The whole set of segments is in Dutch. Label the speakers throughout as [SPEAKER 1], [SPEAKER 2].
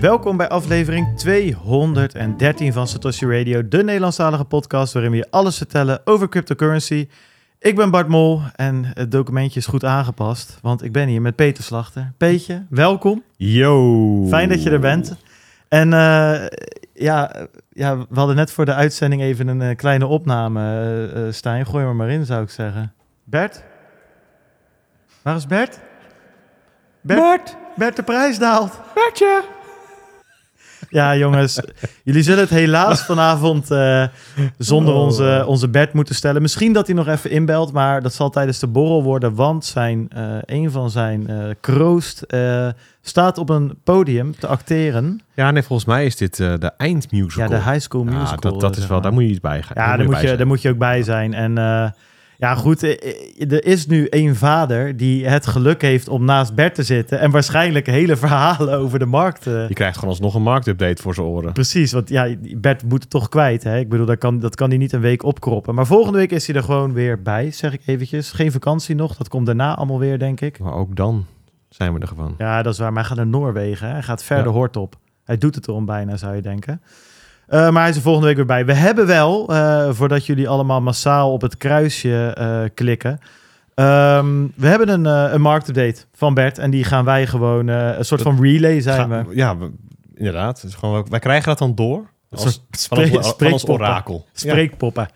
[SPEAKER 1] Welkom bij aflevering 213 van Satoshi Radio, de Nederlandstalige podcast waarin we je alles vertellen over cryptocurrency. Ik ben Bart Mol en het documentje is goed aangepast, want ik ben hier met Peter Slachter. Peetje, welkom.
[SPEAKER 2] Yo.
[SPEAKER 1] Fijn dat je er bent. En eh, ja, ja, we hadden net voor de uitzending even een eh, kleine opname. eh eh, Stijn, gooi er maar in, zou ik zeggen. Bert? Waar is Bert? Bert? Bert, de prijs daalt.
[SPEAKER 2] Bertje.
[SPEAKER 1] Ja, jongens, jullie zullen het helaas vanavond eh, zonder
[SPEAKER 2] Oh.
[SPEAKER 1] onze, onze Bert moeten stellen. Misschien dat hij nog even inbelt, maar dat zal tijdens de borrel worden, want zijn, eh, een van zijn eh kroost staat op een podium te acteren.
[SPEAKER 2] Ja, nee, volgens mij is dit de eindmusical.
[SPEAKER 1] Ja, de High School
[SPEAKER 2] Ja,
[SPEAKER 1] Musical.
[SPEAKER 2] dat, dat
[SPEAKER 1] eh,
[SPEAKER 2] is wel, daar moet je iets bij gaan.
[SPEAKER 1] Ja, daar moet, je, daar moet je ook bij zijn. En ja, goed, eh, eh, er is nu één vader die het geluk heeft om naast Bert te zitten en waarschijnlijk hele verhalen over de markt eh,
[SPEAKER 2] Je krijgt gewoon alsnog een marktupdate voor zijn oren.
[SPEAKER 1] Precies, want ja, Bert moet het toch kwijt. Hè? Ik bedoel, dat kan, dat kan hij niet een week opkroppen. Maar volgende week is hij er gewoon weer bij, zeg ik eventjes. Geen vakantie nog, dat komt daarna allemaal weer, denk ik.
[SPEAKER 2] Maar ook dan zijn we er gewoon.
[SPEAKER 1] Ja, dat is waar. Maar hij gaat naar Noorwegen. Hè? Hij gaat verder
[SPEAKER 2] Ja.
[SPEAKER 1] hoort op. Hij doet het erom bijna, zou je denken. Eh, maar hij is er volgende week weer bij. We hebben wel, eh, voordat jullie allemaal massaal op het kruisje eh, klikken... ehm, we hebben een, een marktupdate van Bert. En die gaan wij gewoon... een soort van relay zijn
[SPEAKER 2] Ga-
[SPEAKER 1] we.
[SPEAKER 2] Ja, we- inderdaad. Is gewoon, wij krijgen dat dan door. Als,
[SPEAKER 1] soort
[SPEAKER 2] van, ons,
[SPEAKER 1] spreek-
[SPEAKER 2] van ons
[SPEAKER 1] spreekpoppen.
[SPEAKER 2] orakel.
[SPEAKER 1] Spreekpoppen.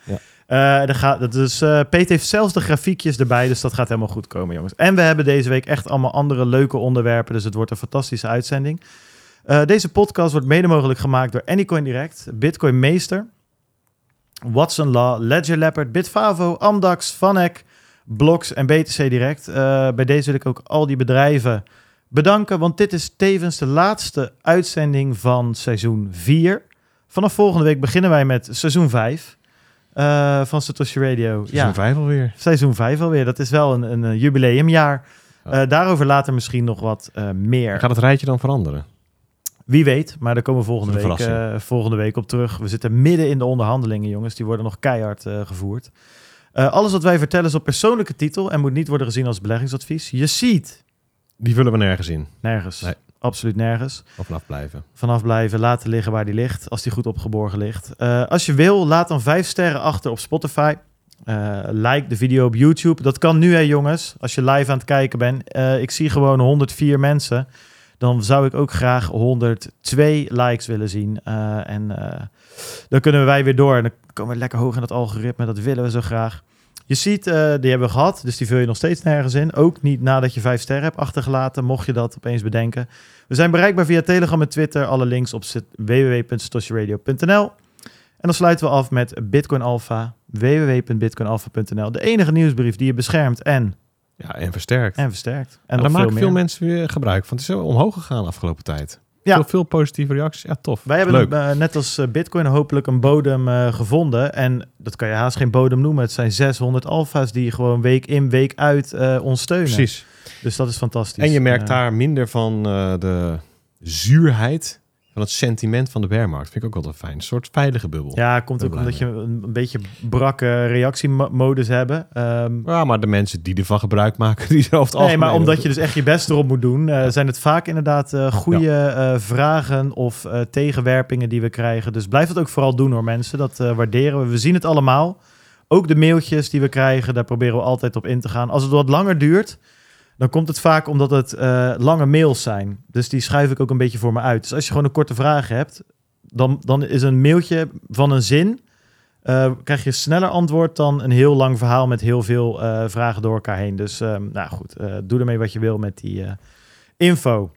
[SPEAKER 2] Ja.
[SPEAKER 1] Gaat, dat is, Peter heeft zelfs de grafiekjes erbij, dus dat gaat helemaal goed komen, jongens. En we hebben deze week echt allemaal andere leuke onderwerpen, dus het wordt een fantastische uitzending. Eh, deze podcast wordt mede mogelijk gemaakt door Anycoin Direct, Bitcoin Meester, Watson Law, Ledger Leopard, Bitfavo, Amdax, Vanek, Blocks en BTC Direct. Eh, bij deze wil ik ook al die bedrijven bedanken, want dit is tevens de laatste uitzending van seizoen 4. Vanaf volgende week beginnen wij met seizoen 5 eh, van Satoshi Radio.
[SPEAKER 2] Ja.
[SPEAKER 1] ja,
[SPEAKER 2] vijf alweer.
[SPEAKER 1] seizoen 5 alweer. Dat is wel een, een, jubileumjaar.
[SPEAKER 2] Ja.
[SPEAKER 1] Daarover later misschien nog wat meer.
[SPEAKER 2] Gaat het rijtje dan veranderen?
[SPEAKER 1] Wie weet, maar daar komen we volgende week, eh, volgende week op terug. We zitten midden in de onderhandelingen, jongens. Die worden nog keihard eh, gevoerd. Eh, alles wat wij vertellen is op persoonlijke titel en moet niet worden gezien als beleggingsadvies. Je ziet
[SPEAKER 2] Die vullen we nergens in.
[SPEAKER 1] nergens.
[SPEAKER 2] Nee.
[SPEAKER 1] Absoluut nergens.
[SPEAKER 2] Of vanaf blijven.
[SPEAKER 1] vanaf blijven, laten liggen waar die ligt, als die goed opgeborgen ligt. Als je wil, laat dan vijf sterren achter op Spotify. Like de video op YouTube. Dat kan nu, hè jongens, als je live aan het kijken bent. Ik zie gewoon 104 mensen. Dan zou ik ook graag 102 likes willen zien. Eh, en eh, dan kunnen wij weer door. En dan komen we lekker hoog in dat algoritme. Dat willen we zo graag. Je ziet, eh, die hebben we gehad, dus die vul je nog steeds nergens in. Ook niet nadat je vijf sterren hebt achtergelaten, mocht je dat opeens bedenken. We zijn bereikbaar via Telegram en Twitter. Alle links op www.satoshiradio.nl. En dan sluiten we af met Bitcoin Alpha. www.bitcoinalpha.nl. De enige nieuwsbrief die je beschermt en,
[SPEAKER 2] Ja, en versterkt.
[SPEAKER 1] en versterkt. En
[SPEAKER 2] daar maken veel mensen weer gebruik van. Het is zo omhoog gegaan de afgelopen tijd.
[SPEAKER 1] Ja.
[SPEAKER 2] Veel, veel positieve reacties. Ja, tof.
[SPEAKER 1] Wij hebben eh, net als eh, Bitcoin hopelijk een bodem eh, gevonden. En dat kan je haast geen bodem noemen. Het zijn 600 alfa's die gewoon week in, week uit eh, ons steunen.
[SPEAKER 2] Precies.
[SPEAKER 1] Dus dat is fantastisch.
[SPEAKER 2] En je merkt daar minder van de zuurheid van het sentiment van de bearmarkt. Vind ik ook altijd fijn. Een soort veilige bubbel.
[SPEAKER 1] Ja, komt ook omdat je een, een beetje brakke reactiemodus hebben. Ehm,
[SPEAKER 2] Ja, maar de mensen die ervan gebruik maken, die over het
[SPEAKER 1] Nee, maar omdat je dus echt je best erop moet doen, eh, zijn het vaak inderdaad eh goede eh, vragen of tegenwerpingen die we krijgen. Dus blijf het ook vooral doen hoor mensen, dat waarderen we. We zien het allemaal. Ook de mailtjes die we krijgen, daar proberen we altijd op in te gaan. Als het wat langer duurt, dan komt het vaak omdat het eh, lange mails zijn. Dus die schuif ik ook een beetje voor me uit. Dus als je gewoon een korte vraag hebt, dan, dan is een mailtje van een zin... eh, krijg je sneller antwoord dan een heel lang verhaal met heel veel eh, vragen door elkaar heen. Dus ehm, nou goed, doe ermee wat je wil met die info.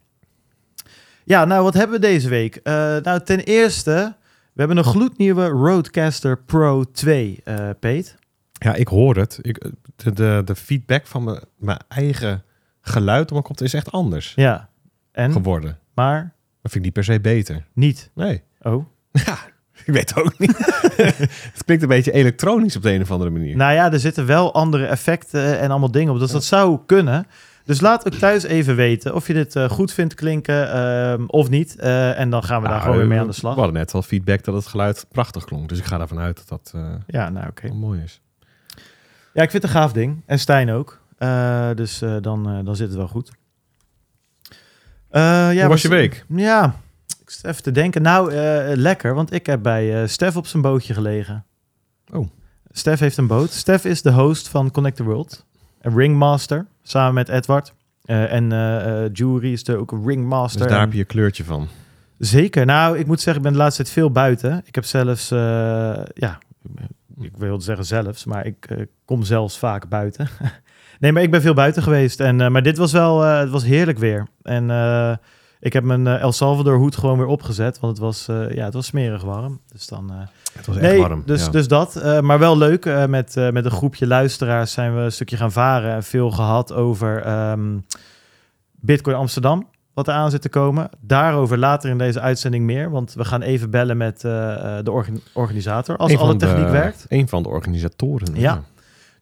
[SPEAKER 1] Ja, nou wat hebben we deze week? Nou ten eerste, we hebben een gloednieuwe Roadcaster Pro 2, eh Peet.
[SPEAKER 2] Ja, ik hoor het. Ik, de, de, de feedback van mijn, mijn eigen geluid op mijn kop is echt anders
[SPEAKER 1] Ja, en?
[SPEAKER 2] geworden.
[SPEAKER 1] Maar
[SPEAKER 2] Dat vind ik niet per se beter.
[SPEAKER 1] niet.
[SPEAKER 2] Nee.
[SPEAKER 1] Oh.
[SPEAKER 2] Ja, ik weet het ook niet. het klinkt een beetje elektronisch op de een of andere manier.
[SPEAKER 1] Nou ja, er zitten wel andere effecten en allemaal dingen op. Dus dat zou kunnen. Dus laat ook thuis even weten of je dit eh, goed vindt klinken ehm, of niet. Eh, en dan gaan we daar
[SPEAKER 2] Nou,
[SPEAKER 1] gewoon weer mee aan de slag.
[SPEAKER 2] We hadden net al feedback dat het geluid prachtig klonk. Dus ik ga ervan uit dat dat eh,
[SPEAKER 1] Ja, nou oké.
[SPEAKER 2] wel mooi is.
[SPEAKER 1] Ja, ik vind het een gaaf ding. En Stijn ook. Eh, dus eh, dan, eh, dan zit het wel goed. Ja,
[SPEAKER 2] Hoe was je
[SPEAKER 1] we-
[SPEAKER 2] week?
[SPEAKER 1] Ja, Ik zit even te denken. Nou, lekker, want ik heb bij Stef op zijn bootje gelegen.
[SPEAKER 2] Oh.
[SPEAKER 1] Stef heeft een boot. Stef is de host van Connect the World. Een ringmaster, samen met Edward. En Jury is er ook een ringmaster.
[SPEAKER 2] Dus daar
[SPEAKER 1] En-
[SPEAKER 2] heb je je kleurtje van.
[SPEAKER 1] Zeker. Nou, ik moet zeggen, ik ben de laatste tijd veel buiten. Ik heb zelfs, ja, ik wilde zeggen zelfs, maar ik kom zelfs vaak buiten. nee, maar ik ben veel buiten geweest. En, eh, maar dit was wel, eh, het was heerlijk weer. En eh, ik heb mijn El Salvador hoed gewoon weer opgezet, want het was, ja, het was smerig warm. Dus dan...
[SPEAKER 2] Het was echt warm.
[SPEAKER 1] dus,
[SPEAKER 2] ja.
[SPEAKER 1] dus dat. Maar wel leuk. met, met een groepje luisteraars zijn we een stukje gaan varen. En veel gehad over ehm, Bitcoin Amsterdam. Wat er aan zit te komen. Daarover later in deze uitzending meer. Want we gaan even bellen met de orga- organisator. Als alle
[SPEAKER 2] de-
[SPEAKER 1] techniek werkt.
[SPEAKER 2] Een van de organisatoren.
[SPEAKER 1] Ja.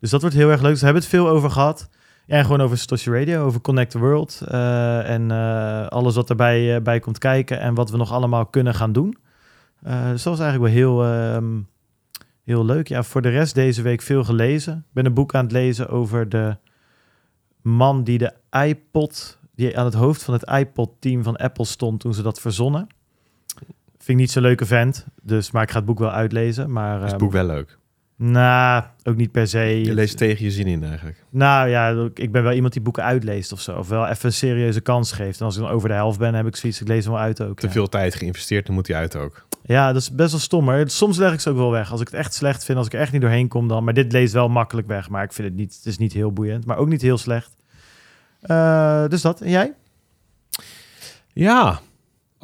[SPEAKER 1] Dus dat wordt heel erg leuk. Dus we hebben het veel over gehad. Ja, en gewoon over Satoshi Radio, over Connect the World. eh, en eh, alles wat erbij eh, bij komt kijken. En wat we nog allemaal kunnen gaan doen. Dus dat was eigenlijk wel heel, ehm, heel leuk. Ja, voor de rest deze week veel gelezen. Ik ben een boek aan het lezen over de man die de iPod... die aan het hoofd van het iPod-team van Apple stond toen ze dat verzonnen. Vind ik niet zo'n leuke vent. Dus, maar ik ga het boek wel uitlezen. Maar,
[SPEAKER 2] Is het
[SPEAKER 1] ehm,
[SPEAKER 2] boek wel leuk?
[SPEAKER 1] Nou, ook niet per se.
[SPEAKER 2] Je leest tegen je zin in eigenlijk.
[SPEAKER 1] Nou ja, ik ben wel iemand die boeken uitleest of zo. Of wel even een serieuze kans geeft. En als ik dan over de helft ben, heb ik zoiets, ik lees hem wel uit ook.
[SPEAKER 2] Te
[SPEAKER 1] ja.
[SPEAKER 2] veel tijd geïnvesteerd, dan moet hij uit ook.
[SPEAKER 1] Ja, dat is best wel stom. Maar soms leg ik ze ook wel weg. Als ik het echt slecht vind, als ik er echt niet doorheen kom dan. Maar dit leest wel makkelijk weg. Maar ik vind het niet, het is niet heel boeiend. Maar ook niet heel slecht. Eh, dus dat. En jij?
[SPEAKER 2] Ja,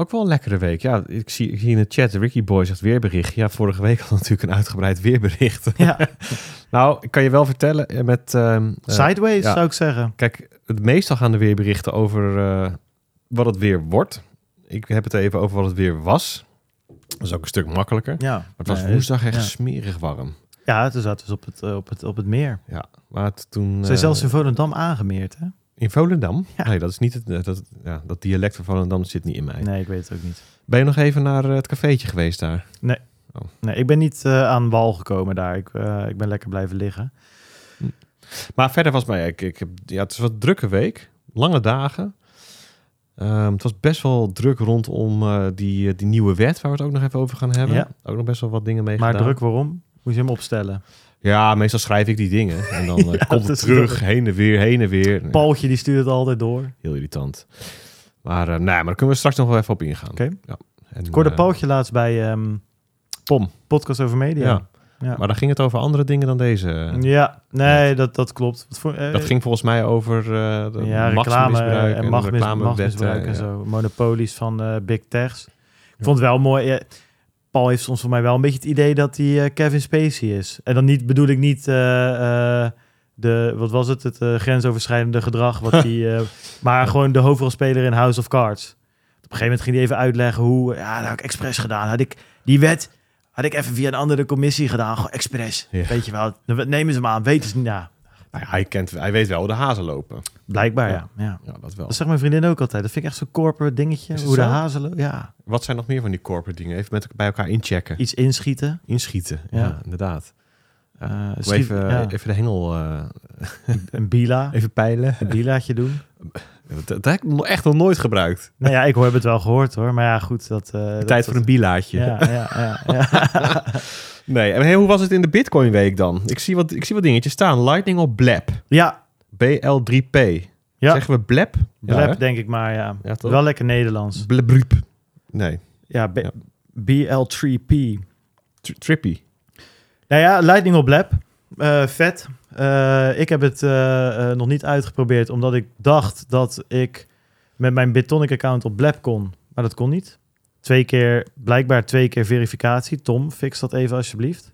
[SPEAKER 2] ook wel een lekkere week. Ja, ik zie, ik zie in de chat, Ricky Boy zegt weerbericht. Ja, vorige week had natuurlijk een uitgebreid weerbericht.
[SPEAKER 1] Ja,
[SPEAKER 2] nou, ik kan je wel vertellen eh, met... ehm, eh,
[SPEAKER 1] sideways
[SPEAKER 2] ja.
[SPEAKER 1] zou ik zeggen.
[SPEAKER 2] Kijk, het meestal gaan de weerberichten over eh, wat het weer wordt. Ik heb het even over wat het weer was. Dat is ook een stuk makkelijker. Maar
[SPEAKER 1] Ja,
[SPEAKER 2] het was
[SPEAKER 1] Nee,
[SPEAKER 2] woensdag echt
[SPEAKER 1] ja.
[SPEAKER 2] smerig warm.
[SPEAKER 1] Ja, toen zaten we op het, op het, op het meer.
[SPEAKER 2] Ja, maar het toen...
[SPEAKER 1] Ze zijn zelfs in Volendam aangemeerd, hè?
[SPEAKER 2] In Volendam?
[SPEAKER 1] Ja.
[SPEAKER 2] Nee, dat is niet het... eh, Dat, ja, dat dialect van Volendam zit niet in mij.
[SPEAKER 1] Nee, ik weet het ook niet.
[SPEAKER 2] Ben je nog even naar eh, het cafeetje geweest daar?
[SPEAKER 1] Nee, ik ben niet eh, aan wal gekomen daar. Ik, ik ben lekker blijven liggen.
[SPEAKER 2] Maar verder was mij, ik, ik heb, ja, het is wat drukke week, lange dagen. Ehm, het was best wel druk rondom eh, die, die nieuwe wet waar we het ook nog even over gaan hebben.
[SPEAKER 1] Ja.
[SPEAKER 2] Ook nog best wel wat dingen mee
[SPEAKER 1] Maar
[SPEAKER 2] gedaan.
[SPEAKER 1] druk waarom? Moet je hem opstellen?
[SPEAKER 2] Ja, meestal schrijf ik die dingen en dan eh,
[SPEAKER 1] Ja,
[SPEAKER 2] komt het terug, heen en weer, heen en weer.
[SPEAKER 1] Paultje die stuurt het altijd door.
[SPEAKER 2] heel irritant. Maar, eh, nee, maar daar kunnen we straks nog wel even op ingaan.
[SPEAKER 1] Oké.
[SPEAKER 2] Ja. En,
[SPEAKER 1] Ik hoorde
[SPEAKER 2] eh,
[SPEAKER 1] Paultje laatst bij ehm,
[SPEAKER 2] Pom.
[SPEAKER 1] Podcast over Media.
[SPEAKER 2] Ja.
[SPEAKER 1] Ja.
[SPEAKER 2] Maar dan ging het over andere dingen dan deze.
[SPEAKER 1] Ja, nee, dat, dat klopt. Voor, eh,
[SPEAKER 2] Dat ging volgens mij over de
[SPEAKER 1] ja, reclame en machtmis,
[SPEAKER 2] reclamewetten,
[SPEAKER 1] machtsmisbruik en
[SPEAKER 2] ja.
[SPEAKER 1] zo. Monopolies van big techs. Ik vond het wel mooi. Paul heeft soms voor mij wel een beetje het idee dat hij eh, Kevin Spacey is. En dan niet, bedoel ik niet eh, eh, de, wat was het, het grensoverschrijdende gedrag. Wat eh, maar gewoon de hoofdrolspeler in House of Cards. Op een gegeven moment ging hij even uitleggen hoe, ja, dat had ik expres gedaan. Had ik die wet, had ik even via een andere commissie gedaan. Gewoon expres.
[SPEAKER 2] Ja.
[SPEAKER 1] Weet je wel, nemen ze hem aan, weten ze niet. Ja,
[SPEAKER 2] Nou ja, hij, kent, hij weet wel hoe de hazen lopen.
[SPEAKER 1] blijkbaar
[SPEAKER 2] Ja.
[SPEAKER 1] ja.
[SPEAKER 2] dat wel.
[SPEAKER 1] Dat zegt mijn vriendin ook altijd. Dat vind ik echt zo'n corporate dingetje. Hoe de hazen lo- Ja,
[SPEAKER 2] Wat zijn nog meer van die corporate dingen? Even met, bij elkaar inchecken.
[SPEAKER 1] iets inschieten.
[SPEAKER 2] Inschieten, ja,
[SPEAKER 1] Ja.
[SPEAKER 2] inderdaad.
[SPEAKER 1] schiet-
[SPEAKER 2] even,
[SPEAKER 1] ja,
[SPEAKER 2] even de hengel eh,
[SPEAKER 1] een bila.
[SPEAKER 2] even peilen.
[SPEAKER 1] Een bilaatje doen.
[SPEAKER 2] Dat, dat heb ik nog echt nog nooit gebruikt.
[SPEAKER 1] Nou ja, ik heb het wel gehoord hoor. Maar ja, goed. Dat, eh, dat-
[SPEAKER 2] tijd voor een bilaatje.
[SPEAKER 1] Ja, ja, ja. ja.
[SPEAKER 2] Nee, en hey, hoe was het in de Bitcoin week dan? Ik zie wat, ik zie wat dingetjes staan. Lightning op Blab.
[SPEAKER 1] ja,
[SPEAKER 2] BL3P.
[SPEAKER 1] Ja.
[SPEAKER 2] Zeggen we Blab?
[SPEAKER 1] Blab denk ik maar, ja. Wel lekker Nederlands.
[SPEAKER 2] Blabrup. Nee,
[SPEAKER 1] Ja, B-
[SPEAKER 2] Ja.
[SPEAKER 1] BL3P.
[SPEAKER 2] Tri- Trippy.
[SPEAKER 1] Nou ja, Lightning op Lab. Eh, vet. Eh, ik heb het eh, nog niet uitgeprobeerd, omdat ik dacht dat ik met mijn Bitonic account op Blab kon. Maar dat kon niet. Twee keer, blijkbaar twee keer verificatie. Tom, fix dat even alsjeblieft.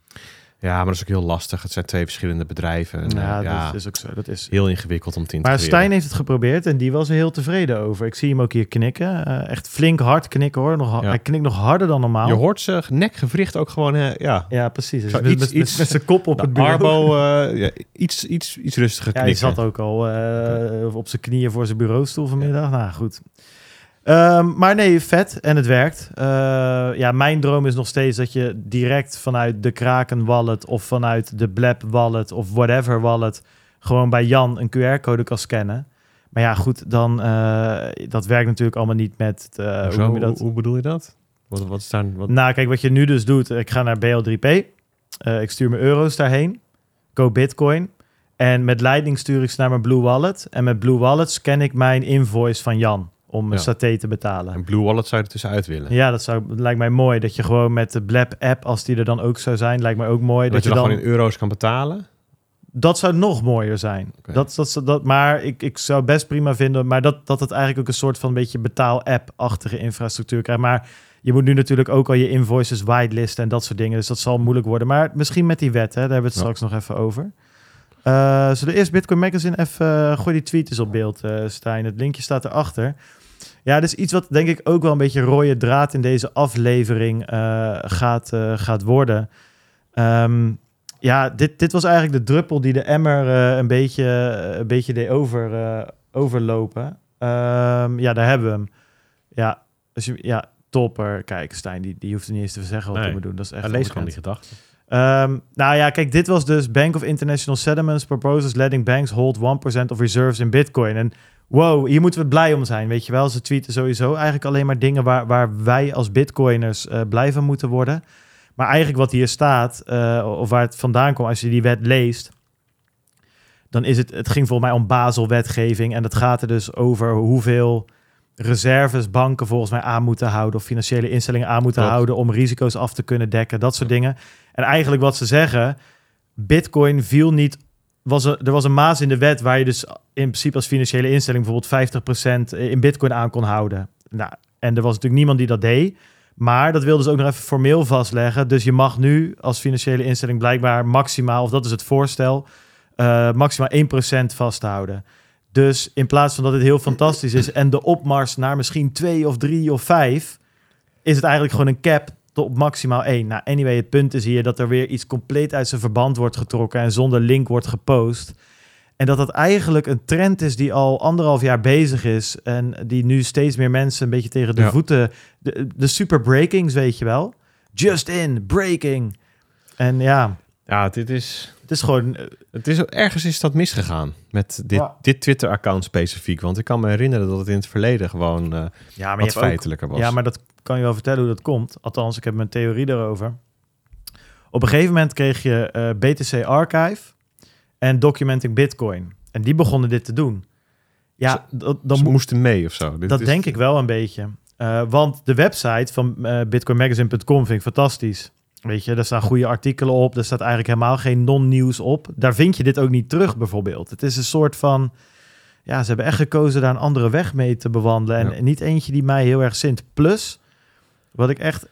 [SPEAKER 2] Ja, maar dat is ook heel lastig. Het zijn twee verschillende bedrijven. En,
[SPEAKER 1] ja,
[SPEAKER 2] eh, ja,
[SPEAKER 1] dat is ook zo. Dat is.
[SPEAKER 2] heel ingewikkeld om te
[SPEAKER 1] Maar
[SPEAKER 2] integreren.
[SPEAKER 1] Stijn heeft het geprobeerd en die was er heel tevreden over. Ik zie hem ook hier knikken. Eh, echt flink hard knikken hoor. Nog,
[SPEAKER 2] Ja.
[SPEAKER 1] Hij knikt nog harder dan normaal.
[SPEAKER 2] Je hoort zijn nekgewricht ook gewoon, eh, ja.
[SPEAKER 1] Ja, precies. Dus met,
[SPEAKER 2] iets-
[SPEAKER 1] met, met-
[SPEAKER 2] iets-
[SPEAKER 1] met zijn kop op het bureau.
[SPEAKER 2] Arbo, ja, iets, iets, iets rustiger
[SPEAKER 1] Ja, hij
[SPEAKER 2] knikken.
[SPEAKER 1] zat ook al op zijn knieën voor zijn bureaustoel vanmiddag. Nou, goed. Ehm, maar nee, vet. En het werkt. Eh, ja, mijn droom is nog steeds dat je direct vanuit de Kraken wallet... of vanuit de Blab wallet of whatever wallet... gewoon bij Jan een QR-code kan scannen. Maar ja, goed, dan eh, dat werkt natuurlijk allemaal niet met. eh, hoe
[SPEAKER 2] bedoel je dat? Wat, wat. Wat,
[SPEAKER 1] Nou, kijk, wat je nu dus doet, ik ga naar BL3P. Eh, ik stuur mijn euro's daarheen. Koop bitcoin. En met Lightning stuur ik ze naar mijn Blue Wallet. En met Blue Wallet scan ik mijn invoice van Jan om een
[SPEAKER 2] Ja.
[SPEAKER 1] saté te betalen.
[SPEAKER 2] en Blue Wallet zou je er tussenuit willen.
[SPEAKER 1] Ja, dat, zou, dat lijkt mij mooi. Dat je gewoon met de Blab app, als die er dan ook zou zijn, lijkt mij ook mooi.
[SPEAKER 2] dat,
[SPEAKER 1] Dat,
[SPEAKER 2] je dan,
[SPEAKER 1] dan,
[SPEAKER 2] gewoon in euro's kan betalen.
[SPEAKER 1] dat zou nog mooier zijn.
[SPEAKER 2] Oké.
[SPEAKER 1] Dat, dat, dat, maar ik, ik zou best prima vinden, maar dat, dat het eigenlijk ook een soort van beetje betaal-app-achtige infrastructuur krijgt. Maar je moet nu natuurlijk ook al je invoices whitelisten en dat soort dingen. Dus dat zal moeilijk worden. Maar misschien met die wet, hè, daar hebben we het
[SPEAKER 2] Ja.
[SPEAKER 1] straks nog even over. Eh zullen we eerst Bitcoin Magazine even... eh, gooi die tweet eens op beeld, eh Stijn. Het linkje staat erachter. Ja, is iets wat denk ik ook wel een beetje rode draad in deze aflevering eh, gaat, eh, gaat worden. Ehm, ja, dit, dit was eigenlijk de druppel die de emmer eh, een, beetje, een beetje deed over, overlopen. Ehm, ja, daar hebben we hem. Ja, als je, ja topper. Kijk, Stijn, die, die hoeft er niet eens te zeggen wat
[SPEAKER 2] Nee.
[SPEAKER 1] we moeten doen. Dat is echt
[SPEAKER 2] Ja, lees gewoon die gedachte.
[SPEAKER 1] Ehm, nou ja, kijk, dit was dus Bank of International Settlements proposes letting banks hold 1% of reserves in Bitcoin. En wow, hier moeten we blij om zijn, weet je wel. Ze tweeten sowieso eigenlijk alleen maar dingen waar, waar wij als Bitcoiners eh, blij van moeten worden. Maar eigenlijk wat hier staat, eh, of waar het vandaan komt als je die wet leest, dan is het, het ging volgens mij om Basel-wetgeving. En dat gaat er dus over hoeveel reserves banken volgens mij aan moeten houden of financiële instellingen aan moeten
[SPEAKER 2] Klopt.
[SPEAKER 1] houden om risico's af te kunnen dekken, dat soort dingen. En eigenlijk wat ze zeggen, Bitcoin viel niet. Was er, er was een maas in de wet waar je dus in principe als financiële instelling bijvoorbeeld 50% in Bitcoin aan kon houden. Nou, en er was natuurlijk niemand die dat deed. Maar dat wilden ze ook nog even formeel vastleggen. Dus je mag nu als financiële instelling blijkbaar maximaal, of dat is het voorstel, eh, maximaal 1% vasthouden. Dus in plaats van dat het heel fantastisch is en de opmars naar misschien 2 of 3 of 5, is het eigenlijk gewoon een cap op maximaal 1. Nou, anyway, het punt is hier dat er weer iets compleet uit zijn verband wordt getrokken en zonder link wordt gepost. En dat dat eigenlijk een trend is die al anderhalf jaar bezig is. En die nu steeds meer mensen een beetje tegen de
[SPEAKER 2] Ja.
[SPEAKER 1] voeten. De, de super breakings, weet je wel. Just in, breaking. En ja,
[SPEAKER 2] Ja, dit is...
[SPEAKER 1] het is gewoon. eh,
[SPEAKER 2] Het is, ergens is dat misgegaan met dit,
[SPEAKER 1] Ja.
[SPEAKER 2] dit Twitter-account specifiek. Want ik kan me herinneren dat het in het verleden gewoon eh,
[SPEAKER 1] Ja, maar
[SPEAKER 2] wat
[SPEAKER 1] ook,
[SPEAKER 2] feitelijker was.
[SPEAKER 1] Ja, maar dat kan je wel vertellen hoe dat komt. Althans, ik heb mijn theorie erover. Op een gegeven moment kreeg je eh, BTC Archive en Documenting Bitcoin. En die begonnen dit te doen. Ja, dat, dan
[SPEAKER 2] moesten mee of zo. Dit
[SPEAKER 1] dat
[SPEAKER 2] is-
[SPEAKER 1] denk ik wel een beetje. Eh, want de website van eh, bitcoinmagazine.com vind ik fantastisch. Weet je, daar staan goede artikelen op. Er staat eigenlijk helemaal geen non-nieuws op. Daar vind je dit ook niet terug, bijvoorbeeld. Het is een soort van... Ja, ze hebben echt gekozen daar een andere weg mee te bewandelen. En
[SPEAKER 2] Ja.
[SPEAKER 1] niet eentje die mij heel erg zint. Plus, wat ik echt...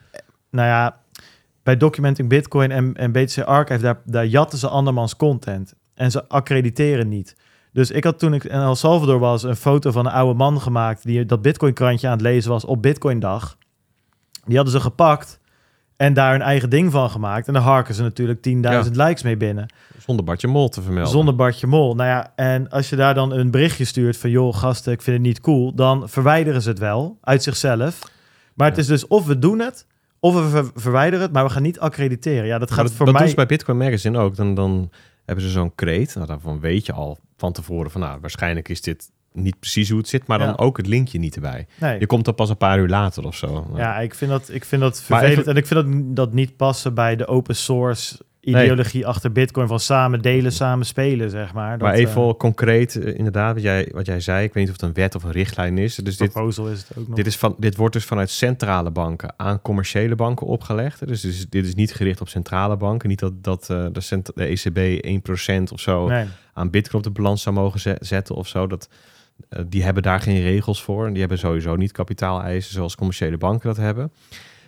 [SPEAKER 1] Nou ja, bij Documenting Bitcoin en, en BTC Archive... Daar, daar jatten ze andermans content. En ze accrediteren niet. Dus ik had toen ik in El Salvador was... een foto van een oude man gemaakt... die dat Bitcoin-krantje aan het lezen was op Bitcoin-dag. Die hadden ze gepakt... En daar hun eigen ding van gemaakt. En daar harken ze natuurlijk 10.000 likes mee binnen.
[SPEAKER 2] Zonder Bartje Mol te vermelden.
[SPEAKER 1] Zonder Bartje Mol. Nou ja, en als je daar dan een berichtje stuurt van... joh, gasten, ik vind het niet cool... dan verwijderen ze het wel uit zichzelf. Maar het is dus of we doen het... of we ver- verwijderen het, maar we gaan niet accrediteren. Ja, dat
[SPEAKER 2] Maar
[SPEAKER 1] gaat
[SPEAKER 2] dat,
[SPEAKER 1] voor
[SPEAKER 2] dat
[SPEAKER 1] mij...
[SPEAKER 2] doen ze bij Bitcoin Magazine ook. Dan, dan hebben ze zo'n kreet. Nou, daarvan weet je al van tevoren van... nou, waarschijnlijk is dit niet precies hoe het zit... maar dan
[SPEAKER 1] Ja.
[SPEAKER 2] ook het linkje niet erbij.
[SPEAKER 1] nee.
[SPEAKER 2] Je komt er pas een paar uur later of zo.
[SPEAKER 1] Ja, ik vind dat, ik vind dat
[SPEAKER 2] Maar
[SPEAKER 1] vervelend.
[SPEAKER 2] even-
[SPEAKER 1] En ik vind dat, dat niet passen bij de open source ideologie achter Bitcoin. Van samen delen, samen spelen, zeg maar. Dat,
[SPEAKER 2] maar even
[SPEAKER 1] eh,
[SPEAKER 2] concreet, eh, inderdaad, wat jij, wat jij zei. Ik weet niet of het een wet of een richtlijn is. Dus dit,
[SPEAKER 1] is het ook nog.
[SPEAKER 2] dit, is van, dit wordt dus vanuit centrale banken aan commerciële banken opgelegd. Dus, dus dit is niet gericht op centrale banken. Niet dat, dat eh, de, cent- de ECB 1% of zo
[SPEAKER 1] nee.
[SPEAKER 2] aan Bitcoin op de balans zou mogen ze- zetten of zo. Dat, die hebben daar geen regels voor. En die hebben sowieso niet kapitaaleisen zoals commerciële banken dat hebben.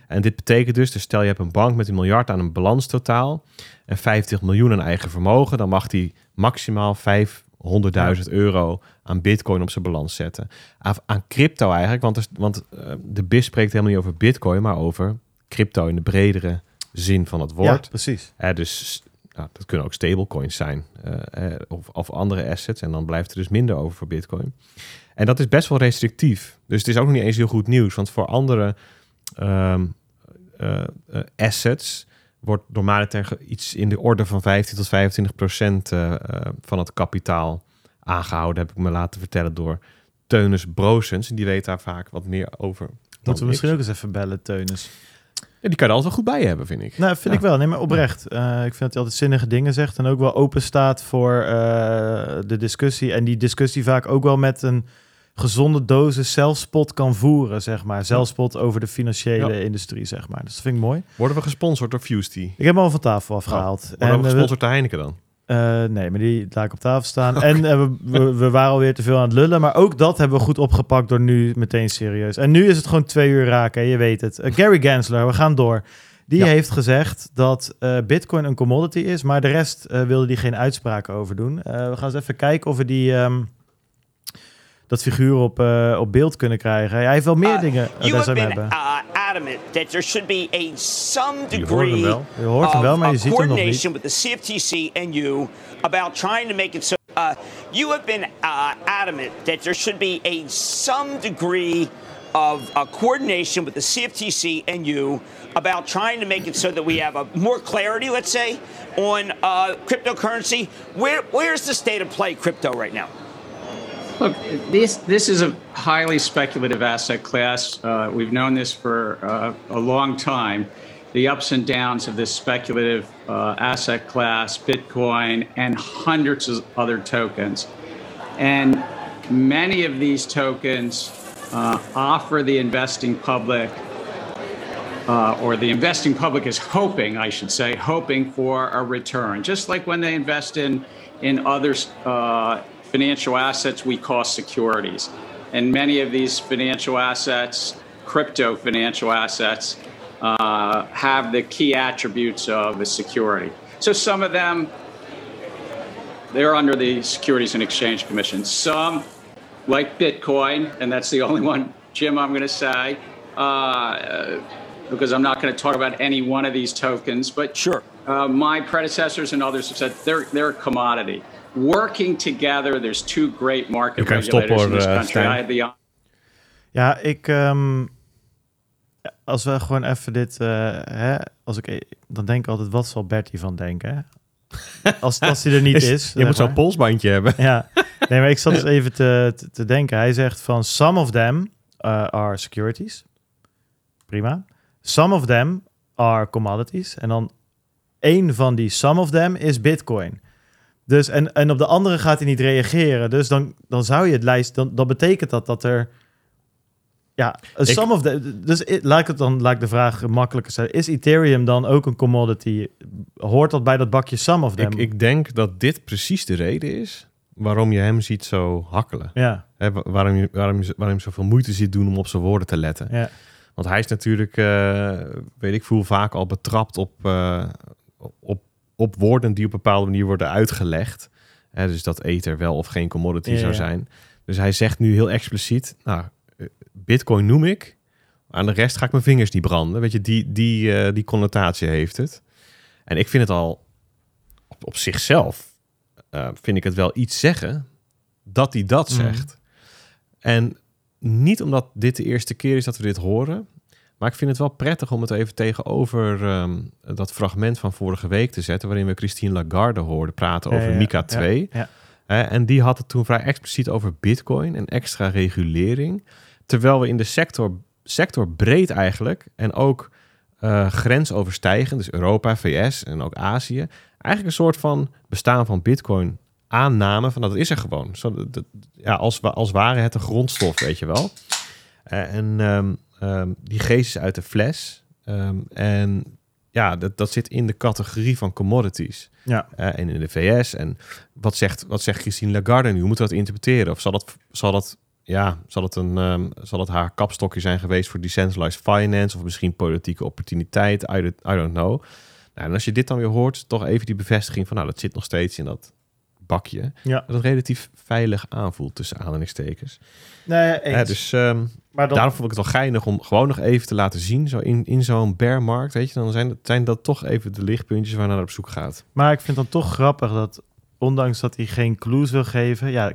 [SPEAKER 2] En dit betekent dus, dus stel je hebt een bank met een miljard aan een balanstotaal en 50 miljoen aan eigen vermogen, dan mag die maximaal 500.000 euro aan bitcoin op zijn balans zetten. Aan, aan crypto eigenlijk, want, er, want eh, de BIS spreekt helemaal niet over bitcoin, maar over crypto in de bredere zin van het
[SPEAKER 1] Ja,
[SPEAKER 2] woord.
[SPEAKER 1] precies.
[SPEAKER 2] Hè, dus nou, dat kunnen ook stablecoins zijn eh, eh, of, of andere assets. En dan blijft er dus minder over voor Bitcoin. En dat is best wel restrictief. Dus het is ook nog niet eens heel goed nieuws. Want voor andere ehm, eh, eh, assets wordt ge- iets in de orde van 15 tot 25 procent eh, eh, van het kapitaal aangehouden, heb ik me laten vertellen door Teunus Broosens. En die weet daar vaak wat meer over.
[SPEAKER 1] Moeten we misschien ook eens even bellen, Teunis.
[SPEAKER 2] Ja, die kan er altijd wel goed bij hebben, vind ik.
[SPEAKER 1] Nou, vind
[SPEAKER 2] Ja.
[SPEAKER 1] ik wel. Nee, maar oprecht. Eh, ik vind dat hij altijd zinnige dingen zegt en ook wel open staat voor eh, de discussie. En die discussie vaak ook wel met een gezonde dosis zelfspot kan voeren, zeg maar. Zelfspot over de financiële
[SPEAKER 2] Ja.
[SPEAKER 1] industrie, zeg maar. Dus dat vind ik mooi.
[SPEAKER 2] Worden we gesponsord door Fusty?
[SPEAKER 1] Ik heb hem al van tafel afgehaald.
[SPEAKER 2] Worden we
[SPEAKER 1] En,
[SPEAKER 2] ook
[SPEAKER 1] eh, we-
[SPEAKER 2] gesponsord door Heineken dan?
[SPEAKER 1] Eh, nee, maar die laat ik op tafel staan. En eh, we, we, we waren alweer te veel aan het lullen. Maar ook dat hebben we goed opgepakt door nu meteen serieus. En nu is het gewoon twee uur raken, je weet het. Gary Gensler, we gaan door. Die
[SPEAKER 2] Ja.
[SPEAKER 1] heeft gezegd dat bitcoin een commodity is. Maar de rest wilde die geen uitspraken over doen. We gaan eens even kijken of we die... ehm, dat figuur op, eh, op beeld kunnen krijgen. Hij heeft wel meer
[SPEAKER 3] Uh,
[SPEAKER 1] dingen uh,
[SPEAKER 3] you
[SPEAKER 1] daar
[SPEAKER 3] have
[SPEAKER 1] zijn
[SPEAKER 3] been
[SPEAKER 1] hebben.
[SPEAKER 3] uh, adamant that there should be a some
[SPEAKER 2] Je hoort hem
[SPEAKER 3] degree
[SPEAKER 2] wel.
[SPEAKER 1] Je hoort hem wel, maar je
[SPEAKER 3] uh,
[SPEAKER 1] ziet hem nog niet.
[SPEAKER 3] coordination with the CFTC and you about trying to make it so. Uh, you have been uh, adamant that there should be a some degree of uh, coordination with the CFTC and you about trying to make it so that we have a more clarity, let's say, on uh, cryptocurrency. Where where's the state of play crypto right now?
[SPEAKER 4] Look, this this is a highly speculative asset class. Uh, we've known this for uh, a long time. The ups and downs of this speculative uh, asset class, Bitcoin, and hundreds of other tokens. And many of these tokens uh, offer the investing public uh, or the investing public is hoping, I should say, hoping for a return. Just like when they invest in in other uh, financial assets we call securities, and many of these financial assets, crypto financial assets, uh, have the key attributes of a security. So some of them. They're under the Securities and Exchange Commission. Some, like Bitcoin, and that's the only one, Jim, I'm going to say, uh, because I'm not going to talk about any one of these tokens, but
[SPEAKER 3] Sure.
[SPEAKER 4] uh, my predecessors and others have said they're, they're a commodity. Working together, there's two great market
[SPEAKER 2] You can
[SPEAKER 4] regulators in this
[SPEAKER 2] uh,
[SPEAKER 4] country. I had the
[SPEAKER 1] Ja, ik. ehm, als we gewoon even dit. eh, hè, als ik, dan denk ik altijd: wat zal Bertie van denken? Als, als hij er niet is.
[SPEAKER 2] je moet zo'n polsbandje hebben.
[SPEAKER 1] Ja, nee, maar ik zat dus even te, te, te denken. Hij zegt van: some of them uh, are securities. Prima. Some of them are commodities. En dan één van die some of them is Bitcoin. Dus, en, en op de andere gaat hij niet reageren. Dus dan, dan zou je het lijst. Dan, dan betekent dat dat er. Ja,
[SPEAKER 2] Ik-
[SPEAKER 1] some of them. Dus laat ik het dan laat ik de vraag makkelijker stellen. Is Ethereum dan ook een commodity? Hoort dat bij dat bakje some of them?
[SPEAKER 2] Ik, ik denk dat dit precies de reden is waarom je hem ziet zo hakkelen.
[SPEAKER 1] ja,
[SPEAKER 2] waarom, je, waarom, je, waarom je zoveel moeite ziet doen om op zijn woorden te letten.
[SPEAKER 1] ja.
[SPEAKER 2] Want hij is natuurlijk, eh, weet ik veel, vaak al betrapt op, eh, op, op woorden die op een bepaalde manier worden uitgelegd. Hè, dus dat ether wel of geen commodity
[SPEAKER 1] Ja,
[SPEAKER 2] zou zijn. Dus hij zegt nu heel expliciet, nou, eh, bitcoin noem ik, aan de rest ga ik mijn vingers niet branden. Weet je, die, die, eh, die connotatie heeft het. En ik vind het al op, op zichzelf, eh, vind ik het wel iets zeggen dat hij dat
[SPEAKER 1] Mhm.
[SPEAKER 2] zegt. En niet omdat dit de eerste keer is dat we dit horen. Maar ik vind het wel prettig om het even tegenover ehm, dat fragment van vorige week te zetten. Waarin we Christine Lagarde hoorden praten over
[SPEAKER 1] Ja,
[SPEAKER 2] Mika
[SPEAKER 1] ja,
[SPEAKER 2] 2.
[SPEAKER 1] ja.
[SPEAKER 2] Hè, en die had het toen vrij expliciet over bitcoin en extra regulering. Terwijl we in de sector, sector breed eigenlijk en ook eh, grensoverstijgend, dus Europa, VS en ook Azië, eigenlijk een soort van bestaan van bitcoin aanname van dat is er gewoon. Zo, dat- ja, als, als ware het een grondstof, weet je wel. Eh, en ehm, ehm, die geest is uit de fles. Ehm, en ja, dat, dat zit in de categorie van commodities.
[SPEAKER 1] Ja.
[SPEAKER 2] Eh, en in de VS. En wat zegt, wat zegt Christine Lagarde nu? Hoe moeten we dat interpreteren? Of zal dat, zal dat, ja, zal het, een, ehm, zal het haar kapstokje zijn geweest voor decentralized finance? Of misschien politieke opportuniteit? I don't, I don't know. Nou, en als je dit dan weer hoort, toch even die bevestiging van, nou, dat zit nog steeds in dat bakje.
[SPEAKER 1] Ja.
[SPEAKER 2] Dat het relatief veilig aanvoelt tussen aanhalingstekens.
[SPEAKER 1] Nee, eens.
[SPEAKER 2] Dus
[SPEAKER 1] maar dan,
[SPEAKER 2] daarom vond ik het wel geinig om gewoon nog even te laten zien, zo in, in zo'n bearmarkt, weet je, dan zijn, dat- zijn dat toch even de lichtpuntjes waar naar op zoek gaat.
[SPEAKER 1] maar ik vind dan toch grappig dat, ondanks dat hij geen clues wil geven, ja,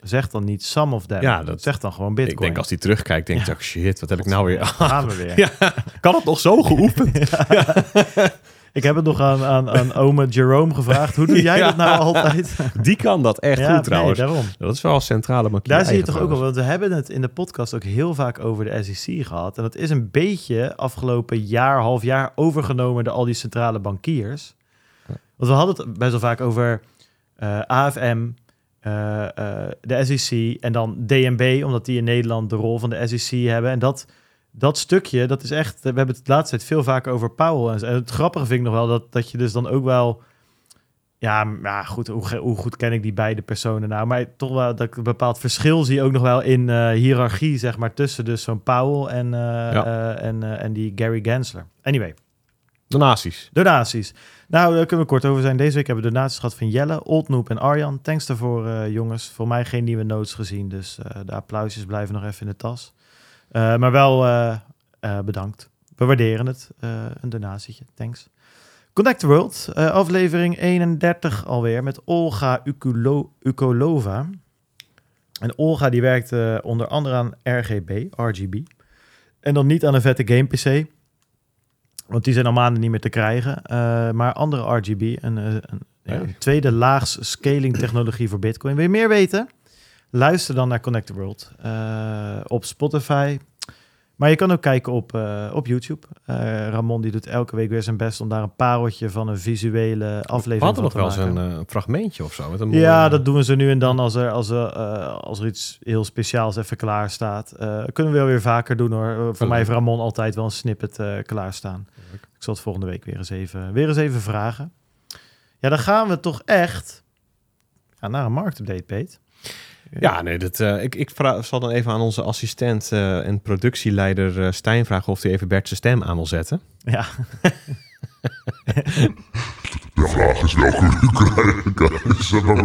[SPEAKER 1] zeg dan niet some of them.
[SPEAKER 2] Ja, dat-
[SPEAKER 1] zegt dan gewoon Bitcoin.
[SPEAKER 2] Ik denk als hij terugkijkt, denkt hij, shit, wat heb ik nou weer?
[SPEAKER 1] Gaan we weer.
[SPEAKER 2] Ja, kan het nog zo geoefend?
[SPEAKER 1] Ik heb het nog aan, aan, aan ome Jerome gevraagd. Hoe doe jij
[SPEAKER 2] Ja.
[SPEAKER 1] dat nou altijd?
[SPEAKER 2] Die kan dat echt
[SPEAKER 1] Ja, nee,
[SPEAKER 2] goed trouwens.
[SPEAKER 1] daarom.
[SPEAKER 2] Dat is wel een centrale bankier.
[SPEAKER 1] Daar zie je toch ook al, want we hebben het in de podcast ook heel vaak over de SEC gehad. En dat is een beetje afgelopen jaar, half jaar overgenomen door al die centrale bankiers. Want we hadden het best wel vaak over eh, AFM, eh, eh, de SEC en dan DNB, omdat die in Nederland de rol van de SEC hebben. En dat, dat stukje, dat is echt, we hebben het de laatste tijd veel vaker over Powell. En, het grappige vind ik nog wel dat, dat je dus dan ook wel ja, ja goed, hoe, hoe goed ken ik die beide personen nou? Maar toch wel dat ik een bepaald verschil zie ook nog wel in eh, hiërarchie, zeg maar, tussen dus zo'n Powell en, eh, eh, en, en die Gary Gensler. Anyway,
[SPEAKER 2] Donaties.
[SPEAKER 1] donaties. Nou, daar kunnen we kort over zijn. Deze week hebben we donaties gehad van Jelle, Old Noop en Arjan. Thanks daarvoor, jongens. Voor mij geen nieuwe notes gezien, dus de applausjes blijven nog even in de tas. Eh, maar wel eh, eh, bedankt. We waarderen het. een donatietje. Thanks. Connect the World, aflevering 31 alweer met Olga Ukulo- Ukolova. En Olga die werkt eh, onder andere aan RGB, RGB. En dan niet aan een vette game PC. Want die zijn al maanden niet meer te krijgen. Maar andere RGB, een, een, een tweede laags scaling technologie voor Bitcoin. Wil je meer weten? Luister dan naar Connect the World eh, op Spotify. Maar je kan ook kijken op, eh, op YouTube. Eh, Ramon die doet elke week weer zijn best om daar een pareltje van een visuele aflevering
[SPEAKER 2] We hadden nog wel eens een fragmentje of zo. Met een
[SPEAKER 1] Ja,
[SPEAKER 2] mooie-
[SPEAKER 1] dat doen we zo nu en dan als er, als er, als er iets heel speciaals even klaar staat. Kunnen we wel weer vaker doen hoor. Voor
[SPEAKER 2] Leuk.
[SPEAKER 1] mij heeft Ramon altijd wel een snippet eh klaarstaan.
[SPEAKER 2] Leuk.
[SPEAKER 1] Ik zal het volgende week weer eens even, weer eens even vragen. Ja, dan gaan we toch echt ja, naar een marktupdate, Peet.
[SPEAKER 2] Ja, nee, dat, eh, ik, ik vra- zal dan even aan onze assistent eh, en productieleider eh, Stijn vragen of hij even Bert zijn stem aan wil zetten.
[SPEAKER 1] Ja,
[SPEAKER 5] De vraag is welke we krijgen. Zet maar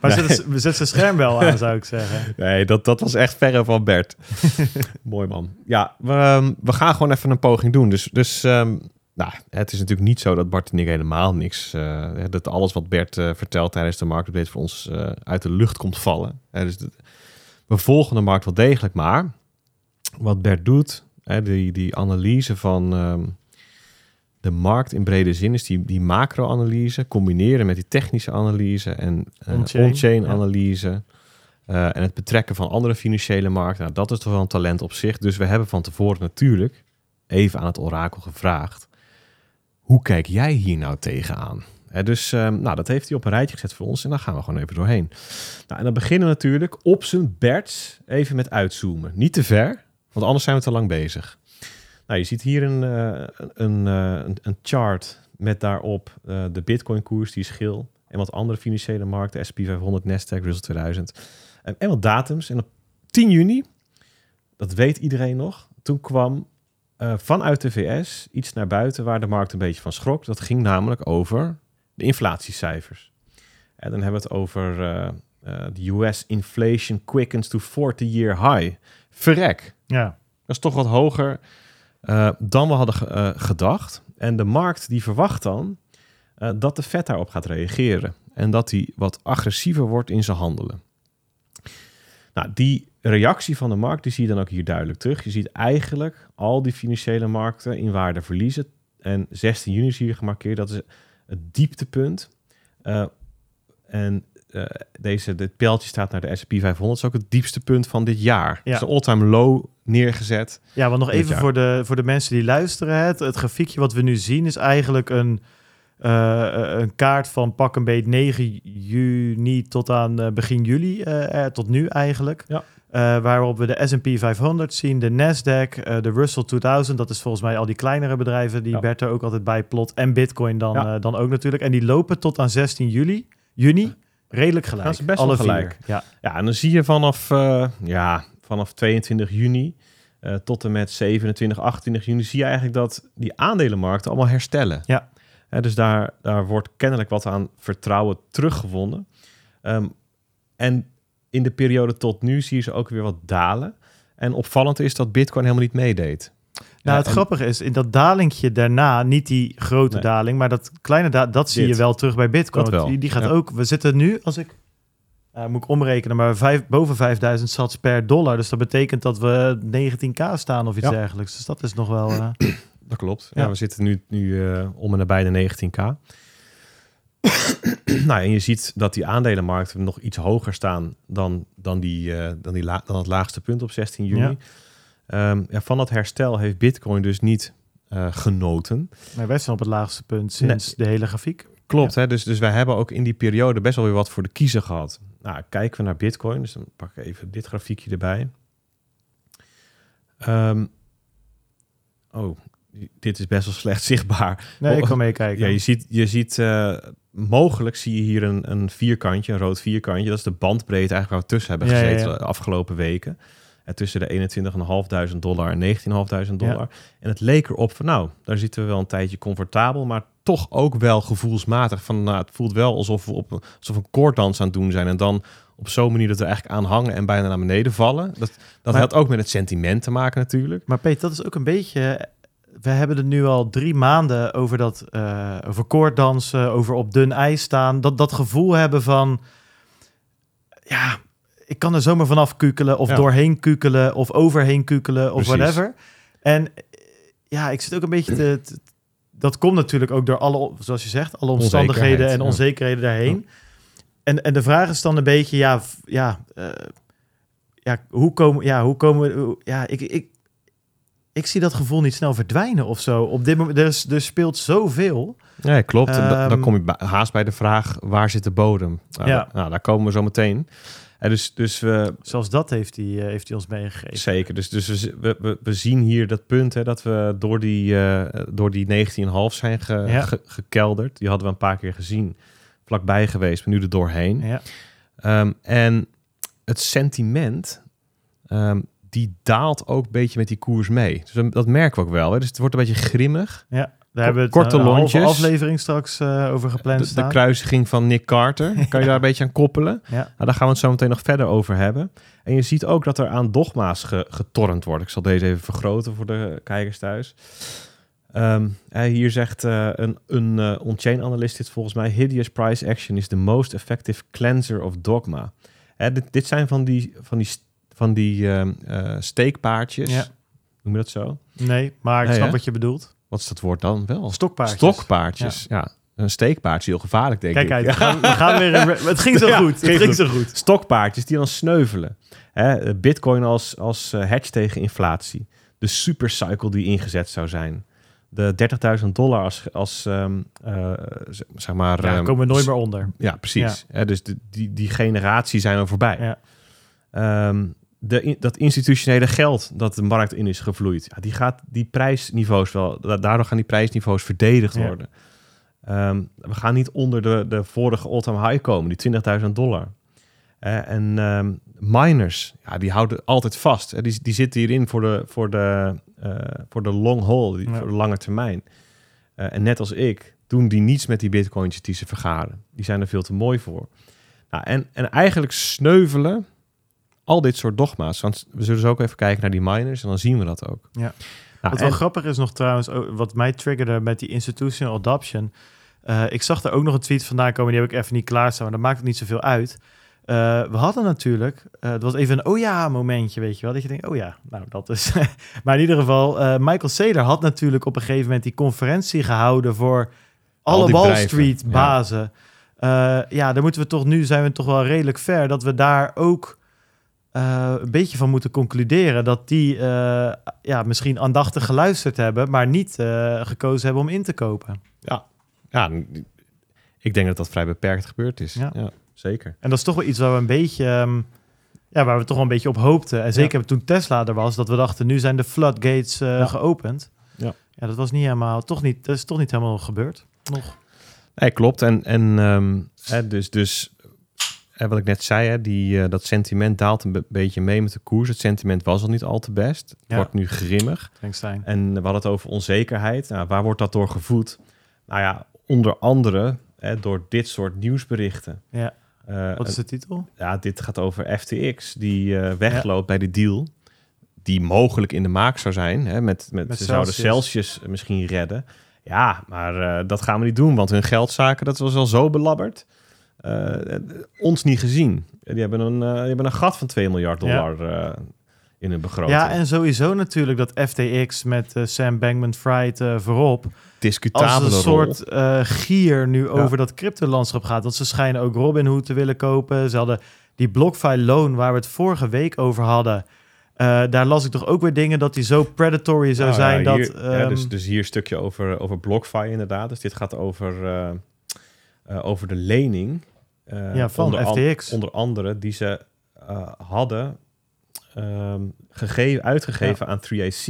[SPEAKER 1] maar zet, zet zijn scherm wel aan, zou ik zeggen.
[SPEAKER 2] Nee, dat, dat was echt verre van Bert. Mooi man. Ja, we, ehm, we gaan gewoon even een poging doen. Dus, dus ehm, nou, het is natuurlijk niet zo dat Bart en ik helemaal niks... eh, dat alles wat Bert eh, vertelt tijdens de marktupdate voor ons eh, uit de lucht komt vallen. Dus de- we volgen de markt wel degelijk, maar wat Bert doet, die, die analyse van ehm, de markt in brede zin, is die, die macro-analyse combineren met die technische analyse en
[SPEAKER 1] On-chain,
[SPEAKER 2] analyse. en het betrekken van andere financiële markten, nou, dat is toch wel een talent op zich. Dus we hebben van tevoren natuurlijk even aan het orakel gevraagd. Hoe kijk jij hier nou tegenaan? Hè, dus ehm, nou, dat heeft hij op een rijtje gezet voor ons en daar gaan we gewoon even doorheen. Nou, en dan beginnen we natuurlijk op zijn Berts even met uitzoomen. Niet te ver, want anders zijn we te lang bezig. Nou, je ziet hier een, eh, eh, een, een chart met daarop eh, de Bitcoin-koers, die is geel. En wat andere financiële markten, S&P 500, Nasdaq, Russell 2000. En, en wat datums. En op 10 juni, dat weet iedereen nog, toen kwam eh, vanuit de VS iets naar buiten waar de markt een beetje van schrok. Dat ging namelijk over de inflatiecijfers. En dan hebben we het over eh, eh, de US inflation quickens to 40-year high. Verrek.
[SPEAKER 1] Ja,
[SPEAKER 2] Dat is toch wat hoger dan we hadden ge- gedacht. En de markt die verwacht dan dat de Fed daarop gaat reageren. En dat hij wat agressiever wordt in zijn handelen. Nou, die reactie van de markt die zie je dan ook hier duidelijk terug. Je ziet eigenlijk al die financiële markten in waarde verliezen. En 16 juni is hier gemarkeerd. Dat is het dieptepunt. Eh, en eh, deze, dit pijltje staat naar de S&P 500. Dat is ook het diepste punt van dit jaar. Het is een all-time low neergezet.
[SPEAKER 1] Ja, want nog even
[SPEAKER 2] jaar.
[SPEAKER 1] voor de, voor de mensen die luisteren. Het, het grafiekje wat we nu zien is eigenlijk een, eh, een kaart van pak een beet 9 juni tot aan begin juli. tot nu eigenlijk.
[SPEAKER 2] Ja.
[SPEAKER 1] Eh, waarop we de S&P 500 zien, de Nasdaq, eh, de Russell 2000. Dat is volgens mij al die kleinere bedrijven die
[SPEAKER 2] Ja.
[SPEAKER 1] Bert er ook altijd bij plot. En Bitcoin dan,
[SPEAKER 2] Ja.
[SPEAKER 1] eh, dan ook natuurlijk. En die lopen tot aan 16 juli, juni redelijk gelijk.
[SPEAKER 2] Dat is best
[SPEAKER 1] Alle vier.
[SPEAKER 2] gelijk.
[SPEAKER 1] Ja.
[SPEAKER 2] Ja, en dan zie je vanaf, ja, vanaf 22 juni tot en met 27, 28 juni... zie je eigenlijk dat die aandelenmarkten allemaal herstellen.
[SPEAKER 1] Ja.
[SPEAKER 2] Dus daar, daar wordt kennelijk wat aan vertrouwen teruggevonden. Ehm, en in de periode tot nu zie je ze ook weer wat dalen. En opvallend is dat Bitcoin helemaal niet meedeed.
[SPEAKER 1] Nou,
[SPEAKER 2] Ja,
[SPEAKER 1] het
[SPEAKER 2] en-
[SPEAKER 1] grappige is, in dat dalingje daarna, niet die grote
[SPEAKER 2] Nee.
[SPEAKER 1] daling, maar dat kleine da dat zie je wel terug bij Bitcoin. Die, die gaat
[SPEAKER 2] ja.
[SPEAKER 1] ook, we zitten nu, als ik, eh, moet ik omrekenen, maar vijf, boven 5000 sats per dollar. Dus dat betekent dat we 19k staan of iets
[SPEAKER 2] Ja.
[SPEAKER 1] dergelijks. Dus dat is nog wel, eh,
[SPEAKER 2] dat klopt. Ja.
[SPEAKER 1] Ja.
[SPEAKER 2] we zitten nu, nu eh, om en nabij de 19k. nou, en je ziet dat die aandelenmarkten nog iets hoger staan dan, dan, die, eh, dan, die la- dan het laagste punt op 16 juni.
[SPEAKER 1] Ja.
[SPEAKER 2] Ehm, ja, van dat herstel heeft Bitcoin dus niet eh, genoten.
[SPEAKER 1] Nee, wij zijn op het laagste punt sinds de hele grafiek.
[SPEAKER 2] Klopt, hè? Dus, dus wij hebben ook in die periode best wel weer wat voor de kiezer gehad. Nou, kijken we naar Bitcoin, dus dan pak ik even dit grafiekje erbij. Ehm, oh, dit is best wel slecht zichtbaar.
[SPEAKER 1] Nee, ik kan meekijken.
[SPEAKER 2] Ja, je ziet, je ziet eh, mogelijk zie je hier een, een vierkantje, een rood vierkantje. Dat is de bandbreedte eigenlijk waar we tussen hebben
[SPEAKER 1] ja,
[SPEAKER 2] gezeten
[SPEAKER 1] ja.
[SPEAKER 2] de afgelopen weken. En tussen de 21.500 dollar en 19.500 dollar. En het leek erop van, nou, daar zitten we wel een tijdje comfortabel, maar toch ook wel gevoelsmatig. Van, nou, het voelt wel alsof we op alsof een koorddans aan het doen zijn. En dan op zo'n manier dat we eigenlijk aan hangen en bijna naar beneden vallen. Dat, dat
[SPEAKER 1] Maar-
[SPEAKER 2] had ook met het sentiment te maken natuurlijk.
[SPEAKER 1] Maar Peet, dat is ook een beetje... We hebben het nu al drie maanden over dat eh over koorddansen, over op dun ijs staan. Dat, dat gevoel hebben van... Ja, ik kan er zomaar vanaf kukelen of
[SPEAKER 2] Ja.
[SPEAKER 1] doorheen kukelen of overheen kukelen of
[SPEAKER 2] Precies.
[SPEAKER 1] whatever. En eh, ja, ik zit ook een beetje te... te- dat komt natuurlijk ook door alle, zoals je zegt, alle omstandigheden en
[SPEAKER 2] ja.
[SPEAKER 1] onzekerheden daarheen. En, en de vraag is dan een beetje, ja, ja, eh, ja, hoe komen, ja, hoe komen ja, ik, ik, ik zie dat gevoel niet snel verdwijnen of zo. Op dit moment, er, er speelt zoveel.
[SPEAKER 2] Ja, klopt. En dan
[SPEAKER 1] Ehm,
[SPEAKER 2] kom je haast bij de vraag, waar zit de bodem? Nou,
[SPEAKER 1] Ja.
[SPEAKER 2] nou, daar komen we zo meteen. En dus, dus we,
[SPEAKER 1] Zelfs dat heeft hij, eh, heeft hij ons meegegeven.
[SPEAKER 2] zeker, dus, dus we, we, we, zien hier dat punt, hè, dat we door die, eh, door die 19,5 zijn ge-
[SPEAKER 1] Ja.
[SPEAKER 2] ge- gekelderd. Die hadden we een paar keer gezien, vlakbij geweest, maar nu er doorheen.
[SPEAKER 1] Ja,
[SPEAKER 2] Ehm, en het sentiment, ehm, die daalt ook een beetje met die koers mee. Dus dat- merken we ook wel. Hè. Dus het wordt een beetje grimmig.
[SPEAKER 1] ja. Daar hebben we het,
[SPEAKER 2] korte
[SPEAKER 1] eh, een aflevering straks eh, over gepland
[SPEAKER 2] De, de
[SPEAKER 1] staan.
[SPEAKER 2] kruisiging van Nick Carter. Kan je daar een beetje aan koppelen?
[SPEAKER 1] Ja.
[SPEAKER 2] Nou, daar gaan we het zo meteen nog verder over hebben. En je ziet ook dat er aan dogma's ge- getornd wordt. Ik zal deze even vergroten voor de kijkers thuis. Ehm, eh, hier zegt eh, een, een eh, on-chain analyst dit volgens mij... Hideous price action is the most effective cleanser of dogma. Hè, dit, dit zijn van die, van die, van die eh, steekpaardjes.
[SPEAKER 1] Ja.
[SPEAKER 2] Noem je dat zo?
[SPEAKER 1] Nee, maar ik
[SPEAKER 2] Nee,
[SPEAKER 1] snap
[SPEAKER 2] hè?
[SPEAKER 1] wat je bedoelt.
[SPEAKER 2] Wat is dat woord dan wel?
[SPEAKER 1] Stokpaardjes.
[SPEAKER 2] Stokpaardjes, ja. Een steekpaard is heel gevaarlijk, denk
[SPEAKER 1] Kijk
[SPEAKER 2] ik.
[SPEAKER 1] uit, we gaan, we gaan weer... Het ging zo
[SPEAKER 2] Ja,
[SPEAKER 1] goed. Het
[SPEAKER 2] ging
[SPEAKER 1] zo goed.
[SPEAKER 2] stokpaardjes die dan sneuvelen. Hè, Bitcoin als, als eh, hedge tegen inflatie. De supercycle die ingezet zou zijn. De 30.000 dollar als, als ehm, eh, zeg maar...
[SPEAKER 1] Ja,
[SPEAKER 2] ehm,
[SPEAKER 1] komen we nooit meer onder.
[SPEAKER 2] Ja, precies. Hè, dus de, die, die generatie zijn we voorbij.
[SPEAKER 1] Ja.
[SPEAKER 2] De, dat institutionele geld dat de markt in is gevloeid, ja, die gaat die prijsniveaus wel, da- daardoor gaan die prijsniveaus verdedigd
[SPEAKER 1] Ja.
[SPEAKER 2] worden. Ehm, we gaan niet onder de, de vorige all-time high komen, die 20.000 dollar. En ehm, miners, ja, die houden altijd vast. Die, die zitten hierin voor de, voor de, eh, voor de long haul, die,
[SPEAKER 1] Ja.
[SPEAKER 2] voor de lange termijn. Eh, en net als ik doen die niets met die bitcoins die ze vergaren. Die zijn er veel te mooi voor. Nou, en, en eigenlijk sneuvelen al dit soort dogma's. Want we zullen zo ook even kijken naar die miners en dan zien we dat ook.
[SPEAKER 1] Ja.
[SPEAKER 2] Nou,
[SPEAKER 1] Wat wel
[SPEAKER 2] en-
[SPEAKER 1] grappig is nog trouwens, wat mij triggerde met die institutional adoption. eh, ik zag er ook nog een tweet vandaan komen, die heb ik even niet klaarstaan, maar dat maakt het niet zoveel uit. Eh, we hadden natuurlijk, eh het was even een oh ja momentje, weet je wel. Dat je denkt, oh ja, nou dat is... maar in ieder geval, Michael Saylor had natuurlijk op een gegeven moment die conferentie gehouden voor
[SPEAKER 2] Al
[SPEAKER 1] alle Wall
[SPEAKER 2] bedrijven,
[SPEAKER 1] Street bazen. Ja. ja, daar moeten we toch nu, zijn we toch wel redelijk ver, dat we daar ook eh, een beetje van moeten concluderen dat die eh, ja, misschien aandachtig geluisterd hebben, maar niet eh, gekozen hebben om in te kopen.
[SPEAKER 2] ja, ik denk dat dat vrij beperkt gebeurd is.
[SPEAKER 1] Ja.
[SPEAKER 2] Ja, zeker.
[SPEAKER 1] En dat is toch wel iets waar we een beetje, ehm, ja, waar we toch wel een beetje op hoopten. En zeker toen Tesla er was, dat we dachten, nu zijn de floodgates
[SPEAKER 2] Ja.
[SPEAKER 1] geopend.
[SPEAKER 2] Ja.
[SPEAKER 1] ja, dat was niet helemaal, toch niet, dat is toch niet helemaal gebeurd. Nog.
[SPEAKER 2] Nee, klopt. En, en ehm, hè, dus, dus wat ik net zei, hè, die, eh, dat sentiment daalt een be- beetje mee met de koers. Het sentiment was al niet al te best. Het
[SPEAKER 1] Ja.
[SPEAKER 2] wordt nu grimmig. En we hadden het over onzekerheid. Nou, waar wordt dat door gevoed? Nou ja, onder andere hè, door dit soort nieuwsberichten.
[SPEAKER 1] Ja.
[SPEAKER 2] Eh,
[SPEAKER 1] Wat is de titel?
[SPEAKER 2] ja, dit gaat over FTX, die eh, wegloopt bij de deal. Die mogelijk in de maak zou zijn. Hè, met, met,
[SPEAKER 1] Met
[SPEAKER 2] ze zouden Celsius. Misschien redden. Ja, maar eh, dat gaan we niet doen, want hun geldzaken, dat was al zo belabberd. Eh, eh, ons niet gezien. Die hebben, een, eh, die hebben een gat van 2 miljard dollar. Ja, in hun begroting.
[SPEAKER 1] Ja, en sowieso natuurlijk dat FTX met eh, Sam Bankman-Fried eh, voorop... als
[SPEAKER 2] discutabele
[SPEAKER 1] een
[SPEAKER 2] rol.
[SPEAKER 1] soort eh, gier nu over dat cryptolandschap gaat. Want ze schijnen ook Robinhood te willen kopen. Ze hadden die BlockFi loan waar we het vorige week over hadden. Eh, daar las ik toch ook weer dingen dat die zo predatory zou
[SPEAKER 2] Nou ja,
[SPEAKER 1] zijn. dat,
[SPEAKER 2] hier, ja,
[SPEAKER 1] ehm,
[SPEAKER 2] dus, dus hier een stukje over, over BlockFi inderdaad. Dus dit gaat over, eh, eh, over de lening. Eh,
[SPEAKER 1] Ja, van
[SPEAKER 2] onder, an-
[SPEAKER 1] FTX.
[SPEAKER 2] onder andere die ze eh, hadden ehm, gegeven, uitgegeven aan 3AC.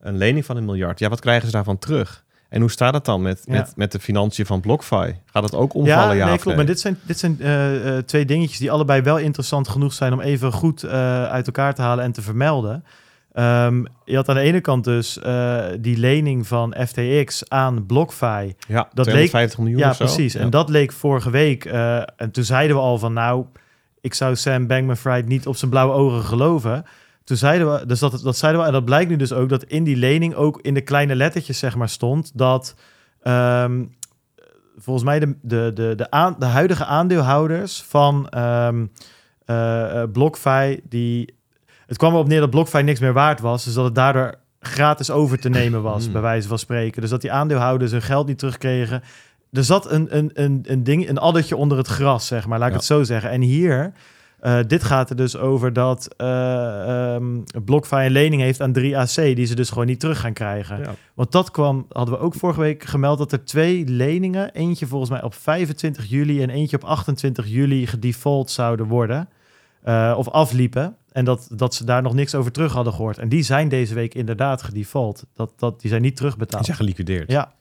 [SPEAKER 2] Een lening van een miljard. Ja, wat krijgen ze daarvan terug? En hoe staat het dan met,
[SPEAKER 1] Ja.
[SPEAKER 2] met, met de financiën van BlockFi? Gaat het ook omvallen? Ja,
[SPEAKER 1] nee,
[SPEAKER 2] of
[SPEAKER 1] klopt. Maar dit zijn, dit zijn eh, twee dingetjes die allebei wel interessant genoeg zijn om even goed uit elkaar te halen en te vermelden. Ehm, je had aan de ene kant dus eh, die lening van FTX aan BlockFi.
[SPEAKER 2] Ja,
[SPEAKER 1] dat
[SPEAKER 2] 250 miljoen
[SPEAKER 1] Ja,
[SPEAKER 2] of zo.
[SPEAKER 1] precies.
[SPEAKER 2] Ja.
[SPEAKER 1] En dat leek vorige week. eh, en toen zeiden we al van nou, ik zou Sam Bankman-Fried niet op zijn blauwe ogen geloven. Toen zeiden we, dus dat, dat zeiden we, en dat blijkt nu dus ook dat in die lening ook in de kleine lettertjes zeg maar stond dat ehm, volgens mij de, de, de, de, aan, de huidige aandeelhouders van eh, BlockFi, die, het kwam erop neer dat BlockFi niks meer waard was, dus dat het daardoor gratis over te nemen was,
[SPEAKER 2] Hmm.
[SPEAKER 1] bij wijze van spreken. Dus dat die aandeelhouders hun geld niet terugkregen. Er zat een, een, een, een ding, een addertje onder het gras, zeg maar, laat ik
[SPEAKER 2] Ja.
[SPEAKER 1] het zo zeggen. En hier, eh, dit gaat er dus over dat ehm, BlockFi een lening heeft aan 3AC, die ze dus gewoon niet terug gaan krijgen.
[SPEAKER 2] Ja.
[SPEAKER 1] Want dat kwam, hadden we ook vorige week gemeld, dat er twee leningen, eentje volgens mij op 25 juli en eentje op 28 juli gedefault zouden worden. Eh, of afliepen. En dat, dat ze daar nog niks over terug hadden gehoord. En die zijn deze week inderdaad gedefault. Dat, dat, die zijn niet
[SPEAKER 2] Die
[SPEAKER 1] terugbetaald.
[SPEAKER 2] zijn geliquideerd.
[SPEAKER 1] Ja,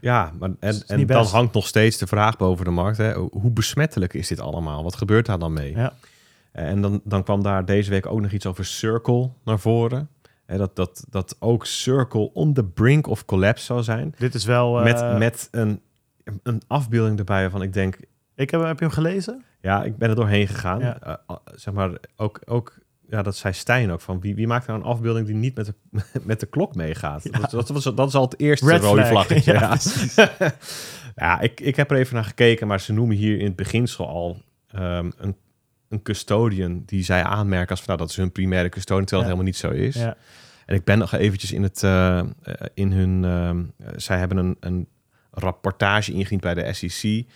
[SPEAKER 2] Ja, maar en, en dan hangt nog steeds de vraag boven de markt. Hè? Hoe besmettelijk is dit allemaal? Wat gebeurt daar dan mee?
[SPEAKER 1] ja.
[SPEAKER 2] En dan, dan kwam daar deze week ook nog iets over Circle naar voren. Hè, dat, dat, dat ook Circle on the brink of collapse zou zijn.
[SPEAKER 1] dit is wel... eh,
[SPEAKER 2] met met een, een afbeelding erbij waarvan ik denk...
[SPEAKER 1] ik heb, heb je hem gelezen?
[SPEAKER 2] Ja, ik ben er doorheen gegaan.
[SPEAKER 1] Ja.
[SPEAKER 2] Eh, zeg maar, ook, ook, ja, dat zei Stijn ook. Van wie, wie maakt nou een afbeelding die niet met de, met de klok meegaat? Dat, dat, was, dat is al het eerste
[SPEAKER 1] Red
[SPEAKER 2] rode
[SPEAKER 1] flag.
[SPEAKER 2] vlaggetje.
[SPEAKER 1] Ja,
[SPEAKER 2] Ja, ik, ik heb er even naar gekeken, maar ze noemen hier in het beginsel al ehm, een, een custodian die zij aanmerken als van, nou, dat is hun primaire custodian, terwijl het helemaal niet zo is.
[SPEAKER 1] Ja.
[SPEAKER 2] En ik ben nog eventjes in het, eh, eh, in hun, ehm, eh, zij hebben een, een rapportage ingediend bij de SEC.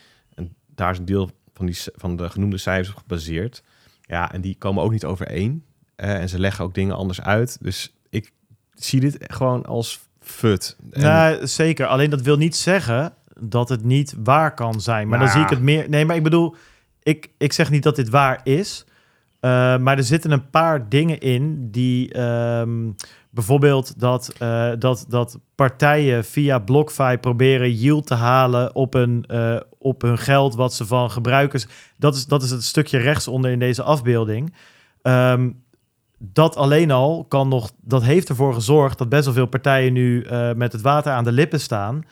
[SPEAKER 2] Daar is een deel van, die, van de genoemde cijfers op gebaseerd. Ja, en die komen ook niet overeen. En ze leggen ook dingen anders uit. Dus ik zie dit gewoon als fut. En-
[SPEAKER 1] Nou, zeker. Alleen dat wil niet zeggen dat het niet waar kan zijn. Maar
[SPEAKER 2] Nou
[SPEAKER 1] dan zie ik het meer... Nee, maar ik bedoel... Ik, ik zeg niet dat dit waar is. Eh, maar er zitten een paar dingen in die... ehm, bijvoorbeeld dat, eh, dat, dat partijen via BlockFi proberen yield te halen op hun, eh, op hun geld... wat ze van gebruikers... Dat is, dat is het stukje rechtsonder in deze afbeelding. Ehm, dat alleen al kan nog, dat heeft ervoor gezorgd dat best wel veel partijen nu met het water aan de lippen staan.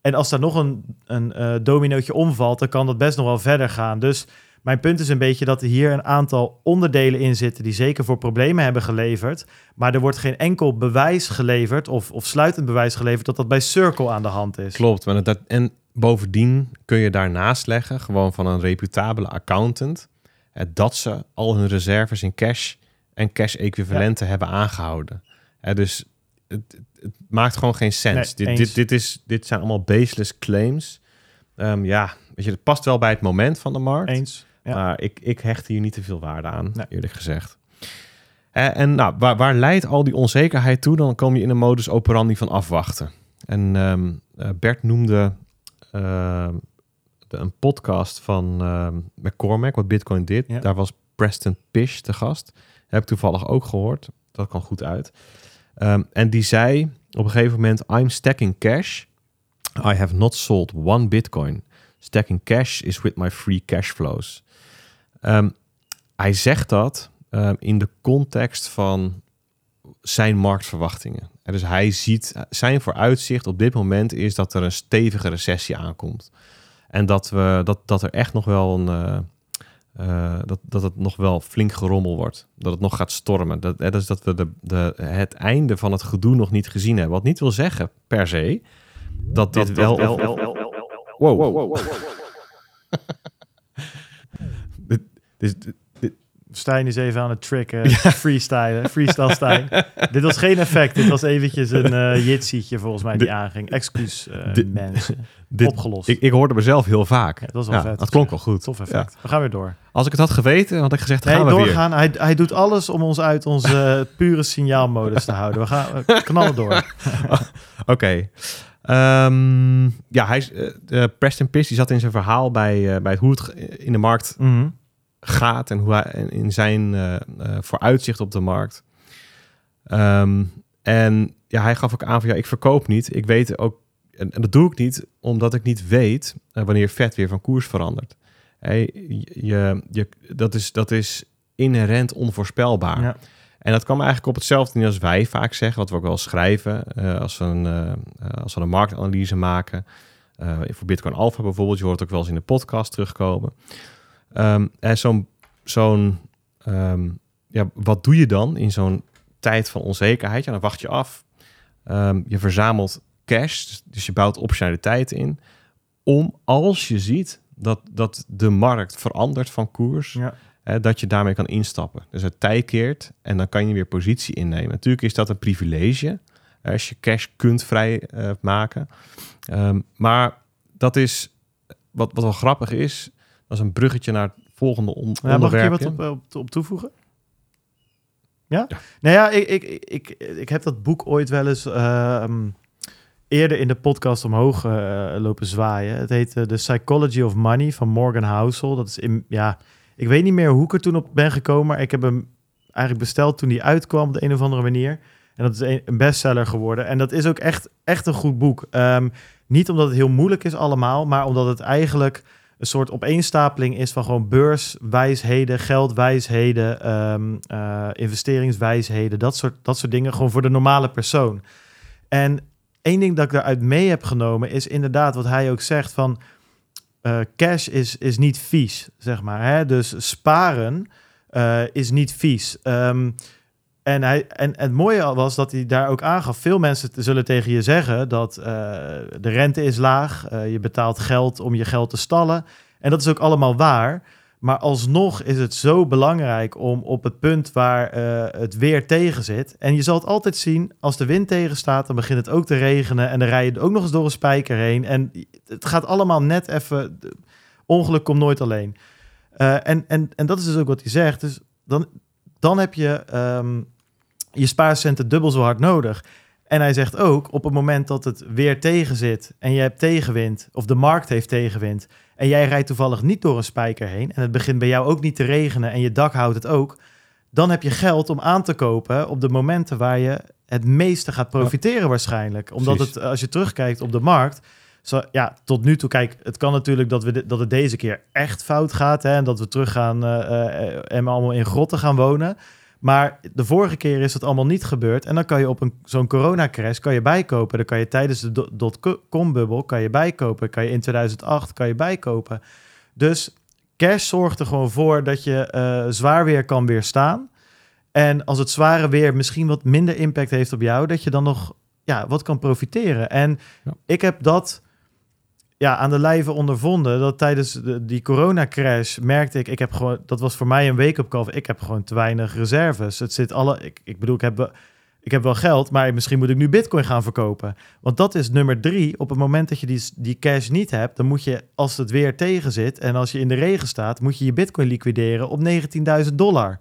[SPEAKER 1] En als daar nog een, een dominootje omvalt, dan kan dat best nog wel verder gaan. Dus mijn punt is een beetje dat er hier een aantal onderdelen in zitten die zeker voor problemen hebben geleverd. Maar er wordt geen enkel bewijs geleverd of, of sluitend bewijs geleverd dat dat bij Circle aan de hand is.
[SPEAKER 2] Klopt. Maar dat, en bovendien kun je daarnaast leggen, gewoon van een reputabele accountant, eh, dat ze al hun reserves in cash en cash-equivalenten hebben aangehouden. Eh, dus het, het- maakt gewoon geen sens.
[SPEAKER 1] Nee,
[SPEAKER 2] dit, dit, dit, is, dit zijn allemaal baseless claims. Ehm, ja, weet je, het past wel bij het moment van de markt.
[SPEAKER 1] Eens. Ja.
[SPEAKER 2] Maar ik, ik hecht hier niet te veel waarde aan,
[SPEAKER 1] Nee.
[SPEAKER 2] eerlijk gezegd. Eh, en nou, waar, waar leidt al die onzekerheid toe? Dan kom je in een modus operandi van afwachten. En ehm, eh, Bert noemde ehm, de, een podcast van ehm, McCormack, wat Bitcoin dit.
[SPEAKER 1] Ja.
[SPEAKER 2] Daar was Preston Pish te gast. Heb ik toevallig ook gehoord. Dat kan goed uit. En die zei op een gegeven moment: I'm stacking cash. I have not sold one Bitcoin. Stacking cash is with my free cash flows. Ehm, hij zegt dat ehm, in de context van zijn marktverwachtingen. En dus hij ziet, zijn vooruitzicht op dit moment is dat er een stevige recessie aankomt. En dat, we, dat, dat er echt nog wel een. eh, eh, dat, dat het nog wel flink gerommel wordt. Dat het nog gaat stormen. Dat, hè, dus dat we de, de, het einde van het gedoe nog niet gezien hebben. Wat niet wil zeggen, per se, dat dit wel... Wow. Dit-
[SPEAKER 1] Stijn is even aan het tricken, freestylen, freestyle Stijn. dit was geen effect, dit was eventjes een uh, jitsietje volgens mij die aanging. Excuus uh,
[SPEAKER 2] Dit-
[SPEAKER 1] mensen,
[SPEAKER 2] Dit,
[SPEAKER 1] opgelost.
[SPEAKER 2] ik, ik hoorde mezelf heel vaak.
[SPEAKER 1] Ja, dat was wel
[SPEAKER 2] Ja,
[SPEAKER 1] vet.
[SPEAKER 2] Dat klonk wel goed.
[SPEAKER 1] Tof effect. We gaan weer door.
[SPEAKER 2] Als ik het had geweten, had ik gezegd,
[SPEAKER 1] Nee,
[SPEAKER 2] gaan we weer.
[SPEAKER 1] doorgaan. Hij, hij doet alles om ons uit onze eh, pure signaalmodus te houden. We gaan knallen door.
[SPEAKER 2] Oké. Ehm, ja, hij, eh, Preston Piss die zat in zijn verhaal bij, eh, bij hoe het in de markt
[SPEAKER 1] Mhm.
[SPEAKER 2] Gaat en hoe hij in zijn eh, eh, vooruitzicht op de markt. Ehm, en ja, hij gaf ook aan van ja, ik verkoop niet. Ik weet ook, en, en dat doe ik niet omdat ik niet weet eh, wanneer vet weer van koers verandert. Hey, je, je, dat, is, dat is inherent onvoorspelbaar.
[SPEAKER 1] Ja.
[SPEAKER 2] En dat kwam eigenlijk op hetzelfde niet als wij vaak zeggen, wat we ook wel schrijven als, we een, als we een marktanalyse maken. Eh, voor Bitcoin Alpha bijvoorbeeld, je hoort het ook wel eens in de podcast terugkomen. Ehm, en zo'n, zo'n ehm, ja, wat doe je dan in zo'n tijd van onzekerheid? Ja, dan wacht je af. Ehm, je verzamelt cash, dus, dus je bouwt optionaliteit in. Om als je ziet dat, dat de markt verandert van koers,
[SPEAKER 1] Ja.
[SPEAKER 2] hè, dat je daarmee kan instappen. Dus het tij keert en dan kan je weer positie innemen. Natuurlijk is dat een privilege als je cash kunt vrijmaken. maken. Ehm, maar dat is wat, wat wel grappig is. Dat is een bruggetje naar het volgende on-
[SPEAKER 1] Ja, mag ik hier wat op, op, op toevoegen? Ja? Nou ja, ik, ik, ik, ik heb dat boek ooit wel eens ehm, eerder in de podcast omhoog eh, lopen zwaaien. Het heet eh, The Psychology of Money van Morgan Housel. Dat is in, ja, ik weet niet meer hoe ik er toen op ben gekomen, maar ik heb hem eigenlijk besteld toen die uitkwam op de een of andere manier. En dat is een, een bestseller geworden. En dat is ook echt, echt een goed boek. Ehm, niet omdat het heel moeilijk is allemaal, maar omdat het eigenlijk een soort opeenstapeling is van gewoon beurswijsheden, geldwijsheden, ehm, eh, investeringswijsheden, dat soort, dat soort dingen, gewoon voor de normale persoon. En één ding dat ik daaruit mee heb genomen is inderdaad wat hij ook zegt van eh, cash is, is niet vies, zeg maar. Hè? Dus sparen eh, is niet vies. Ehm, en, hij, en het mooie was dat hij daar ook aangaf. Veel mensen zullen tegen je zeggen dat eh, de rente is laag. eh, je betaalt geld om je geld te stallen. En dat is ook allemaal waar. Maar alsnog is het zo belangrijk om op het punt waar eh, het weer tegen zit. En je zal het altijd zien, als de wind tegen staat, dan begint het ook te regenen. En dan rij je ook nog eens door een spijker heen. En het gaat allemaal net even. Ongeluk komt nooit alleen. En, en, en dat is dus ook wat hij zegt. Dus dan, dan heb je ehm, je spaarcenten dubbel zo hard nodig. En hij zegt ook, op het moment dat het weer tegen zit en je hebt tegenwind, of de markt heeft tegenwind, en jij rijdt toevallig niet door een spijker heen, en het begint bij jou ook niet te regenen en je dak houdt het ook, dan heb je geld om aan te kopen op de momenten waar je het meeste gaat profiteren waarschijnlijk. Omdat
[SPEAKER 2] Precies.
[SPEAKER 1] het, als je terugkijkt op de markt, zo, ja, tot nu toe, kijk, het kan natuurlijk dat, we de- dat het deze keer echt fout gaat. Hè, en dat we terug gaan eh, en allemaal in grotten gaan wonen. Maar de vorige keer is dat allemaal niet gebeurd. En dan kan je op een, zo'n coronacrash kan je bijkopen. Dan kan je tijdens de do- dotcom-bubbel kan je bijkopen. Kan je in 2008 kan je bijkopen. Dus cash zorgt er gewoon voor dat je eh, zwaar weer kan weerstaan. En als het zware weer misschien wat minder impact heeft op jou, dat je dan nog ja, wat kan profiteren. En
[SPEAKER 2] Ja.
[SPEAKER 1] ik heb dat ja, aan de lijve ondervonden. Dat tijdens de, die coronacrash merkte ik, ik heb gewoon, dat was voor mij een wake-up call. Ik heb gewoon te weinig reserves. Het zit alle, ik, ik bedoel, ik heb, ik heb wel geld, maar misschien moet ik nu bitcoin gaan verkopen. Want dat is nummer drie. Op het moment dat je die, die cash niet hebt, dan moet je, als het weer tegen zit en als je in de regen staat, moet je je bitcoin liquideren op 19.000 dollar.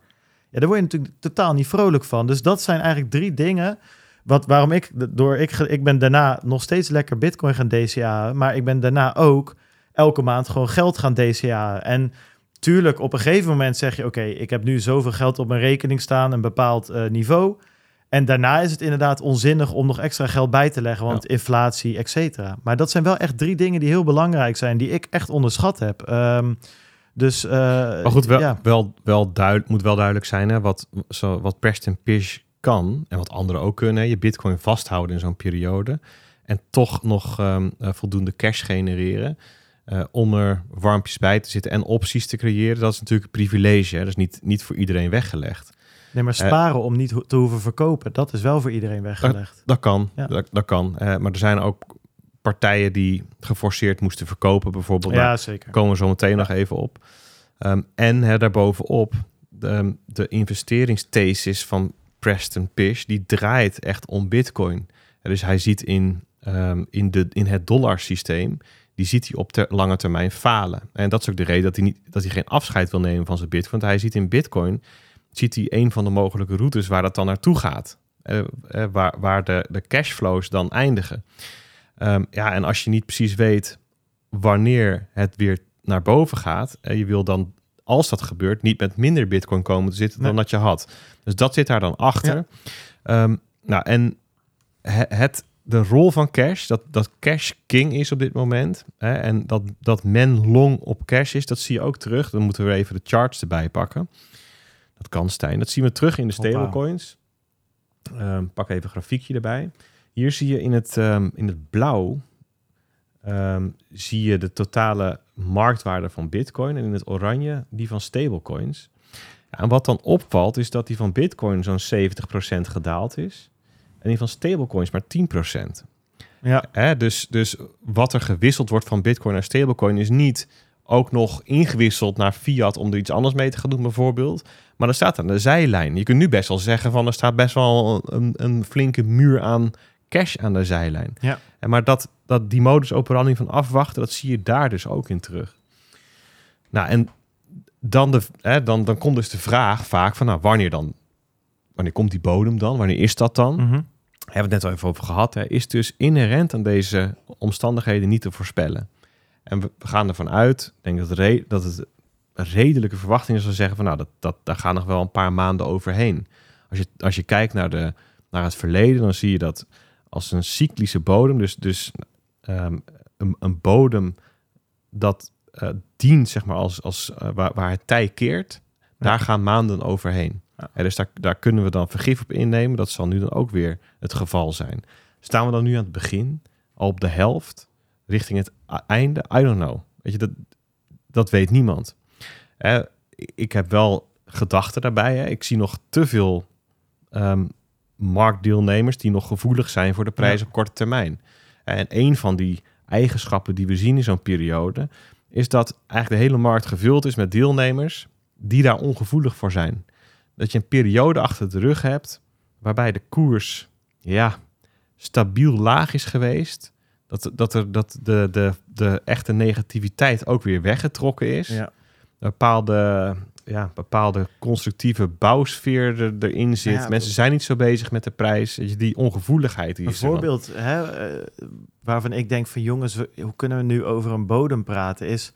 [SPEAKER 1] Ja, daar word je natuurlijk totaal niet vrolijk van. Dus dat zijn eigenlijk drie dingen. Wat, waarom ik, door, ik, ik ben daarna nog steeds lekker bitcoin gaan DCA'en. Maar ik ben daarna ook elke maand gewoon geld gaan DCA'en. En tuurlijk, op een gegeven moment zeg je... oké, ik heb nu zoveel geld op mijn rekening staan, een bepaald eh, niveau. En daarna is het inderdaad onzinnig om nog extra geld bij te leggen. Want inflatie, et cetera. Maar dat zijn wel echt drie dingen die heel belangrijk zijn... die ik echt onderschat heb. Ehm, dus, eh,
[SPEAKER 2] Maar goed, wel,
[SPEAKER 1] ja.
[SPEAKER 2] wel, wel duid, moet wel duidelijk zijn hè, wat, zo, wat Preston Pish kan en wat anderen ook kunnen. Je bitcoin vasthouden in zo'n periode en toch nog ehm, eh, voldoende cash genereren eh, om er warmpjes bij te zitten en opties te creëren. Dat is natuurlijk een privilege. Hè? Dat is niet, niet voor iedereen weggelegd.
[SPEAKER 1] Nee, maar sparen om niet ho- te hoeven verkopen, dat is wel voor iedereen weggelegd.
[SPEAKER 2] Dat kan,
[SPEAKER 1] Ja.
[SPEAKER 2] dat, dat kan. Eh, maar er zijn ook partijen die geforceerd moesten verkopen bijvoorbeeld.
[SPEAKER 1] Ja,
[SPEAKER 2] Daar
[SPEAKER 1] zeker.
[SPEAKER 2] komen we zo meteen nog even op. Ehm, en hè, daarbovenop, de, de investeringsthesis van Preston Pish, die draait echt om Bitcoin. Dus hij ziet in, ehm, in, de, in het dollarsysteem, die ziet hij op lange termijn falen. En dat is ook de reden dat hij, niet, dat hij geen afscheid wil nemen van zijn Bitcoin. Want hij ziet in Bitcoin, ziet hij een van de mogelijke routes waar dat dan naartoe gaat. Eh, eh, waar, waar de, de cashflows dan eindigen. Ehm, ja, en als je niet precies weet wanneer het weer naar boven gaat, en je wil dan, als dat gebeurt, niet met minder bitcoin komen te zitten dan
[SPEAKER 1] Nee.
[SPEAKER 2] dat je had. Dus dat zit daar dan achter. Ehm, nou, en he- het, de rol van cash, dat, dat cash king is op dit moment, hè, en dat, dat men long op cash is, dat zie je ook terug. Dan moeten we even de charts erbij pakken. Dat kan, Stijn. Dat zien we terug in de stablecoins. Ehm, pak even een grafiekje erbij. Hier zie je in het, ehm, in het blauw zie je de totale marktwaarde van Bitcoin en in het oranje die van stablecoins. Ja, en wat dan opvalt is dat die van Bitcoin zo'n 70% gedaald is en die van stablecoins maar 10%.
[SPEAKER 1] Ja,
[SPEAKER 2] Hè, dus, dus wat er gewisseld wordt van Bitcoin naar stablecoin is niet ook nog ingewisseld naar fiat om er iets anders mee te gaan doen, bijvoorbeeld. Maar er staat aan de zijlijn. Je kunt nu best wel zeggen van er staat best wel een, een flinke muur aan cash aan de zijlijn.
[SPEAKER 1] Ja.
[SPEAKER 2] En maar dat, dat die modus operandi van afwachten, dat zie je daar dus ook in terug. Nou, en dan, de, hè, dan, dan komt dus de vraag vaak van, nou, wanneer dan? Wanneer komt die bodem dan? Wanneer is dat dan?
[SPEAKER 1] Mhm.
[SPEAKER 2] hebben we het net al even over gehad, hè, is dus inherent aan deze omstandigheden niet te voorspellen. En we we gaan ervan uit, ik denk dat, re- dat het een redelijke verwachtingen zou zeggen van nou, dat, dat, daar gaan nog wel een paar maanden overheen. Als je, als je kijkt naar, de, naar het verleden, dan zie je dat als een cyclische bodem, dus, dus ehm, een, een bodem dat eh, dient, zeg maar, als, als, eh, waar, waar het tij keert, daar gaan maanden overheen.
[SPEAKER 1] Ja.
[SPEAKER 2] Ja, dus daar, daar kunnen we dan vergif op innemen. Dat zal nu dan ook weer het geval zijn. Staan we dan nu aan het begin, al op de helft, richting het a- einde? I don't know. Weet je, dat, dat weet niemand. Ik- heb wel gedachten daarbij. Hè. Ik zie nog te veel ehm, marktdeelnemers die nog gevoelig zijn voor de prijs
[SPEAKER 1] Ja.
[SPEAKER 2] op korte termijn. En een van die eigenschappen die we zien in zo'n periode, is dat eigenlijk de hele markt gevuld is met deelnemers die daar ongevoelig voor zijn. Dat je een periode achter de rug hebt waarbij de koers ja, stabiel laag is geweest. Dat, dat, er, dat de, de, de echte negativiteit ook weer weggetrokken is.
[SPEAKER 1] ja.
[SPEAKER 2] Bepaalde, ja, bepaalde constructieve bouwsfeer er, erin zit.
[SPEAKER 1] Ja,
[SPEAKER 2] Mensen zijn niet zo bezig met de prijs. Die ongevoeligheid die
[SPEAKER 1] Een
[SPEAKER 2] is
[SPEAKER 1] voorbeeld hè, eh, waarvan ik denk van jongens, hoe kunnen we nu over een bodem praten, is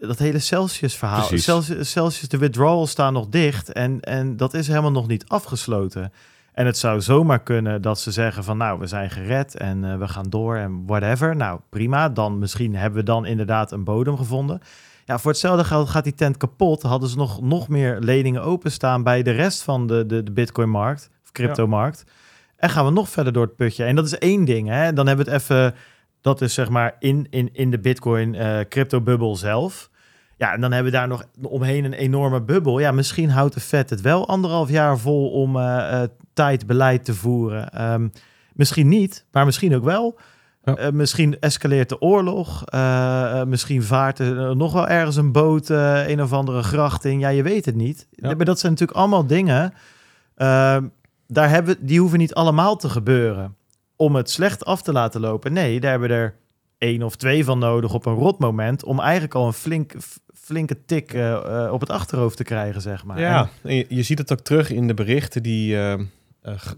[SPEAKER 1] dat hele Celsius-verhaal. Celsius, Celsius, de withdrawals staan nog dicht en, en dat is helemaal nog niet afgesloten. En het zou zomaar kunnen dat ze zeggen van nou, we zijn gered en eh, we gaan door en whatever. Nou, prima. Dan misschien hebben we dan inderdaad een bodem gevonden. Ja, voor hetzelfde geld gaat die tent kapot. Hadden ze nog, nog meer leningen openstaan bij de rest van de, de, de Bitcoin-markt, of crypto-markt. En gaan we nog verder door het putje. En dat is één ding. Hè? Dan hebben we het even, dat is zeg maar in, in, in de Bitcoin eh zelf. Ja, en dan hebben we daar nog omheen een enorme bubbel. Ja, misschien houdt de Fed het wel anderhalf jaar vol om eh eh, tijd beleid te voeren. Ehm, misschien niet, maar misschien ook wel.
[SPEAKER 2] Ja.
[SPEAKER 1] Eh, misschien escaleert de oorlog. Eh, eh, misschien vaart er nog wel ergens een boot, een of andere gracht in. Ja, je weet het niet.
[SPEAKER 2] Ja.
[SPEAKER 1] Maar dat zijn natuurlijk allemaal dingen. daar hebben, die hoeven niet allemaal te gebeuren om het slecht af te laten lopen. Nee, daar hebben we er één of twee van nodig op een rot moment om eigenlijk al een flink, flinke tik op het achterhoofd te krijgen, zeg maar.
[SPEAKER 2] Ja,
[SPEAKER 1] En-
[SPEAKER 2] je, je ziet het ook terug in de berichten die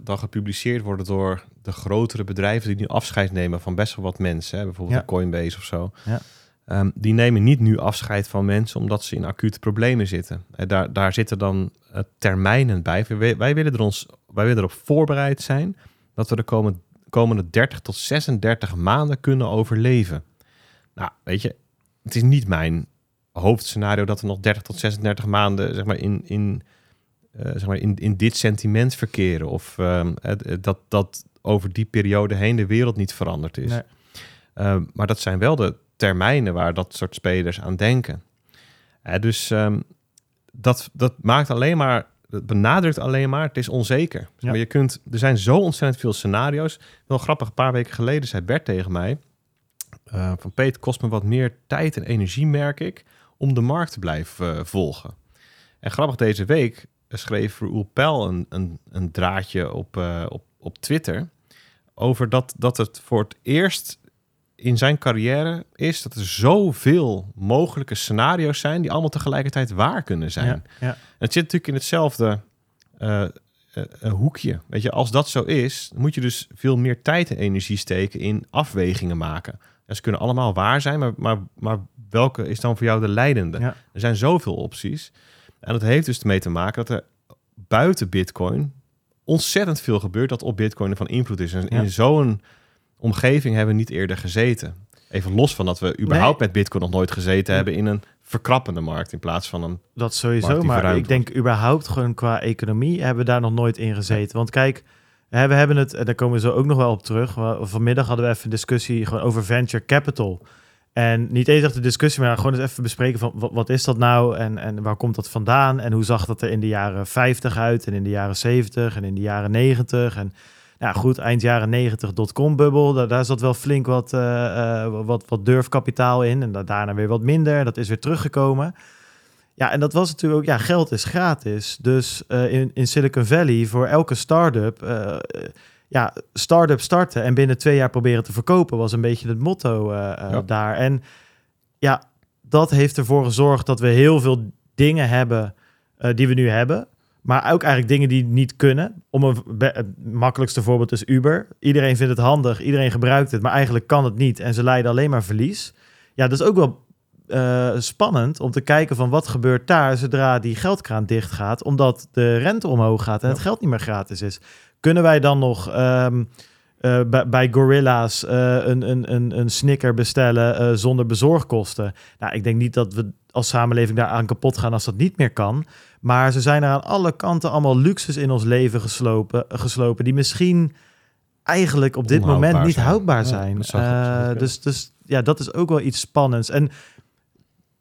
[SPEAKER 2] dan gepubliceerd worden door de grotere bedrijven die nu afscheid nemen van best wel wat mensen. Hè, bijvoorbeeld
[SPEAKER 1] Ja.
[SPEAKER 2] Coinbase of zo.
[SPEAKER 1] Ja.
[SPEAKER 2] Ehm, die nemen niet nu afscheid van mensen omdat ze in acute problemen zitten. Eh, daar, daar zitten dan eh, termijnen bij. Wij, wij, willen er ons, wij willen erop voorbereid zijn dat we de komende, komende 30 tot 36 maanden kunnen overleven. Nou, weet je, het is niet mijn hoofdscenario dat we nog 30 tot 36 maanden zeg maar, in, in, eh, zeg maar in, in dit sentiment verkeren. Of ehm, dat, dat over die periode heen de wereld niet veranderd is.
[SPEAKER 1] Nee.
[SPEAKER 2] Ehm, maar dat zijn wel de termijnen waar dat soort spelers aan denken. Hè, dus ehm, dat, dat maakt alleen maar, dat benadrukt alleen maar, het is onzeker.
[SPEAKER 1] Ja.
[SPEAKER 2] Maar je kunt, er zijn zo ontzettend veel scenario's. Wel grappig, een paar weken geleden zei Bert tegen mij, eh, van Peter, kost me wat meer tijd en energie, merk ik, om de markt te blijven eh, volgen. En grappig, deze week schreef Roel Pel een, een, een draadje op, eh, op, op Twitter over dat, dat het voor het eerst in zijn carrière is dat er zoveel mogelijke scenario's zijn die allemaal tegelijkertijd waar kunnen zijn.
[SPEAKER 1] Ja, ja.
[SPEAKER 2] En het zit natuurlijk in hetzelfde eh, eh, eh, hoekje. Weet je, als dat zo is, moet je dus veel meer tijd en energie steken in afwegingen maken. Ja, ze kunnen allemaal waar zijn, maar, maar, maar welke is dan voor jou de leidende?
[SPEAKER 1] Ja.
[SPEAKER 2] Er zijn zoveel opties. En dat heeft dus ermee te maken dat er buiten Bitcoin ontzettend veel gebeurt dat op Bitcoin ervan invloed is. En
[SPEAKER 1] Ja.
[SPEAKER 2] in zo'n omgeving hebben we niet eerder gezeten. Even los van dat we überhaupt met Bitcoin nog nooit gezeten hebben in een verkrappende markt in plaats van een.
[SPEAKER 1] Dat sowieso, maar ik denk überhaupt gewoon qua economie hebben we daar nog nooit in gezeten. Want kijk, we hebben het, en daar komen we zo ook nog wel op terug. Vanmiddag hadden we even een discussie gewoon over venture capital. En niet eens echt de discussie, maar gewoon eens even bespreken van wat, is dat nou en, en waar komt dat vandaan en hoe zag dat er in de jaren 50 uit en in de jaren 70 en in de jaren 90 en ja goed, eind jaren 90 dotcom-bubbel, daar, zat wel flink wat, eh, eh, wat, wat durfkapitaal in en da- daarna weer wat minder, dat is weer teruggekomen. Ja, en dat was natuurlijk ook, ja, geld is gratis. Dus eh, in, in Silicon Valley voor elke start-up, ja, start-up starten en binnen twee jaar proberen te verkopen was een beetje het motto eh, eh,
[SPEAKER 2] Ja.
[SPEAKER 1] daar. En ja, dat heeft ervoor gezorgd dat we heel veel dingen hebben eh, die we nu hebben. Maar ook eigenlijk dingen die niet kunnen. Om een het makkelijkste voorbeeld is Uber. Iedereen vindt het handig, iedereen gebruikt het, maar eigenlijk kan het niet. En ze leiden alleen maar verlies. Ja, dat is ook wel spannend om te kijken van wat gebeurt daar zodra die geldkraan dicht gaat, omdat de rente omhoog gaat en het geld niet meer gratis is. Kunnen wij dan nog ehm, eh, bij, bij Gorilla's eh, een, een, een, een snicker bestellen eh, zonder bezorgkosten? Nou, ik denk niet dat we als samenleving daar aan kapot gaan als dat niet meer kan. Maar ze zijn er aan alle kanten allemaal luxes in ons leven geslopen, geslopen die misschien eigenlijk op dit moment niet
[SPEAKER 2] zijn.
[SPEAKER 1] houdbaar zijn. dus, dus ja, dat is ook wel iets spannends. En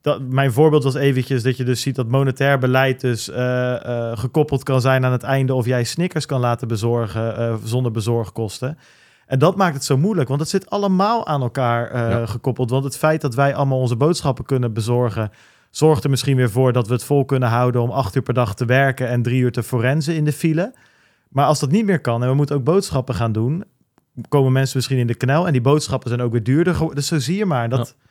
[SPEAKER 1] dat, mijn voorbeeld was eventjes dat je dus ziet dat monetair beleid dus eh, eh, gekoppeld kan zijn aan het einde of jij Snickers kan laten bezorgen eh, zonder bezorgkosten. En dat maakt het zo moeilijk, want het zit allemaal aan elkaar
[SPEAKER 2] Ja.
[SPEAKER 1] gekoppeld. Want het feit dat wij allemaal onze boodschappen kunnen bezorgen, zorgt er misschien weer voor dat we het vol kunnen houden om acht uur per dag te werken en drie uur te forensen in de file. Maar als dat niet meer kan en we moeten ook boodschappen gaan doen, komen mensen misschien in de knel en die boodschappen zijn ook weer duurder. Dus zo zie je maar dat. Ja.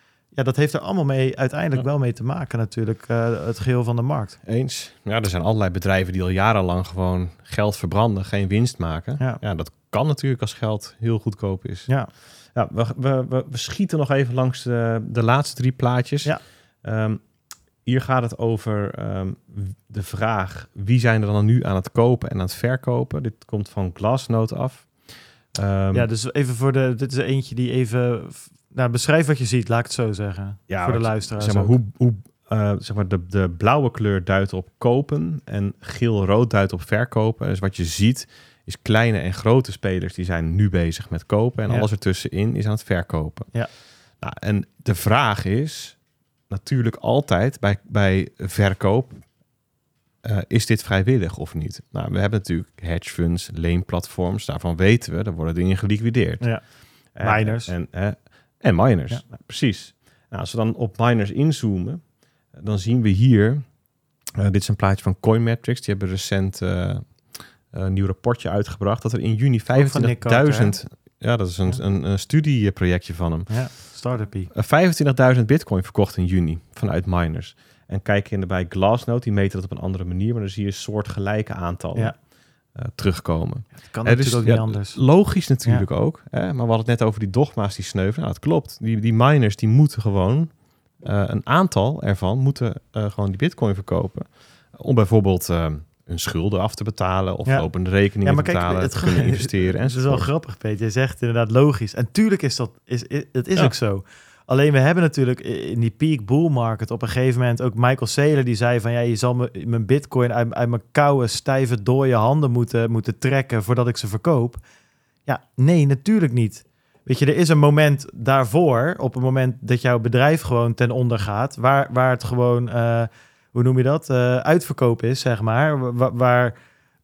[SPEAKER 1] Dat heeft er allemaal mee uiteindelijk
[SPEAKER 2] Ja.
[SPEAKER 1] wel mee te maken natuurlijk, eh, het geheel van de markt.
[SPEAKER 2] Eens. Ja, er zijn allerlei bedrijven die al jarenlang gewoon geld verbranden, geen winst maken.
[SPEAKER 1] Ja.
[SPEAKER 2] Ja, dat kan natuurlijk als geld heel goedkoop is.
[SPEAKER 1] Ja,
[SPEAKER 2] Ja, we, we, we, we schieten nog even langs de, de laatste drie plaatjes.
[SPEAKER 1] Ja.
[SPEAKER 2] Ehm, hier gaat het over ehm, de vraag: wie zijn er dan nu aan het kopen en aan het verkopen? Dit komt van Glassnode af. Ehm,
[SPEAKER 1] ja dus even voor de, dit is eentje die even, nou beschrijf wat je ziet, laat ik het zo zeggen,
[SPEAKER 2] Ja,
[SPEAKER 1] voor de luisteraars
[SPEAKER 2] zeg maar,
[SPEAKER 1] ook.
[SPEAKER 2] hoe, hoe eh, zeg maar de, de blauwe kleur duidt op kopen en geel-rood duidt op verkopen. Dus wat je ziet is kleine en grote spelers die zijn nu bezig met kopen en
[SPEAKER 1] Ja.
[SPEAKER 2] alles ertussenin is aan het verkopen.
[SPEAKER 1] Ja.
[SPEAKER 2] Nou, en de vraag is natuurlijk altijd bij, bij verkoop, eh, is dit vrijwillig of niet? Nou, we hebben natuurlijk hedge funds, leenplatforms, daarvan weten we, daar worden dingen geliquideerd.
[SPEAKER 1] Ja.
[SPEAKER 2] En-
[SPEAKER 1] Miners.
[SPEAKER 2] En, en, en miners,
[SPEAKER 1] Ja.
[SPEAKER 2] Nou, precies. Nou, als we dan op miners inzoomen, dan zien we hier, eh, dit is een plaatje van Coinmetrics, die hebben recent eh, een nieuw rapportje uitgebracht, dat er in juni
[SPEAKER 1] van Nick Carter,
[SPEAKER 2] 25.000, ja, dat is een,
[SPEAKER 1] Ja.
[SPEAKER 2] een, een studieprojectje van hem,
[SPEAKER 1] Ja, startupie.
[SPEAKER 2] Eh, 25.000 bitcoin verkocht in juni vanuit miners. En kijk in de bij Glassnode, die meten dat op een andere manier, maar dan zie je soortgelijke aantallen
[SPEAKER 1] Ja.
[SPEAKER 2] Eh, terugkomen.
[SPEAKER 1] Het kan
[SPEAKER 2] dus,
[SPEAKER 1] natuurlijk ook
[SPEAKER 2] ja,
[SPEAKER 1] niet anders.
[SPEAKER 2] Logisch natuurlijk ook. Hè? Maar we hadden het net over die dogma's die sneuvelen. Nou, dat klopt. Die, die miners die moeten gewoon, eh, een aantal ervan, moeten eh, gewoon die bitcoin verkopen. Om bijvoorbeeld hun schulden af te betalen of lopende rekeningen
[SPEAKER 1] Ja, maar
[SPEAKER 2] te
[SPEAKER 1] kijk,
[SPEAKER 2] betalen,
[SPEAKER 1] het
[SPEAKER 2] te kunnen investeren
[SPEAKER 1] Het is wel grappig, Peter. Je zegt inderdaad logisch. En tuurlijk is dat, is, is, het is ook zo. Alleen we hebben natuurlijk in die peak bull market op een gegeven moment ook Michael Saylor die zei van ja, je zal mijn bitcoin uit, mijn koude, stijve, dode handen moeten, moeten trekken voordat ik ze verkoop. Ja, nee, natuurlijk niet. Weet je, er is een moment daarvoor, op het moment dat jouw bedrijf gewoon ten onder gaat, waar, waar het gewoon, eh, hoe noem je dat, eh, uitverkoop is, zeg maar, wa- waar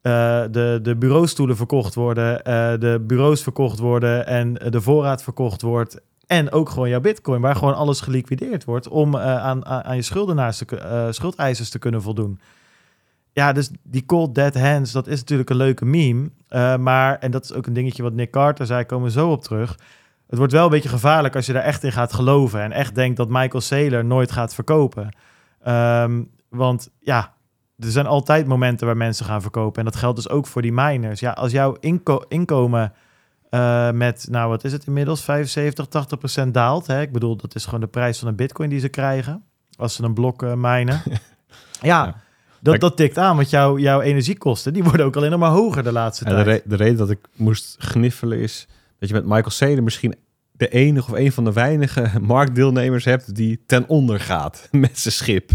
[SPEAKER 1] eh, de, de bureaustoelen verkocht worden, de bureaus verkocht worden en de voorraad verkocht wordt. En ook gewoon jouw bitcoin, waar gewoon alles geliquideerd wordt om eh, aan, aan, je schuldenaars, te, eh, schuldeisers te kunnen voldoen. ja, dus die cold dead hands, dat is natuurlijk een leuke meme. Uh, maar, en dat is ook een dingetje wat Nick Carter zei, komen we zo op terug. Het wordt wel een beetje gevaarlijk als je daar echt in gaat geloven. En echt denkt dat Michael Saylor nooit gaat verkopen. Um, want ja, er zijn altijd momenten waar mensen gaan verkopen. En dat geldt dus ook voor die miners. Ja, als jouw inko inkomen uh, met, nou wat is het inmiddels, 75, 80 procent daalt. Hè? Ik bedoel, dat is gewoon de prijs van een bitcoin die ze krijgen. Als ze een blok uh, minen. ja, ja, Dat, dat tikt aan, want jouw jouw energiekosten, die worden ook alleen nog maar hoger de laatste tijd.
[SPEAKER 2] De, de, reden dat ik moest gniffelen is dat je met Michael Saylor misschien de enige of een van de weinige marktdeelnemers hebt die ten onder gaat met zijn schip.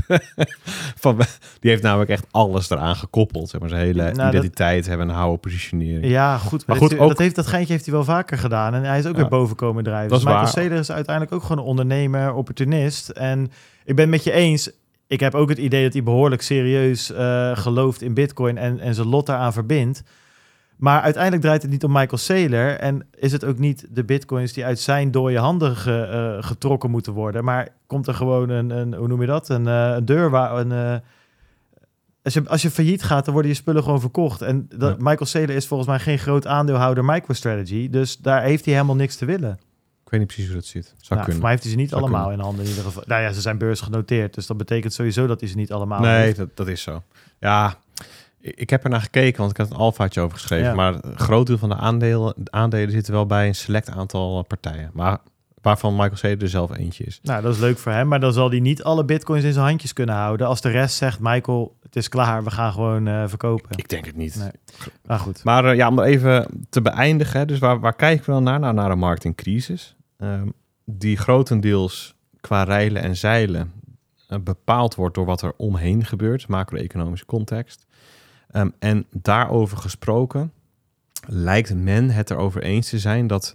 [SPEAKER 2] van, die heeft namelijk echt alles eraan gekoppeld. Zeg maar, zijn hele nou, identiteit dat... hebben een houden positionering.
[SPEAKER 1] Ja, goed. Maar, goed, ook... dat, heeft, dat geintje heeft hij wel vaker gedaan. En hij is ook ja, weer boven komen drijven. Dus Michael Saylor is uiteindelijk ook gewoon een ondernemer, opportunist. En ik ben met je eens. Ik heb ook het idee dat hij behoorlijk serieus uh, gelooft in bitcoin en, en zijn lot daaraan verbindt. Maar uiteindelijk draait het niet om Michael Saylor. En is het ook niet de bitcoins die uit zijn dode handen ge, uh, getrokken moeten worden. Maar komt er gewoon een, een hoe noem je dat? Een, uh, een deur waar een. Uh, als je, als je failliet gaat, dan worden je spullen gewoon verkocht. En dat, ja. Michael Saylor is volgens mij geen groot aandeelhouder MicroStrategy. Dus daar heeft hij helemaal niks te willen.
[SPEAKER 2] Ik weet niet precies hoe dat zit. Zou
[SPEAKER 1] nou. Voor mij heeft hij ze niet Zou allemaal kunnen. in handen in ieder geval. Nou ja, ze zijn beursgenoteerd. Dus dat betekent sowieso dat hij ze niet allemaal
[SPEAKER 2] Nee, dat, dat is zo. Ja, ik heb er naar gekeken, want ik had een alfaatje over geschreven.
[SPEAKER 1] Ja.
[SPEAKER 2] Maar een groot deel van de aandelen, de aandelen zitten wel bij een select aantal partijen. Maar waarvan Michael Saylor er zelf eentje is.
[SPEAKER 1] Nou, dat is leuk voor hem. Maar dan zal hij niet alle bitcoins in zijn handjes kunnen houden. Als de rest zegt, Michael, het is klaar. We gaan gewoon uh, verkopen.
[SPEAKER 2] Ik denk het niet.
[SPEAKER 1] Nee. Maar goed.
[SPEAKER 2] Maar uh, ja, om er even te beëindigen. Dus waar, waar kijken we dan naar? Nou, naar een markt in crisis. Um, die grotendeels qua rijlen en zeilen uh, bepaald wordt door wat er omheen gebeurt. Macro-economische context. Um, en daarover gesproken lijkt men het erover eens te zijn dat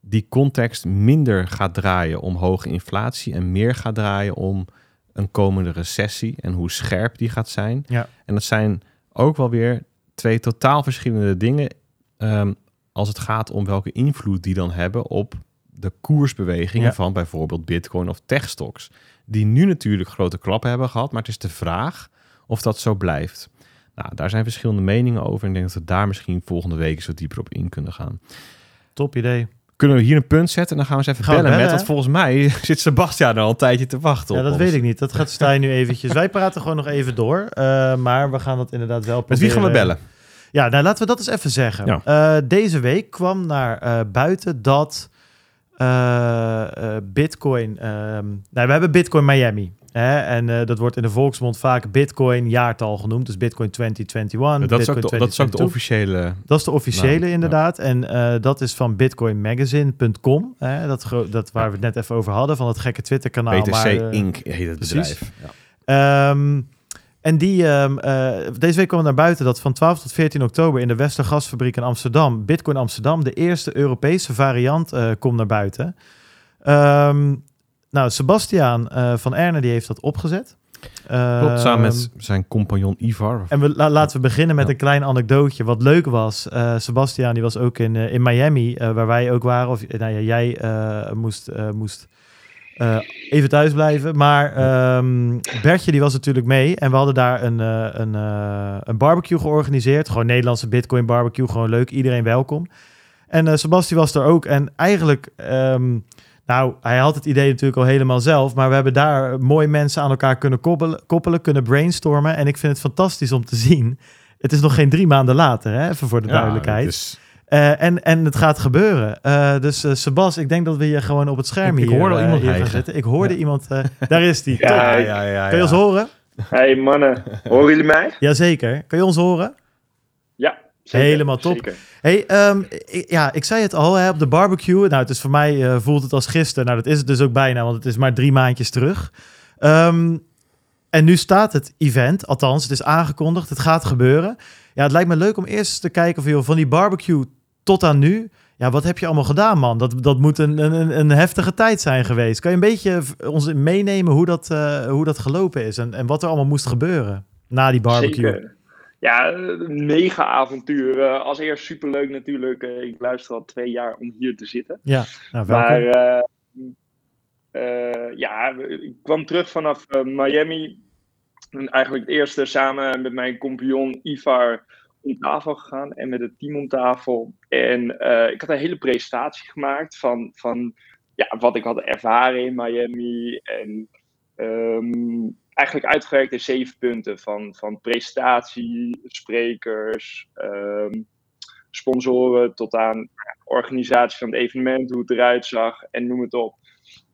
[SPEAKER 2] die context minder gaat draaien om hoge inflatie en meer gaat draaien om een komende recessie en hoe scherp die gaat zijn.
[SPEAKER 1] Ja.
[SPEAKER 2] En dat zijn ook wel weer twee totaal verschillende dingen um, als het gaat om welke invloed die dan hebben op de koersbewegingen
[SPEAKER 1] Ja.
[SPEAKER 2] van bijvoorbeeld Bitcoin of techstocks. Die nu natuurlijk grote klappen hebben gehad, maar het is de vraag of dat zo blijft. Nou, daar zijn verschillende meningen over. En ik denk dat we daar misschien volgende week eens wat dieper op in kunnen gaan.
[SPEAKER 1] Top idee.
[SPEAKER 2] Kunnen we hier een punt zetten en dan gaan we eens even
[SPEAKER 1] Gaan
[SPEAKER 2] bellen, met. Want volgens mij zit Sebastian er al een tijdje te wachten
[SPEAKER 1] Ja,
[SPEAKER 2] op
[SPEAKER 1] dat
[SPEAKER 2] ons.
[SPEAKER 1] weet ik niet. Dat gaat Stijn nu eventjes. Wij praten gewoon nog even door. Uh, maar we gaan dat inderdaad wel
[SPEAKER 2] Met wie gaan we
[SPEAKER 1] proberen-
[SPEAKER 2] bellen?
[SPEAKER 1] Ja, nou laten we dat eens even zeggen.
[SPEAKER 2] Ja.
[SPEAKER 1] Eh, deze week kwam naar eh, buiten dat eh, eh, Bitcoin. ehm, nou, we hebben Bitcoin Miami. Hè? En eh, dat wordt in de volksmond vaak Bitcoin jaartal genoemd. Dus Bitcoin 2021.
[SPEAKER 2] Dat is, de, dat is ook de
[SPEAKER 1] 2022.
[SPEAKER 2] officiële...
[SPEAKER 1] Dat is de officiële
[SPEAKER 2] Nou,
[SPEAKER 1] inderdaad. En eh, dat is van bitcoinmagazine.com. Hè? Dat, dat waar we het net even over hadden. Van het gekke Twitter kanaal.
[SPEAKER 2] BTC
[SPEAKER 1] maar, eh,
[SPEAKER 2] Inc. heet het bedrijf. Ja.
[SPEAKER 1] Ehm, en die, ehm, eh, deze week kwam naar buiten dat van 12 tot 14 oktober in de Westergasfabriek in Amsterdam, Bitcoin Amsterdam, de eerste Europese variant komt naar buiten. Ehm, nou, Sebastiaan eh, van Erne die heeft dat opgezet.
[SPEAKER 2] Klopt, samen
[SPEAKER 1] Ehm,
[SPEAKER 2] met zijn compagnon Ivar.
[SPEAKER 1] en we, la- laten we beginnen met
[SPEAKER 2] Ja.
[SPEAKER 1] een klein anekdootje. Wat leuk was, eh Sebastiaan die was ook in, eh, in Miami, waar wij ook waren. Of nou ja, jij moest, moest even thuis blijven. Maar ehm, Bertje die was natuurlijk mee. En we hadden daar een, een, een barbecue georganiseerd. Gewoon Nederlandse Bitcoin barbecue. Gewoon leuk, iedereen welkom. En Sebastiaan was er ook. En eigenlijk... ehm, nou, hij had het idee natuurlijk al helemaal zelf, maar we hebben daar mooi mensen aan elkaar kunnen koppelen, koppelen kunnen brainstormen. En ik vind het fantastisch om te zien. Het is nog geen drie maanden later, hè? even voor de duidelijkheid.
[SPEAKER 2] dus
[SPEAKER 1] Eh, en, en het gaat gebeuren. Eh, dus eh, Sebas, ik denk dat we hier gewoon op het scherm
[SPEAKER 2] Ik- ik
[SPEAKER 1] hier,
[SPEAKER 2] hoorde al iemand
[SPEAKER 1] hier gaan zitten. Ik hoorde iemand, eh, daar is die.
[SPEAKER 6] Ja,
[SPEAKER 2] ja, ja,
[SPEAKER 1] Kun je ons horen?
[SPEAKER 6] Hey mannen, horen jullie mij?
[SPEAKER 1] Jazeker. Kun je ons horen?
[SPEAKER 6] Zeker,
[SPEAKER 1] Helemaal top.
[SPEAKER 6] zeker.
[SPEAKER 1] Hey, ehm, ik, ja, ik zei het al hè, op de barbecue. Nou, het is voor mij eh, voelt het als gisteren. Nou, dat is het dus ook bijna, want het is maar drie maandjes terug. Ehm, en nu staat het event, althans, het is aangekondigd, het gaat gebeuren. Ja, het lijkt me leuk om eerst te kijken van, joh, van die barbecue tot aan nu. Ja, wat heb je allemaal gedaan, man? Dat, dat moet een, een, een heftige tijd zijn geweest. Kan je een beetje ons meenemen hoe dat, eh, hoe dat gelopen is en, en wat er allemaal moest gebeuren na die barbecue?
[SPEAKER 6] Zeker. Ja, een mega avontuur. Als eerst superleuk natuurlijk. Eh, ik luister al twee jaar om hier te zitten.
[SPEAKER 1] Ja, nou, welkom.
[SPEAKER 6] Maar eh, eh, ja, ik kwam terug vanaf Miami. En eigenlijk het eerste samen met mijn compagnon Ivar om tafel gegaan en met het team om tafel. En eh, ik had een hele presentatie gemaakt van, van ja, wat ik had ervaren in Miami. En ehm, eigenlijk uitgewerkt in zeven punten van, van presentatie, sprekers, ehm, sponsoren tot aan organisatie van het evenement, hoe het eruit zag en noem het op.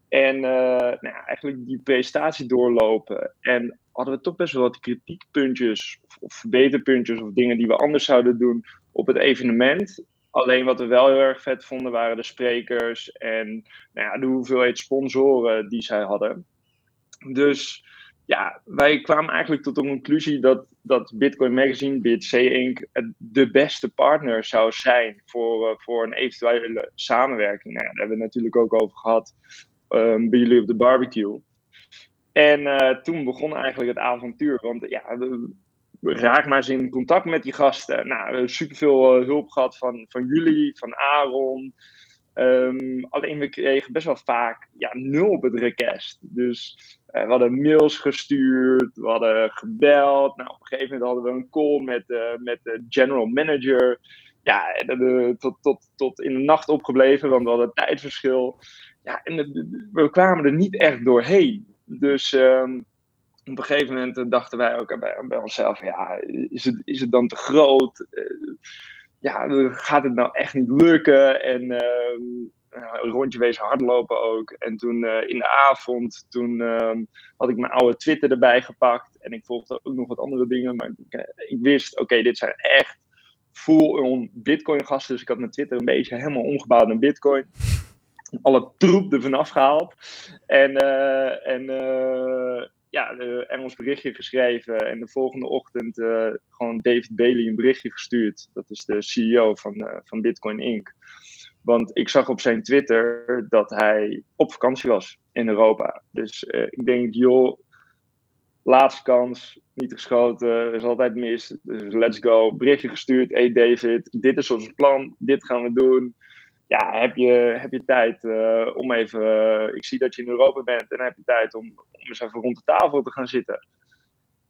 [SPEAKER 6] En uh, nou ja, eigenlijk die presentatie doorlopen. En hadden we toch best wel wat kritiekpuntjes of, of verbeterpuntjes of dingen die we anders zouden doen op het evenement. Alleen wat we wel heel erg vet vonden waren de sprekers en nou ja, de hoeveelheid sponsoren die zij hadden. Dus ja, wij kwamen eigenlijk tot de conclusie dat, dat Bitcoin Magazine, BitC Inc., de beste partner zou zijn voor, uh, voor een eventuele samenwerking. Nou, daar hebben we het natuurlijk ook over gehad um, bij jullie op de barbecue. En uh, toen begon eigenlijk het avontuur. Want ja, raak maar eens in contact met die gasten. Nou, we hebben superveel uh, hulp gehad van, van jullie, van Aaron. Um, alleen we kregen best wel vaak ja, nul op het request. Dus uh, we hadden mails gestuurd, we hadden gebeld. Nou, op een gegeven moment hadden we een call met, uh, met de general manager. Ja, tot, tot, tot in de nacht opgebleven, want we hadden tijdverschil. Ja, en we kwamen er niet echt doorheen. Dus um, op een gegeven moment dachten wij ook bij, bij onszelf: ja, is het, is het dan te groot? Ja, gaat het nou echt niet lukken? En uh, een rondje wezen hardlopen ook. En toen uh, in de avond, toen uh, had ik mijn oude Twitter erbij gepakt. En ik volgde ook nog wat andere dingen. Maar ik, wist, oké, dit zijn echt full-on Bitcoin gasten. Dus ik had mijn Twitter een beetje helemaal omgebouwd naar Bitcoin. Alle troep ervan afgehaald. En, uh, en ja, een Engels berichtje geschreven. En de volgende ochtend uh, gewoon David Bailey een berichtje gestuurd. Dat is de CEO van, uh, van Bitcoin Inc. Want ik zag op zijn Twitter dat hij op vakantie was in Europa. Dus uh, ik denk, joh, laatste kans, niet geschoten, is altijd mis. Dus let's go. Berichtje gestuurd. Hey David, dit is ons plan, dit gaan we doen ja, heb je, heb je tijd uh, om even. Uh, ik zie dat je in Europa bent en heb je tijd om, om eens even rond de tafel te gaan zitten.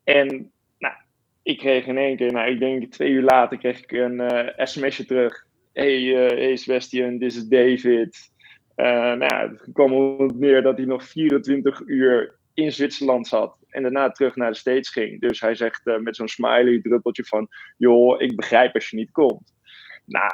[SPEAKER 6] En nou, ik kreeg in één keer, nou, ik denk twee uur later, kreeg ik een uh, sms'je terug. Hey, hey Sebastian, dit is David. nou het kwam op neer dat hij nog 24 uur in Zwitserland zat en daarna terug naar de States ging. Dus hij zegt met zo'n smiley druppeltje van, joh, ik begrijp als je niet komt. Nou,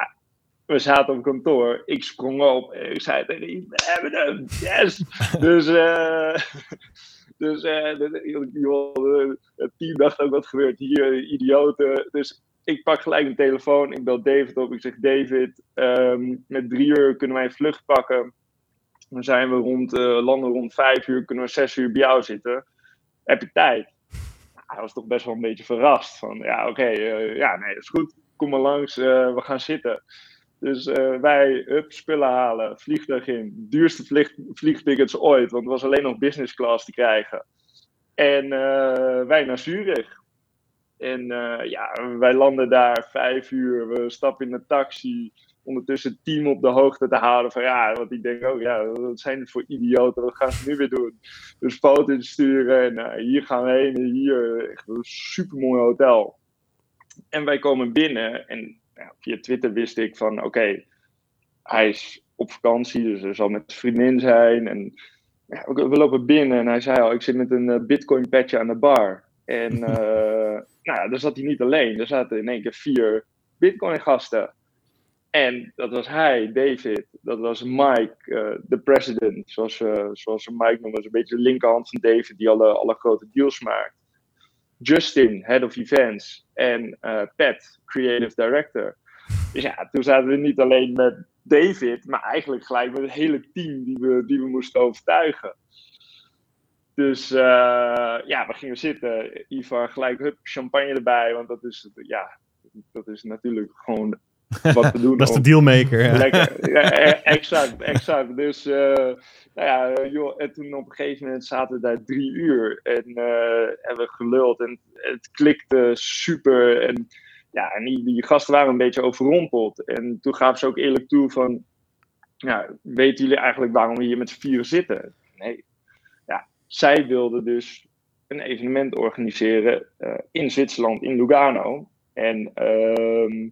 [SPEAKER 6] we zaten op kantoor. Ik sprong op. Ik zei tegen we hebben hem. Yes! dus uh, dus uh, het team dacht ook, wat gebeurt hier? Idioten. Dus ik pak gelijk een telefoon. Ik bel David op. Ik zeg, David, um, met drie uur kunnen wij een vlucht pakken. Dan zijn we rond, uh, landen rond vijf uur. Kunnen we zes uur bij jou zitten. Heb je tijd? Nou, hij was toch best wel een beetje verrast. Van, ja, oké. Okay, ja, nee, dat is goed. Kom maar langs. we gaan zitten. Dus uh, wij, up, spullen halen, vliegtuig in. Duurste vlieg, vliegtickets ooit, want het was alleen nog business class te krijgen. En uh, wij naar Zurich. En uh, ja, wij landen daar vijf uur. We stappen in de taxi. Ondertussen team op de hoogte te houden van ja, want ik denk ook, ja, wat zijn voor idioten? Wat gaan ze nu weer doen? Dus foto's sturen en hier gaan we heen. En hier, echt een supermooi hotel. En wij komen binnen en ja, via Twitter wist ik van oké, okay, hij is op vakantie, dus er zal met zijn vriendin zijn. En ja, we lopen binnen en hij zei al, ik zit met een uh, bitcoin petje aan de bar. En uh, nou ja, daar zat hij niet alleen. Er zaten in één keer vier bitcoin gasten. En dat was hij, David. Dat was Mike, uh, de president. Zoals, zoals Mike noemde, een beetje de linkerhand van David die alle, alle grote deals maakt. Justin, head of events. En uh, Pat, creative director. Dus ja, toen zaten we niet alleen met David, maar eigenlijk gelijk met het hele team die we, die we moesten overtuigen. Dus uh, ja, we gingen zitten. Ivar gelijk hup, champagne erbij, want dat is, ja, dat is natuurlijk gewoon wat te doen.
[SPEAKER 2] dat is de dealmaker. Ja.
[SPEAKER 6] Lekker, ja, exact, exact. Dus uh, nou ja, joh, en toen op een gegeven moment zaten we daar drie uur en uh, hebben we geluld en het klikte super. En ja, en die, die, gasten waren een beetje overrompeld. En toen gaven ze ook eerlijk toe van, ja, weten jullie eigenlijk waarom we hier met z'n vieren zitten? Nee. Ja, zij wilden dus een evenement organiseren eh, in Zwitserland, in Lugano. En ehm,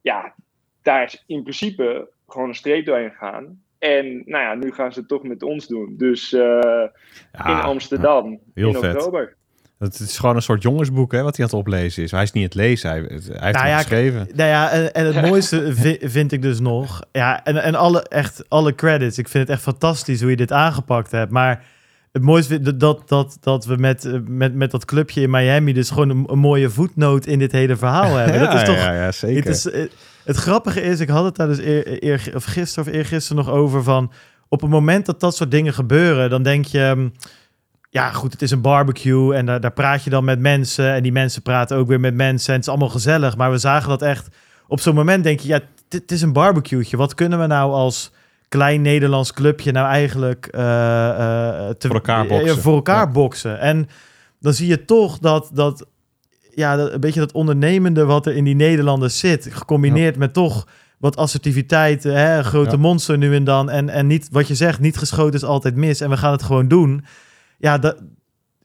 [SPEAKER 6] ja, daar is in principe gewoon een streep doorheen gaan. En nou ja, nu gaan ze het toch met ons doen. Dus uh, in Amsterdam
[SPEAKER 2] heel
[SPEAKER 6] in
[SPEAKER 2] vet.
[SPEAKER 6] oktober.
[SPEAKER 2] Het is gewoon een soort jongensboek hè, wat hij aan het oplezen is. Hij is niet het lezen, hij, hij heeft
[SPEAKER 1] Nou
[SPEAKER 2] het
[SPEAKER 1] ja,
[SPEAKER 2] geschreven.
[SPEAKER 1] Nou ja, en, en het mooiste vi- vind ik dus nog. Ja, en, en alle, echt alle credits. Ik vind het echt fantastisch hoe je dit aangepakt hebt. Maar het mooiste vind dat, dat, dat we met, eh, met, met dat clubje in Miami dus gewoon een, een mooie voetnoot in dit hele verhaal hebben. dat is toch.
[SPEAKER 2] ja, ja, zeker.
[SPEAKER 1] Het, is, eh, het grappige is, ik had het daar dus eer, eer, of gisteren of eergisteren nog over van... Op het moment dat dat soort dingen gebeuren, dan denk je... hm, Ja, goed, het is een barbecue en daar, daar praat je dan met mensen. En die mensen praten ook weer met mensen. En het is allemaal gezellig. Maar we zagen dat echt... Op zo'n moment denk je, ja, dit het is een barbecueetje. Wat kunnen we nou als klein Nederlands clubje nou eigenlijk... eh, eh, te,
[SPEAKER 2] Voor elkaar boksen.
[SPEAKER 1] voor elkaar
[SPEAKER 2] Ja.
[SPEAKER 1] boksen. En dan zie je toch dat... dat ja, dat, een beetje dat ondernemende wat er in die Nederlanders zit, gecombineerd met toch wat assertiviteit, hè, een grote
[SPEAKER 2] Ja.
[SPEAKER 1] monster nu en dan. En, en niet, wat je zegt, niet geschoten is altijd mis. En we gaan het gewoon doen. Ja, dat,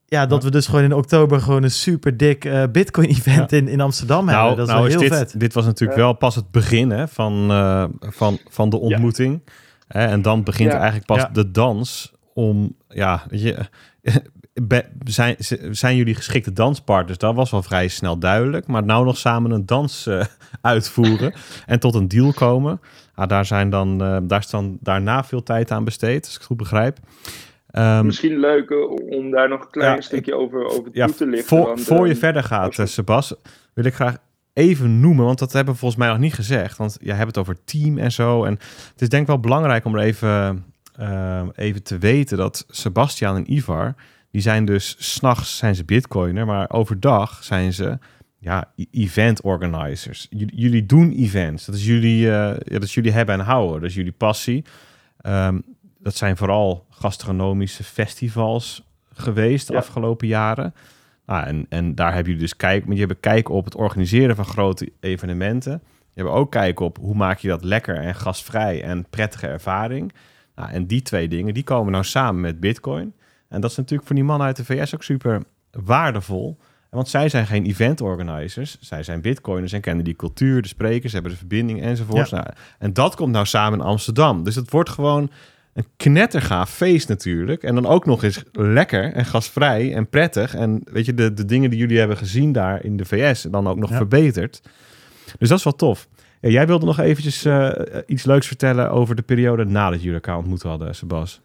[SPEAKER 1] ja, dat
[SPEAKER 2] Ja.
[SPEAKER 1] we dus gewoon in oktober gewoon een super dik eh, Bitcoin-event in, in Amsterdam hebben. Dat is wel heel
[SPEAKER 2] dit,
[SPEAKER 1] vet.
[SPEAKER 2] dit was natuurlijk wel pas het begin hè, van, eh, van, van de ontmoeting. En dan begint
[SPEAKER 6] Ja.
[SPEAKER 2] eigenlijk pas
[SPEAKER 1] Ja.
[SPEAKER 2] de dans om, ja, weet je, be- zijn, zijn jullie geschikte danspartners? Dat was wel vrij snel duidelijk. Maar nou nog samen een dans eh, uitvoeren en tot een deal komen. Ah, daar, zijn dan, eh, daar is dan daarna veel tijd aan besteed, als ik het goed begrijp. Ehm,
[SPEAKER 6] Misschien leuk eh, om daar nog een klein
[SPEAKER 2] Ja,
[SPEAKER 6] stukje over, over
[SPEAKER 2] ja,
[SPEAKER 6] toe te lichten.
[SPEAKER 2] voor,
[SPEAKER 6] want,
[SPEAKER 2] voor je
[SPEAKER 6] eh,
[SPEAKER 2] verder gaat, Sebas, wil ik graag even noemen, want dat hebben we volgens mij nog niet gezegd. Want jij hebt het over team en zo. En het is denk ik wel belangrijk om er even, eh, even te weten dat Sebastian en Ivar, die zijn dus s'nachts zijn ze bitcoiner, maar overdag zijn ze ja, e- event organizers. Jullie, jullie doen events. Dat is jullie, eh, ja, dat is jullie hebben en houden. Dat is jullie passie. Ehm, dat zijn vooral gastronomische festivals geweest de
[SPEAKER 6] Ja.
[SPEAKER 2] afgelopen jaren. Nou, en, en daar hebben jullie dus kijk, je hebt kijk op het organiseren van grote evenementen. Je hebt ook kijk op hoe maak je dat lekker en gastvrij en prettige ervaring. Nou, en die twee dingen, die komen nou samen met Bitcoin. En dat is natuurlijk voor die mannen uit de VS ook super waardevol. Want zij zijn geen event organizers. Zij zijn bitcoiners en kennen die cultuur, de sprekers, hebben de verbinding enzovoorts. Nou, en dat komt nou samen in Amsterdam. Dus het wordt gewoon een knettergaaf feest natuurlijk. En dan ook nog eens lekker en gastvrij en prettig. En weet je, de, de dingen die jullie hebben gezien daar in de VS, dan ook nog
[SPEAKER 1] Ja.
[SPEAKER 2] verbeterd. Dus dat is wel tof. Ja, jij wilde nog eventjes eh, iets leuks vertellen over de periode nadat jullie elkaar ontmoet hadden, Sebas.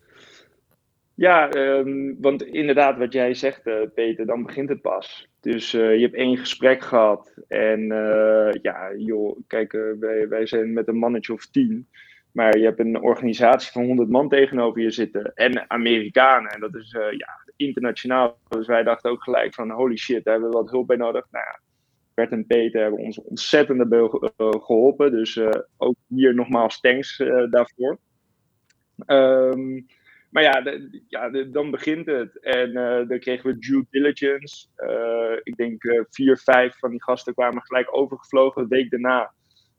[SPEAKER 6] Ja, ehm, want inderdaad, wat jij zegt, eh, Peter, dan begint het pas. Dus eh, je hebt één gesprek gehad. En eh, ja, joh, kijk, eh, wij, wij zijn met een mannetje of tien. Maar je hebt een organisatie van 100 man tegenover je zitten. En Amerikanen. En dat is eh, ja, internationaal. Dus wij dachten ook gelijk van holy shit, hebben we wat hulp bij nodig. Nou ja, Bert en Peter hebben ons ontzettend eh, geholpen. Dus eh, ook hier nogmaals thanks daarvoor. Ehm, maar ja, ja dan begint het. En dan kregen we due diligence. Ik denk vier, vijf van die gasten kwamen gelijk overgevlogen. De week daarna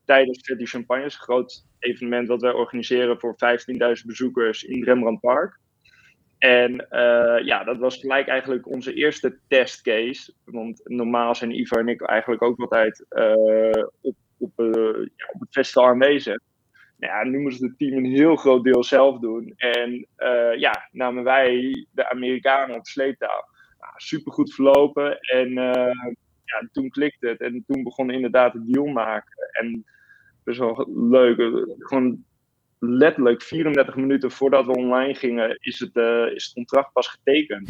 [SPEAKER 6] tijdens Fatty Champagnes, een groot evenement wat wij organiseren voor 15.000 bezoekers in Rembrandt Park. En eh, ja, dat was gelijk eigenlijk onze eerste testcase. Want normaal zijn Ivar en ik eigenlijk ook altijd eh, op, op, eh, op het festival aanwezig. Nou ja, nu moest het team een heel groot deel zelf doen. En ja, namen wij de Amerikanen op sleeptouw. Nou, supergoed verlopen. En ja, toen klikte het. En toen begon inderdaad het deal maken. En best wel leuk. Gewoon letterlijk 34 minuten voordat we online gingen, is het, eh, is het contract pas getekend.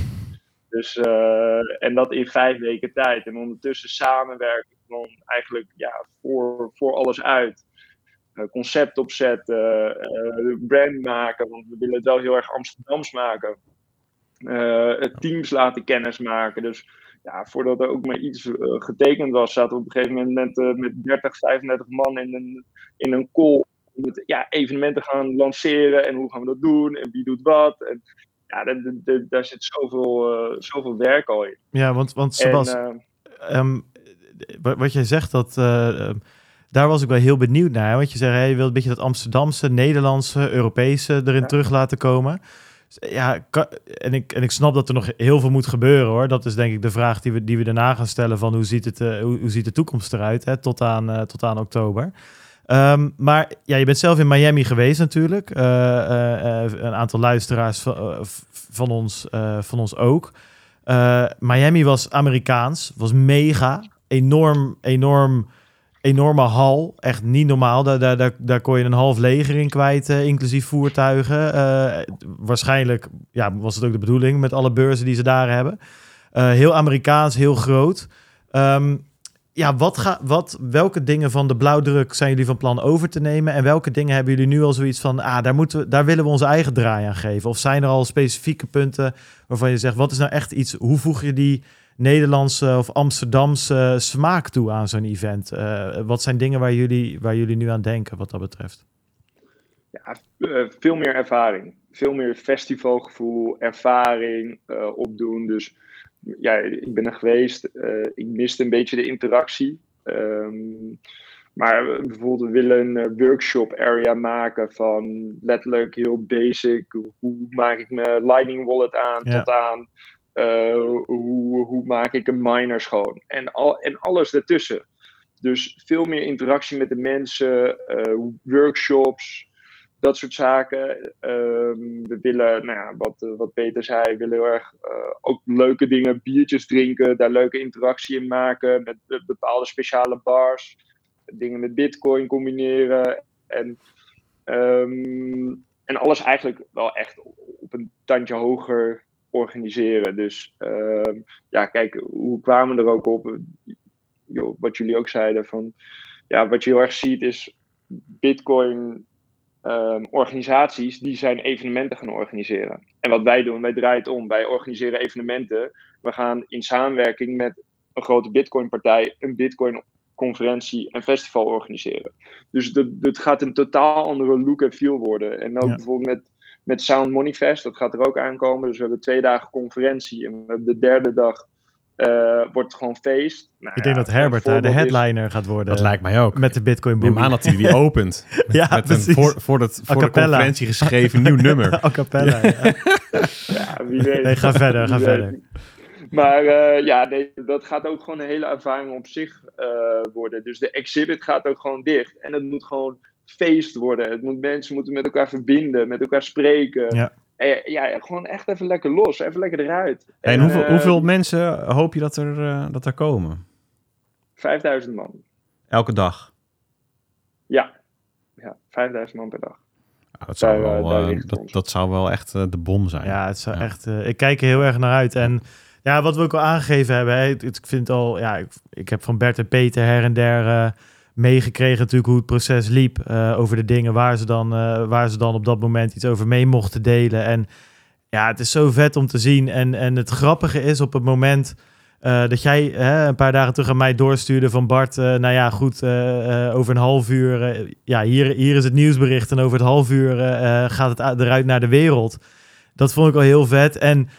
[SPEAKER 6] Dus, eh, en dat in vijf weken tijd. En ondertussen samenwerken gewoon eigenlijk ja, voor, voor alles uit. Eh, concept opzetten, brand maken, want we willen het wel heel erg Amsterdams maken. Teams laten kennismaken. Dus ja, voordat er ook maar iets eh, getekend was, zaten we op een gegeven moment met, eh, met 30, 35 man in een, in een call om het, ja, evenementen gaan lanceren en hoe gaan we dat doen en wie doet wat. En, ja, daar- zit zoveel, eh, zoveel werk al in.
[SPEAKER 1] Ja, want, want
[SPEAKER 6] En,
[SPEAKER 1] Sebas,
[SPEAKER 6] eh,
[SPEAKER 1] ehm, wat, wat jij zegt, dat, eh, ehm, daar was ik wel heel benieuwd naar. Want je zegt, hey, je wilt een beetje dat Amsterdamse, Nederlandse, Europese erin
[SPEAKER 6] Ja.
[SPEAKER 1] terug laten komen. Ja, en ik, en ik snap dat er nog heel veel moet gebeuren hoor. Dat is denk ik de vraag die we, die we daarna gaan stellen van hoe ziet, het, eh, hoe, hoe ziet de toekomst eruit hè, tot, aan, eh, tot aan oktober. Ehm, maar ja, je bent zelf in Miami geweest natuurlijk. Eh, een aantal luisteraars van, van, ons, van ons ook. Miami was Amerikaans, was mega, enorm, enorm, enorme hal. Echt niet normaal. Daar, daar, daar, daar kon je een half leger in kwijt, eh, inclusief voertuigen. Eh, waarschijnlijk ja, was het ook de bedoeling met alle beurzen die ze daar hebben. Eh, heel Amerikaans, heel groot. Ehm, ja, wat ga, wat, welke dingen van de blauwdruk zijn jullie van plan over te nemen? En welke dingen hebben jullie nu al zoiets van, ah, daar, moeten we, daar willen we onze eigen draai aan geven? Of zijn er al specifieke punten waarvan je zegt, wat is nou echt iets, hoe voeg je die Nederlandse of Amsterdamse smaak toe aan zo'n event? Eh, wat zijn dingen waar jullie, waar jullie nu aan denken wat dat betreft?
[SPEAKER 6] Ja, eh, veel meer ervaring. Veel meer festivalgevoel, ervaring eh, opdoen. Dus ja, ik ben er geweest. ik miste een beetje de interactie. Ehm, maar we- bijvoorbeeld, we willen een workshop area maken van letterlijk heel basic. Hoe maak ik mijn Lightning Wallet aan
[SPEAKER 1] Ja.
[SPEAKER 6] tot aan eh, hoe, hoe maak ik een miner schoon. En, al, en alles ertussen. Dus veel meer interactie met de mensen, eh, workshops, dat soort zaken. Ehm, we willen, nou ja, wat, wat Peter zei, we willen heel erg eh, ook leuke dingen, biertjes drinken, daar leuke interactie in maken met bepaalde speciale bars, dingen met Bitcoin combineren en, ehm, en alles eigenlijk wel echt op een tandje hoger organiseren. Dus ehm, ja, kijk, hoe kwamen we er ook op? Joh, wat jullie ook zeiden van, ja, wat je heel erg ziet is Bitcoin ehm, organisaties die zijn evenementen gaan organiseren. En wat wij doen, wij draaien het om. Wij organiseren evenementen. We gaan in samenwerking met een grote Bitcoin-partij een Bitcoin-conferentie en festival organiseren. Dus dat- dat gaat een totaal andere look en feel worden. En ook
[SPEAKER 1] Ja.
[SPEAKER 6] bijvoorbeeld met, met Sound Money Fest, dat gaat er ook aankomen. Dus we hebben twee dagen conferentie en we hebben de derde dag eh, wordt het gewoon feest. Nou
[SPEAKER 1] Ik denk
[SPEAKER 6] ja,
[SPEAKER 1] dat Herbert daar de
[SPEAKER 6] is-
[SPEAKER 1] headliner gaat worden.
[SPEAKER 2] Dat lijkt mij ook.
[SPEAKER 1] Met de Bitcoin Boogie.
[SPEAKER 2] aan dat hij die opent. Met,
[SPEAKER 1] Ja,
[SPEAKER 2] met een voor, voor, het, voor de conferentie geschreven nieuw nummer.
[SPEAKER 1] A cappella, ja.
[SPEAKER 6] Ja, wie weet.
[SPEAKER 1] Nee, ga verder, ga verder.
[SPEAKER 6] Maar eh, ja, nee, dat gaat ook gewoon een hele ervaring op zich eh, worden. Dus de exhibit gaat ook gewoon dicht. En het moet gewoon feest worden. Het moet, mensen moeten met elkaar verbinden, met elkaar spreken.
[SPEAKER 1] Ja.
[SPEAKER 6] En ja, gewoon echt even lekker los, even lekker eruit.
[SPEAKER 2] En hoeveel,
[SPEAKER 6] eh,
[SPEAKER 2] hoeveel mensen hoop je dat er, eh, dat er komen?
[SPEAKER 6] 5000 man.
[SPEAKER 2] Elke dag?
[SPEAKER 6] Ja. ja, 5000 man per dag.
[SPEAKER 2] Nou, dat, zou
[SPEAKER 6] Daar, eh,
[SPEAKER 2] wel,
[SPEAKER 6] daar
[SPEAKER 2] eh, dat, zou wel echt eh, de bom zijn.
[SPEAKER 1] Ja, het zou
[SPEAKER 2] Ja.
[SPEAKER 1] echt. eh, ik kijk er heel erg naar uit. En ja, wat we ook al aangegeven hebben. Hè, het- ik vind al. Ja, ik, ik heb van Bert en Peter her en der eh, meegekregen natuurlijk hoe het proces liep. eh, over de dingen waar ze, dan, eh, waar ze dan op dat moment iets over mee mochten delen. En ja, het is zo vet om te zien. En, en het grappige is op het moment. eh, dat jij hè, een paar dagen terug aan mij doorstuurde van Bart. nou ja, goed, over een half uur. ja, hier, hier is het nieuwsbericht. En over het half uur gaat het eruit naar de wereld. Dat vond ik al heel vet. En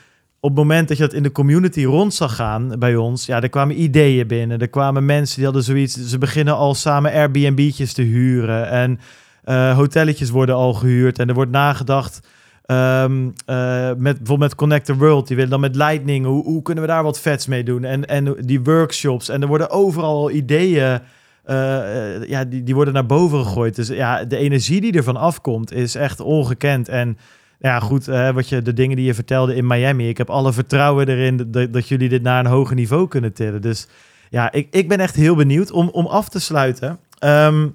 [SPEAKER 1] op het moment dat je dat in de community rond zag gaan bij ons, ja, er kwamen ideeën binnen. Er kwamen mensen die hadden zoiets. Ze beginnen al samen Airbnb'tjes te huren. En eh, hotelletjes worden al gehuurd. En er wordt nagedacht. ehm, eh, met bijvoorbeeld met Connect the World, die willen dan met Lightning, hoe, kunnen we daar wat vets mee doen? En, en die workshops. En er worden overal al ideeën, eh, ja, die, die worden naar boven gegooid. Dus ja, de energie die ervan afkomt is echt ongekend. En ja, goed, wat je, de dingen die je vertelde in Miami. Ik heb alle vertrouwen erin dat, dat jullie dit naar een hoger niveau kunnen tillen. Dus ja, ik, ik ben echt heel benieuwd om, om af te sluiten. Ehm,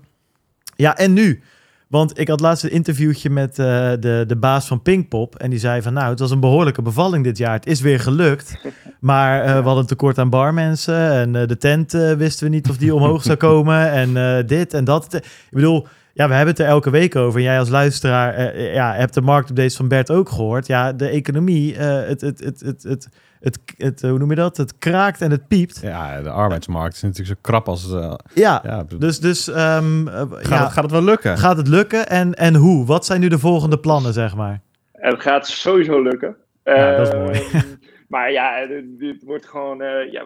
[SPEAKER 1] ja, en nu? Want ik had laatst een interviewtje met eh, de, de baas van Pinkpop. En die zei van, nou, het was een behoorlijke bevalling dit jaar. Het is weer gelukt. Maar eh, we hadden een tekort aan barmensen. En eh, de tent wisten we niet of die omhoog zou komen. En dit en dat. Ik bedoel, ja, we hebben het er elke week over. En jij als luisteraar eh, ja, hebt de marktupdates van Bert ook gehoord. Ja, de economie, eh, het, het, het, het, het, het, het, hoe noem je dat? Het kraakt en het piept.
[SPEAKER 2] Ja, de arbeidsmarkt is natuurlijk zo krap als... eh,
[SPEAKER 1] Ja,
[SPEAKER 2] ja, gaat,
[SPEAKER 1] dus, dus ehm, eh, ja,
[SPEAKER 2] het, gaat het wel lukken?
[SPEAKER 1] gaat het lukken? En, en hoe? Wat zijn nu de volgende plannen, zeg maar?
[SPEAKER 6] Het gaat sowieso lukken.
[SPEAKER 1] Ja, dat is
[SPEAKER 6] Ehm,
[SPEAKER 1] mooi.
[SPEAKER 6] Maar ja, dit, dit wordt gewoon. eh, ja,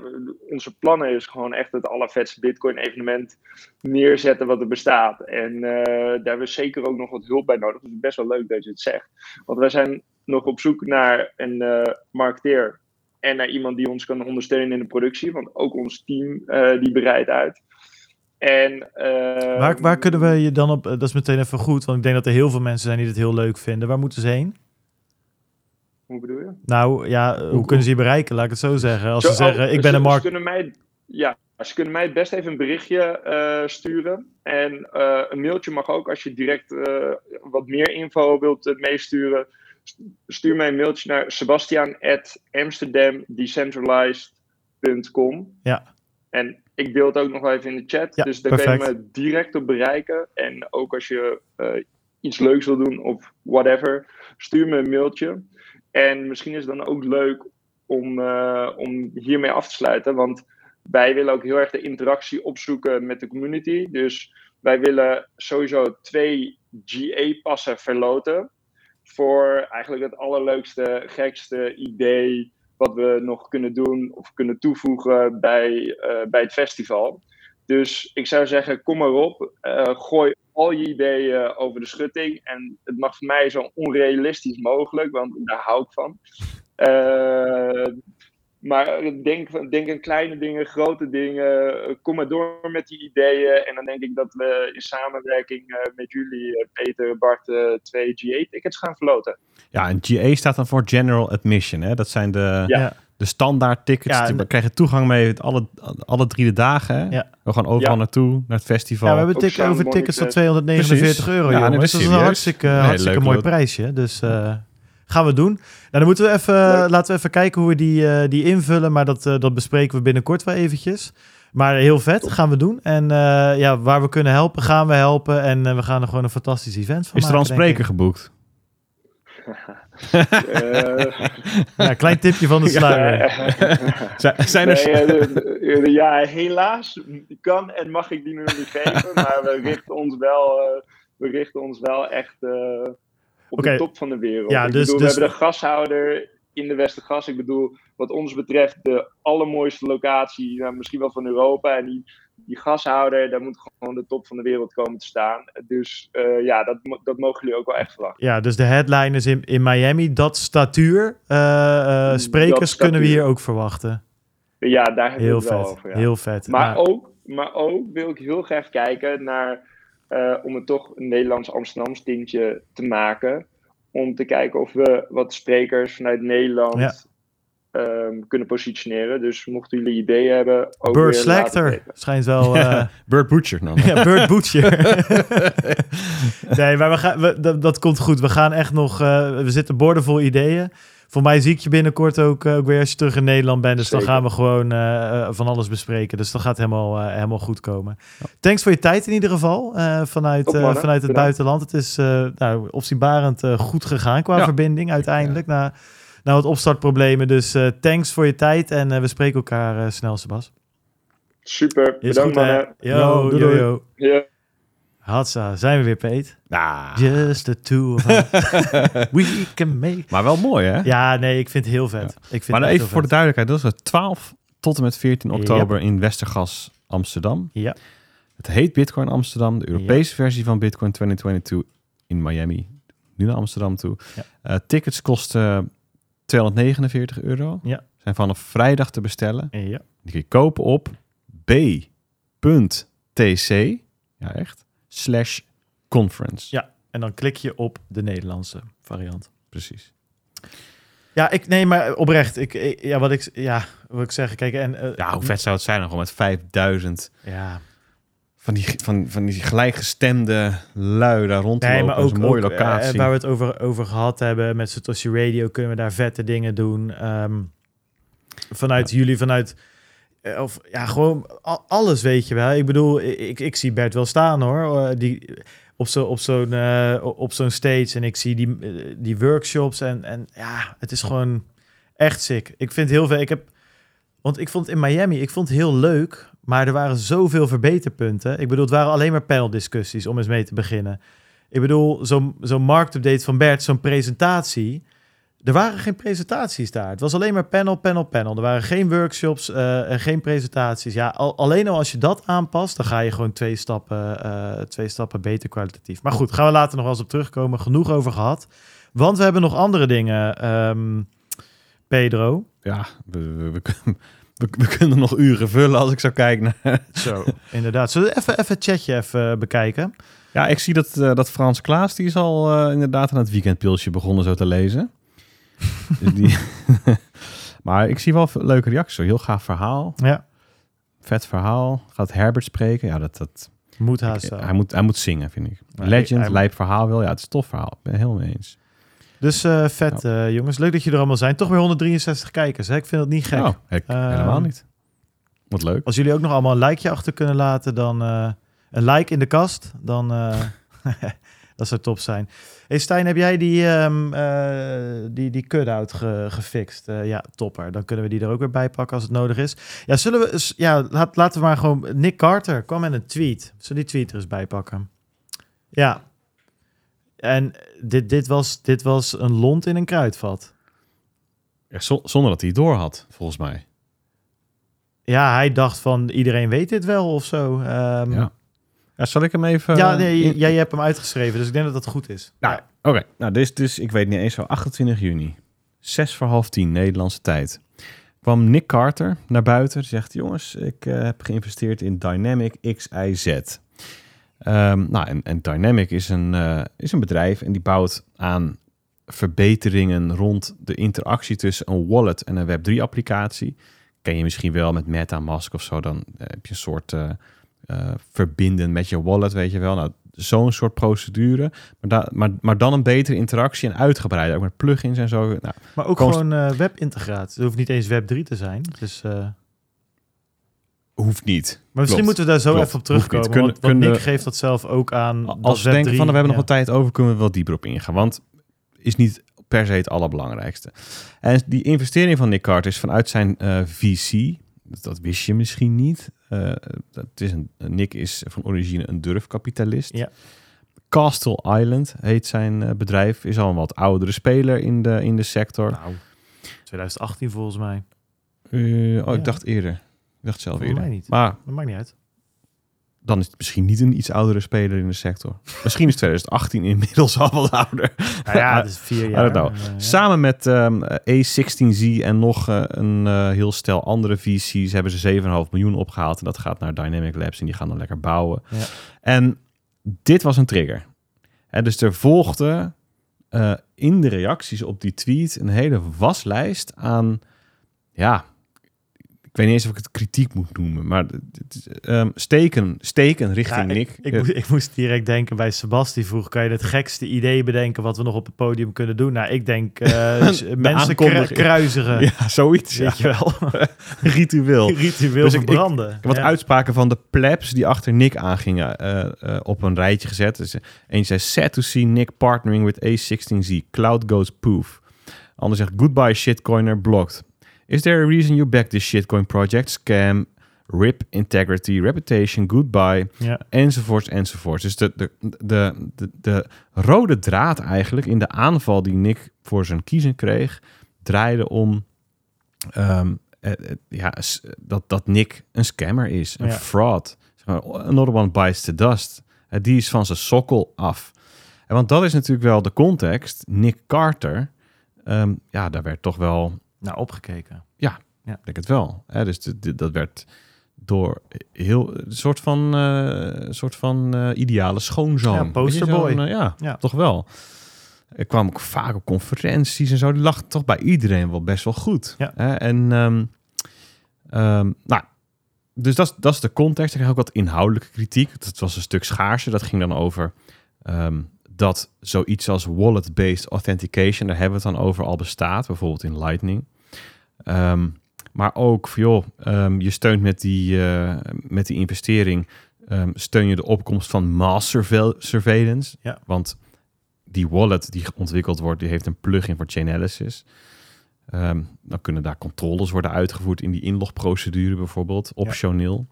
[SPEAKER 6] onze plannen is gewoon echt het allervetste Bitcoin-evenement neerzetten wat er bestaat. En eh, daar hebben we zeker ook nog wat hulp bij nodig. Het is best wel leuk dat je het zegt. Want wij zijn nog op zoek naar een eh, marketeer en naar iemand die ons kan ondersteunen in de productie. Want ook ons team eh, die bereidt uit. En, eh,
[SPEAKER 1] Waar, waar kunnen we je dan op... Dat is meteen even goed, want ik denk dat er heel veel mensen zijn die dit heel leuk vinden. Waar moeten ze heen?
[SPEAKER 6] Hoe bedoel je?
[SPEAKER 1] Nou ja, hoe, kunnen ze je bereiken? Laat ik het zo zeggen. Als
[SPEAKER 6] Zo,
[SPEAKER 1] ze zeggen,
[SPEAKER 6] oh,
[SPEAKER 1] ik ben
[SPEAKER 6] ze-
[SPEAKER 1] een
[SPEAKER 6] ze
[SPEAKER 1] markt...
[SPEAKER 6] kunnen mij, ja, ze kunnen mij best even een berichtje eh, sturen. En eh, een mailtje mag ook als je direct eh, wat meer info wilt eh, meesturen. St- Stuur mij een mailtje naar sebastian.amsterdamdecentralized.com.
[SPEAKER 1] Ja.
[SPEAKER 6] En ik deel het ook nog even in de chat.
[SPEAKER 1] Ja,
[SPEAKER 6] dus daar kun je
[SPEAKER 1] perfect.
[SPEAKER 6] me direct op bereiken. En ook als je eh, iets leuks wil doen of whatever, stuur me een mailtje. En misschien is het dan ook leuk om, eh, om hiermee af te sluiten. Want wij willen ook heel erg de interactie opzoeken met de community. Dus wij willen sowieso twee GA-passen verloten. Voor eigenlijk het allerleukste, gekste idee wat we nog kunnen doen of kunnen toevoegen bij, eh, bij het festival. Dus ik zou zeggen, kom maar op. eh, gooi al je ideeën over de schutting. En het mag voor mij zo onrealistisch mogelijk, want daar hou ik van. Eh, maar denk, denk aan kleine dingen, grote dingen. Kom maar door met die ideeën. En dan denk ik dat we in samenwerking eh, met jullie, eh, Peter, Bart, twee GA-tickets gaan verloten.
[SPEAKER 2] Ja, en GA staat dan voor General Admission. Hè? Dat zijn de,
[SPEAKER 6] Ja.
[SPEAKER 2] De standaard tickets.
[SPEAKER 1] Ja,
[SPEAKER 2] we krijgen toegang mee alle, alle drie de dagen. Hè?
[SPEAKER 1] Ja.
[SPEAKER 2] We gaan overal
[SPEAKER 6] Ja.
[SPEAKER 2] naartoe, naar het festival.
[SPEAKER 1] Ja, we hebben over tickets van
[SPEAKER 6] monitoren.
[SPEAKER 1] 249
[SPEAKER 2] Precies.
[SPEAKER 1] euro,
[SPEAKER 2] Ja, nee, dat is
[SPEAKER 1] is een hartstikke,
[SPEAKER 2] Nee,
[SPEAKER 1] hartstikke
[SPEAKER 2] leuk
[SPEAKER 1] mooi
[SPEAKER 2] dat-
[SPEAKER 1] prijsje. Dus eh, gaan we doen. Nou, dan moeten we even,
[SPEAKER 6] Leuk.
[SPEAKER 1] laten we even kijken hoe we die, eh, die invullen. Maar dat, eh, dat bespreken we binnenkort wel eventjes. Maar heel vet, gaan we doen. En eh, ja, waar we kunnen helpen, gaan we helpen. En eh, we gaan er gewoon een fantastisch event van
[SPEAKER 2] Is er al een
[SPEAKER 1] maken, denk
[SPEAKER 2] spreker geboekt?
[SPEAKER 6] Eh.
[SPEAKER 1] Ja, klein tipje van de sluier.
[SPEAKER 2] Zijn, zijn er...
[SPEAKER 6] Nee, eh, de- de- de- ja, helaas kan en mag ik die nu niet geven, maar we richten ons wel, eh, we richten ons wel echt eh, op de top van de wereld.
[SPEAKER 1] Ja,
[SPEAKER 6] ik
[SPEAKER 1] dus-
[SPEAKER 6] bedoel,
[SPEAKER 1] dus-
[SPEAKER 6] we hebben de gashouder in de Westergas. Ik bedoel, wat ons betreft de allermooiste locatie, nou, misschien wel van Europa. En die, die gashouder, daar moet gewoon de top van de wereld komen te staan. Dus eh, ja, dat, dat mogen jullie ook wel echt verwachten.
[SPEAKER 1] Ja, dus de headliners in, in Miami, dat statuur. eh, eh,
[SPEAKER 6] Dat
[SPEAKER 1] sprekers kunnen we hier ook verwachten.
[SPEAKER 6] Ja, daar hebben we het wel over. ja.
[SPEAKER 1] heel vet.
[SPEAKER 6] Maar, ook, maar ook wil ik heel graag kijken naar, om het toch een Nederlands-Amsterdams tintje te maken. Om te kijken of we wat sprekers vanuit Nederland
[SPEAKER 1] Ja.
[SPEAKER 6] ehm, kunnen positioneren. Dus mochten jullie ideeën hebben, ook
[SPEAKER 1] Slactor
[SPEAKER 6] weten.
[SPEAKER 1] schijnt wel... eh,
[SPEAKER 2] Burt Butcher dan.
[SPEAKER 1] Ja, Bird Butcher. nee, maar we gaan, we, dat, dat komt goed. We gaan echt nog... eh, we zitten boordevol ideeën. Voor mij zie ik je binnenkort ook, eh, ook weer als je terug in Nederland bent. Dus dan gaan we gewoon eh, eh, van alles bespreken. Dus dat gaat helemaal, helemaal goed komen. Thanks voor je tijd in ieder geval. vanuit,
[SPEAKER 6] Top,
[SPEAKER 1] vanuit het
[SPEAKER 6] Bedankt.
[SPEAKER 1] buitenland. Het is nou, opzienbarend goed gegaan qua
[SPEAKER 2] Ja.
[SPEAKER 1] verbinding uiteindelijk. Na, na wat opstartproblemen. Dus thanks voor je tijd. En we spreken elkaar snel, Sebas.
[SPEAKER 6] Super,
[SPEAKER 1] Is
[SPEAKER 6] bedankt
[SPEAKER 1] goed. Yo,
[SPEAKER 2] Yo,
[SPEAKER 1] yo, yo. Hatsa, zijn we weer, Peet?
[SPEAKER 2] Ah,
[SPEAKER 1] Just the two of us. We can make...
[SPEAKER 2] maar wel mooi, hè?
[SPEAKER 1] Ja, nee, ik vind het heel vet. Ik vind
[SPEAKER 2] maar even voor de duidelijkheid. Dat is het 12 tot en met 14 oktober in Westergas, Amsterdam.
[SPEAKER 1] Ja,
[SPEAKER 2] Het heet Bitcoin Amsterdam. De Europese versie van Bitcoin 2022 in Miami. Nu naar Amsterdam toe.
[SPEAKER 1] Ja.
[SPEAKER 2] Eh, tickets kosten 249 euro.
[SPEAKER 1] Ja.
[SPEAKER 2] Zijn vanaf vrijdag te bestellen.
[SPEAKER 1] ja.
[SPEAKER 2] Die kun je kopen op b.tc. Ja, echt. Slash conference.
[SPEAKER 1] ja. En dan klik je op de Nederlandse variant.
[SPEAKER 2] Precies.
[SPEAKER 1] Ja, ik nee, maar oprecht. Ik, ik- ja, wat ik, ja, wat ik zeg, kijk, en eh,
[SPEAKER 2] Ja, hoe vet zou het zijn? Gewoon met 5000
[SPEAKER 1] Ja,
[SPEAKER 2] van die, van, van die gelijkgestemde lui daar rond te
[SPEAKER 1] nee,
[SPEAKER 2] lopen.
[SPEAKER 1] maar ook,
[SPEAKER 2] een mooie
[SPEAKER 1] ook, eh,
[SPEAKER 2] locatie.
[SPEAKER 1] waar we het over, over gehad hebben met Satoshi Radio, kunnen we daar vette dingen doen. Ehm, vanuit jullie, vanuit of ja, gewoon alles weet je wel. Ik bedoel, ik, ik zie Bert wel staan hoor, eh, die op zo op zo'n eh, op zo'n stage en ik zie die eh, die workshops en en ja, het is gewoon echt sick. Ik vind heel veel. Ik heb want ik vond in Miami, ik vond het heel leuk, maar er waren zoveel verbeterpunten. Ik bedoel, het waren alleen maar paneldiscussies om eens mee te beginnen. Ik bedoel, zo'n zo'n marktupdate van Bert, zo'n presentatie. Er waren geen presentaties daar. Het was alleen maar panel, panel, panel. Er waren geen workshops eh, en geen presentaties. Ja, al, alleen al als je dat aanpast, dan ga je gewoon twee stappen, eh, twee stappen beter kwalitatief. Maar goed, gaan we later nog wel eens op terugkomen. Genoeg over gehad. Want we hebben nog andere dingen, ehm, Pedro.
[SPEAKER 2] Ja, we, we, we, kunnen- we, we kunnen nog uren vullen als ik zou kijken naar...
[SPEAKER 1] Zo, inderdaad. Zullen we even, even het chatje even eh, bekijken?
[SPEAKER 2] Ja, ik zie dat, dat Frans Klaas, die is al inderdaad aan het weekendpilsje begonnen zo te lezen. Dus die... maar ik zie wel veel leuke reacties. Heel gaaf verhaal.
[SPEAKER 1] Ja,
[SPEAKER 2] Vet verhaal. Gaat Herbert spreken. Ja, dat, dat,
[SPEAKER 1] moet haast
[SPEAKER 2] hij, moet, hij moet zingen, vind ik.
[SPEAKER 1] Ja,
[SPEAKER 2] Legend,
[SPEAKER 1] hij-
[SPEAKER 2] lijp verhaal wel. Ja, het is een tof verhaal. Ik ben het helemaal mee eens.
[SPEAKER 1] Dus eh, vet, eh, jongens. Leuk dat je er allemaal zijn. Toch weer 163 kijkers. Hè? Ik vind het niet gek.
[SPEAKER 2] Ik,
[SPEAKER 1] Ehm,
[SPEAKER 2] helemaal niet. Wat leuk.
[SPEAKER 1] Als jullie ook nog allemaal een likeje achter kunnen laten, dan eh, een like in de kast, dan eh, dat zou top zijn. Hey Stijn, heb jij die, ehm eh, die, die cut-out ge- gefixt? Eh, ja, topper. Dan kunnen we die er ook weer bij pakken als het nodig is. Ja, zullen we, ja, laat, laten we maar gewoon, Nick Carter kwam met een tweet. Zullen die tweet er eens bij pakken? Ja. En dit, dit, was, dit was een lont in een kruidvat.
[SPEAKER 2] Ja, zo- zonder dat hij het door had, volgens mij.
[SPEAKER 1] Ja, hij dacht van iedereen weet dit wel of zo. Ehm,
[SPEAKER 2] Ja. Ja, zal ik hem even...
[SPEAKER 1] Ja, nee,
[SPEAKER 2] in-
[SPEAKER 1] jij hebt hem uitgeschreven, dus ik denk dat dat goed is.
[SPEAKER 2] Nou, oké. Nou, dus, dus ik weet niet eens zo. 28 juni. Zes voor half tien Nederlandse tijd. Kwam Nick Carter naar buiten. Zegt, jongens, ik eh, heb geïnvesteerd in Dynamic XIZ. Ehm, nou, en, en Dynamic is een, eh, is een bedrijf en die bouwt aan verbeteringen rond de interactie tussen een wallet en een Web3-applicatie. Ken je misschien wel met MetaMask of zo. Dan eh, heb je een soort eh, eh, verbinden met je wallet, weet je wel. Nou, zo'n soort procedure. Maar, da- maar, maar dan een betere interactie en uitgebreid. Ook met plugins en zo. Nou,
[SPEAKER 1] Maar ook gewoon eh, webintegratie. Het hoeft niet eens Web 3 te zijn. Dus, eh, maar
[SPEAKER 2] hoeft niet.
[SPEAKER 1] misschien
[SPEAKER 2] Klopt.
[SPEAKER 1] moeten we daar zo
[SPEAKER 2] Klopt.
[SPEAKER 1] even op terugkomen.
[SPEAKER 2] Kunnen-
[SPEAKER 1] want, Nick geeft dat zelf ook aan.
[SPEAKER 2] Als we
[SPEAKER 1] Web3
[SPEAKER 2] denken van, we hebben nog wat tijd over, kunnen we wel dieper op ingaan. Want is niet per se het allerbelangrijkste. En die investering van Nick Carter is vanuit zijn eh, VC. Dat, dat wist je misschien niet. Eh, dat is een, Nick is van origine een durfkapitalist.
[SPEAKER 1] Ja.
[SPEAKER 2] Castle Island heet zijn eh, bedrijf. Is al een wat oudere speler in de, in de sector.
[SPEAKER 1] Nou, 2018 volgens mij.
[SPEAKER 2] Eh, oh,
[SPEAKER 1] Ja.
[SPEAKER 2] ik dacht eerder. Ik dacht zelf
[SPEAKER 1] Volgens
[SPEAKER 2] eerder.
[SPEAKER 1] mij niet.
[SPEAKER 2] Maar
[SPEAKER 1] Dat maakt niet uit.
[SPEAKER 2] Dan is het misschien niet een iets oudere speler in de sector. Misschien is 2018 inmiddels al wat ouder.
[SPEAKER 1] Nou ja, het is vier jaar.
[SPEAKER 2] I don't know.
[SPEAKER 1] Eh.
[SPEAKER 2] Samen met ehm, A16Z en nog eh, een eh, heel stel andere VC's hebben ze 7,5 miljoen opgehaald. En dat gaat naar Dynamic Labs en die gaan dan lekker bouwen.
[SPEAKER 1] Ja.
[SPEAKER 2] En dit was een trigger. Hè, dus er volgde in de reacties op die tweet een hele waslijst aan, ja, ik weet niet eens of ik het kritiek moet noemen, maar ehm, steken, steken richting
[SPEAKER 1] Ja,
[SPEAKER 2] Nick.
[SPEAKER 1] Ik, ik, moest- ik moest direct denken bij Sebasti vroeg, kan je het gekste idee bedenken wat we nog op het podium kunnen doen? Nou, ik denk eh, mensen kru- kruisigen,
[SPEAKER 2] ja, zoiets. Ja.
[SPEAKER 1] weet je wel.
[SPEAKER 2] Ritueel.
[SPEAKER 1] Ritueel
[SPEAKER 2] Dus ik- wat
[SPEAKER 1] Ja.
[SPEAKER 2] uitspraken van de plebs die achter Nick aangingen eh, eh, op een rijtje gezet. Dus, eentje zei, sad to see Nick partnering with A16Z. Cloud goes poof. Ander zegt, goodbye shitcoiner, blocked. Is there a reason you back this shitcoin project? Scam, rip, integrity, reputation, goodbye,
[SPEAKER 1] Ja.
[SPEAKER 2] enzovoorts, enzovoorts. Dus de, de, de, de, de rode draad eigenlijk in de aanval die Nick voor zijn kiezen kreeg, draaide om ehm, eh, eh, ja, dat, dat Nick een scammer is, een
[SPEAKER 1] Ja.
[SPEAKER 2] fraud. Zeg maar, Another one bites the dust. Eh, die is van zijn sokkel af. En want dat is natuurlijk wel de context. Nick Carter, ehm, ja, daar werd toch wel
[SPEAKER 1] Nou, opgekeken.
[SPEAKER 2] ik denk het wel. Hè? Dus de- de- dat werd door heel een soort van, eh, soort van eh, ideale schoonzoon.
[SPEAKER 1] Ja, posterboy.
[SPEAKER 2] eh, ja,
[SPEAKER 1] Ja.
[SPEAKER 2] toch wel. Ik kwam ook vaak op conferenties en zo. Die lag toch bij iedereen wel best wel goed.
[SPEAKER 1] Ja.
[SPEAKER 2] Hè? En ehm, ehm, nou, dus dat, is- dat is de context. Ik kreeg ook wat inhoudelijke kritiek. Dat was een stuk schaarser. Dat ging dan over ehm, dat zoiets als wallet-based authentication, daar hebben we het dan over, al bestaat. Bijvoorbeeld in Lightning. Ehm, maar ook, joh, ehm, je steunt met die, eh, met die investering, ehm, steun je de opkomst van mass surveil- surveillance.
[SPEAKER 1] Ja.
[SPEAKER 2] Want die wallet die ontwikkeld wordt, die heeft een plugin voor Chainalysis. Dan kunnen daar controles worden uitgevoerd in die inlogprocedure bijvoorbeeld, optioneel.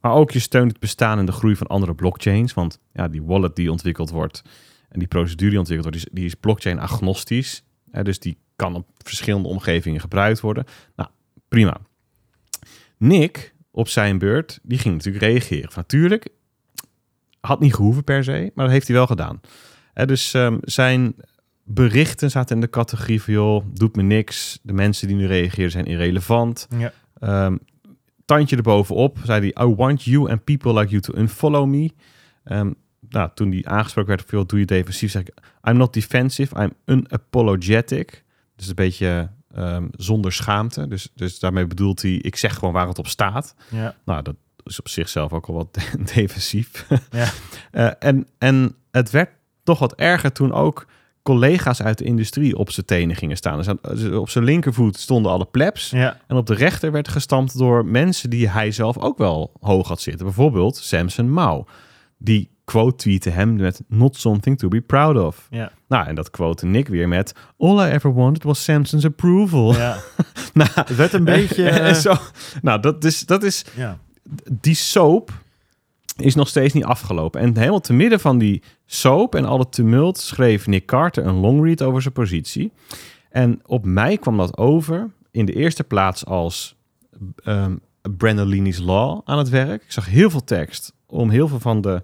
[SPEAKER 2] Maar ook je steunt het bestaan en de groei van andere blockchains. Want ja, die wallet die ontwikkeld wordt en die procedure die ontwikkeld wordt, die is, die is blockchain agnostisch. Hè, dus die kan op verschillende omgevingen gebruikt worden. Nou, prima. Nick, op zijn beurt, die ging natuurlijk reageren. Van, Natuurlijk, had niet gehoeven per se, maar dat heeft hij wel gedaan. Hè, dus ehm, zijn berichten zaten in de categorie van, joh, doet me niks. De mensen die nu reageren zijn irrelevant.
[SPEAKER 1] Ja.
[SPEAKER 2] Ehm, tandje erbovenop zei hij, I want you and people like you to unfollow me. Ehm, nou, toen die aangesproken werd, veel doe je defensief, zeg ik, I'm not defensive, I'm unapologetic. Dus een beetje ehm, zonder schaamte. Dus, dus daarmee bedoelt hij, ik zeg gewoon waar het op staat.
[SPEAKER 1] Ja.
[SPEAKER 2] Nou, dat is op zichzelf ook al wat defensief.
[SPEAKER 1] Ja.
[SPEAKER 2] Eh, en, en het werd toch wat erger toen ook collega's uit de industrie op zijn tenen gingen staan. Dus aan- op zijn linkervoet stonden alle plebs.
[SPEAKER 1] Ja.
[SPEAKER 2] En op de rechter werd gestampt door mensen die hij zelf ook wel hoog had zitten. Bijvoorbeeld Samson Mao. Die quote tweette hem met not something to be proud of.
[SPEAKER 1] Ja.
[SPEAKER 2] Nou, en dat quote Nick weer met all I ever wanted was Samson's approval.
[SPEAKER 1] ja.
[SPEAKER 2] nou,
[SPEAKER 1] Het werd een beetje...
[SPEAKER 2] en
[SPEAKER 1] eh,
[SPEAKER 2] zo, nou, dat is, dat is
[SPEAKER 1] ja.
[SPEAKER 2] die soap is nog steeds niet afgelopen. En helemaal te midden van die soap en alle tumult schreef Nick Carter een longread over zijn positie. En op mij kwam dat over in de eerste plaats als um, Brandolini's Law aan het werk. Ik zag heel veel tekst om heel veel van de,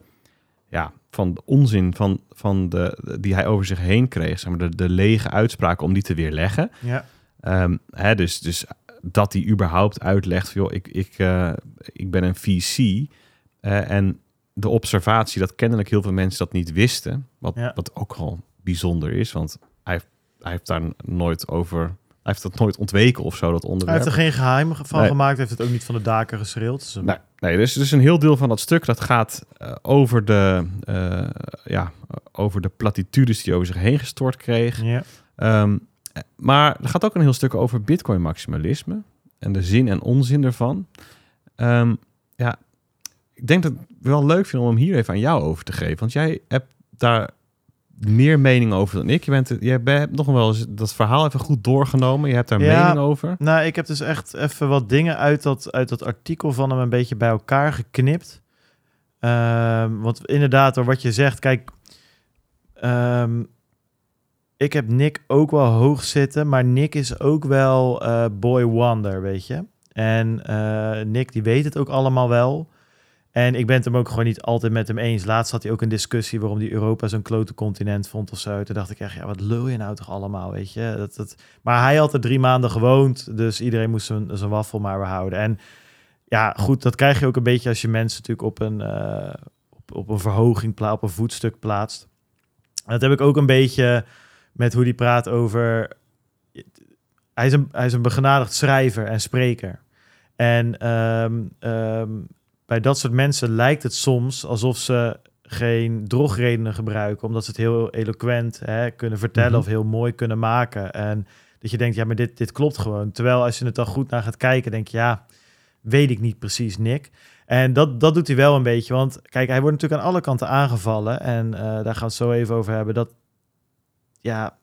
[SPEAKER 2] van de onzin van, van de, die hij over zich heen kreeg, zeg maar, de, de lege uitspraken, om die te weerleggen.
[SPEAKER 1] Ja.
[SPEAKER 2] Ehm, hè, dus, dus dat hij überhaupt uitlegt, van, joh, ik, ik, eh, ik ben een VC. eh, en de observatie dat kennelijk heel veel mensen dat niet wisten, wat,
[SPEAKER 1] Ja.
[SPEAKER 2] wat ook al bijzonder is, want hij, heeft- hij heeft daar nooit over, hij heeft dat nooit ontweken of zo, dat
[SPEAKER 1] Hij
[SPEAKER 2] onderwerp.
[SPEAKER 1] heeft er geen geheim van
[SPEAKER 2] Nee.
[SPEAKER 1] gemaakt. heeft het ook niet van de daken geschreeuwd. Dus,
[SPEAKER 2] nee dus, dus een heel deel van dat stuk dat gaat eh, over, de, eh, ja, over de platitudes die over zich heen gestort kreeg.
[SPEAKER 1] ja.
[SPEAKER 2] Ehm, maar er gaat ook een heel stuk over Bitcoin-maximalisme en de zin en onzin ervan. Ehm, ja, ik denk dat ik het wel leuk vind om hem hier even aan jou over te geven, want jij hebt daar meer mening over dan ik. Je, bent, je hebt nog wel eens dat verhaal even goed doorgenomen. Je hebt daar
[SPEAKER 1] Ja.
[SPEAKER 2] mening over.
[SPEAKER 1] Nou, ik heb dus echt even wat dingen uit dat, uit dat artikel van hem een beetje bij elkaar geknipt. Ehm, want inderdaad, door wat je zegt, kijk, ehm, ik heb Nick ook wel hoog zitten, maar Nick is ook wel eh, boy wonder, weet je. En eh, Nick, die weet het ook allemaal wel. En ik ben het hem ook gewoon niet altijd met hem eens. Laatst had hij ook een discussie waarom hij Europa zo'n klote continent vond of zo. Toen dacht ik echt, ja, wat lul je nou toch allemaal, weet je. Dat, dat... Maar hij had er drie maanden gewoond, dus iedereen moest zijn, zijn waffel maar weer houden. En ja, goed, dat krijg je ook een beetje als je mensen natuurlijk op een, eh, op, op een verhoging, op een voetstuk plaatst. Dat heb ik ook een beetje met hoe hij praat over... Hij is een, hij is een begenadigd schrijver en spreker. En ehm, bij dat soort mensen lijkt het soms alsof ze geen drogredenen gebruiken, omdat ze het heel eloquent hè, kunnen vertellen
[SPEAKER 2] Mhm.
[SPEAKER 1] of heel mooi kunnen maken. En dat je denkt, ja, maar dit, dit klopt gewoon. Terwijl als je het dan goed naar gaat kijken, denk je, ja, weet ik niet precies, Nick. En dat, dat doet hij wel een beetje, want kijk, hij wordt natuurlijk aan alle kanten aangevallen. En eh, daar gaan we het zo even over hebben. Dat, ja,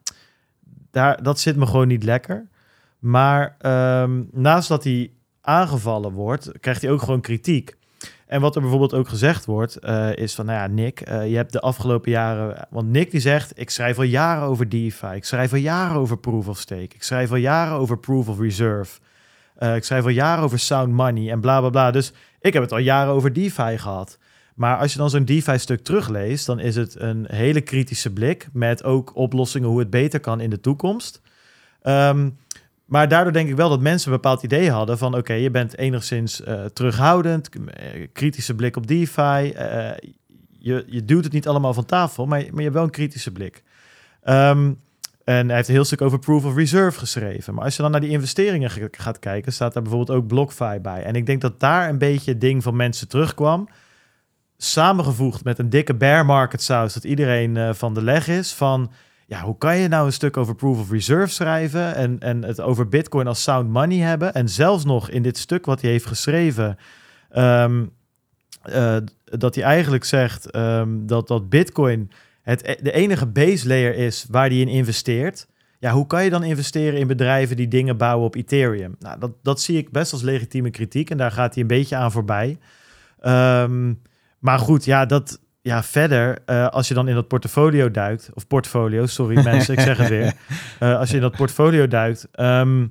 [SPEAKER 1] daar, dat zit me gewoon niet lekker. Maar ehm, naast dat hij aangevallen wordt, krijgt hij ook gewoon kritiek. En wat er bijvoorbeeld ook gezegd wordt, eh, is van, nou ja, Nick, eh, je hebt de afgelopen jaren... Want Nick die zegt, ik schrijf al jaren over DeFi. Ik schrijf al jaren over Proof of Stake. Ik schrijf al jaren over Proof of Reserve. Eh, ik schrijf al jaren over Sound Money en bla, bla, bla. Dus ik heb het al jaren over DeFi gehad. Maar als je dan zo'n DeFi-stuk terugleest, dan is het een hele kritische blik... met ook oplossingen hoe het beter kan in de toekomst. Ehm, maar daardoor denk ik wel dat mensen een bepaald idee hadden van... oké, je bent enigszins eh, terughoudend, eh, kritische blik op DeFi. eh, je, je duwt het niet allemaal van tafel, maar, maar je hebt wel een kritische blik. Ehm, en hij heeft een heel stuk over Proof of Reserve geschreven. Maar als je dan naar die investeringen ge- gaat kijken... staat daar bijvoorbeeld ook BlockFi bij. En ik denk dat daar een beetje het ding van mensen terugkwam... samengevoegd met een dikke bear market saus... dat iedereen van de leg is van ja, hoe kan je nou een stuk over proof of reserve schrijven en, en het over Bitcoin als sound money hebben? En zelfs nog in dit stuk wat hij heeft geschreven, ehm, eh, dat hij eigenlijk zegt ehm, dat, dat Bitcoin het, de enige base layer is waar hij in investeert. Ja, hoe kan je dan investeren in bedrijven die dingen bouwen op Ethereum? Nou, dat, dat zie ik best als legitieme kritiek en daar gaat hij een beetje aan voorbij. Ehm, maar goed, ja, dat, ja, verder, eh, als je dan in dat portfolio duikt, of portfolio, sorry mensen, ik zeg het weer. Eh, als je in dat portfolio duikt, ehm,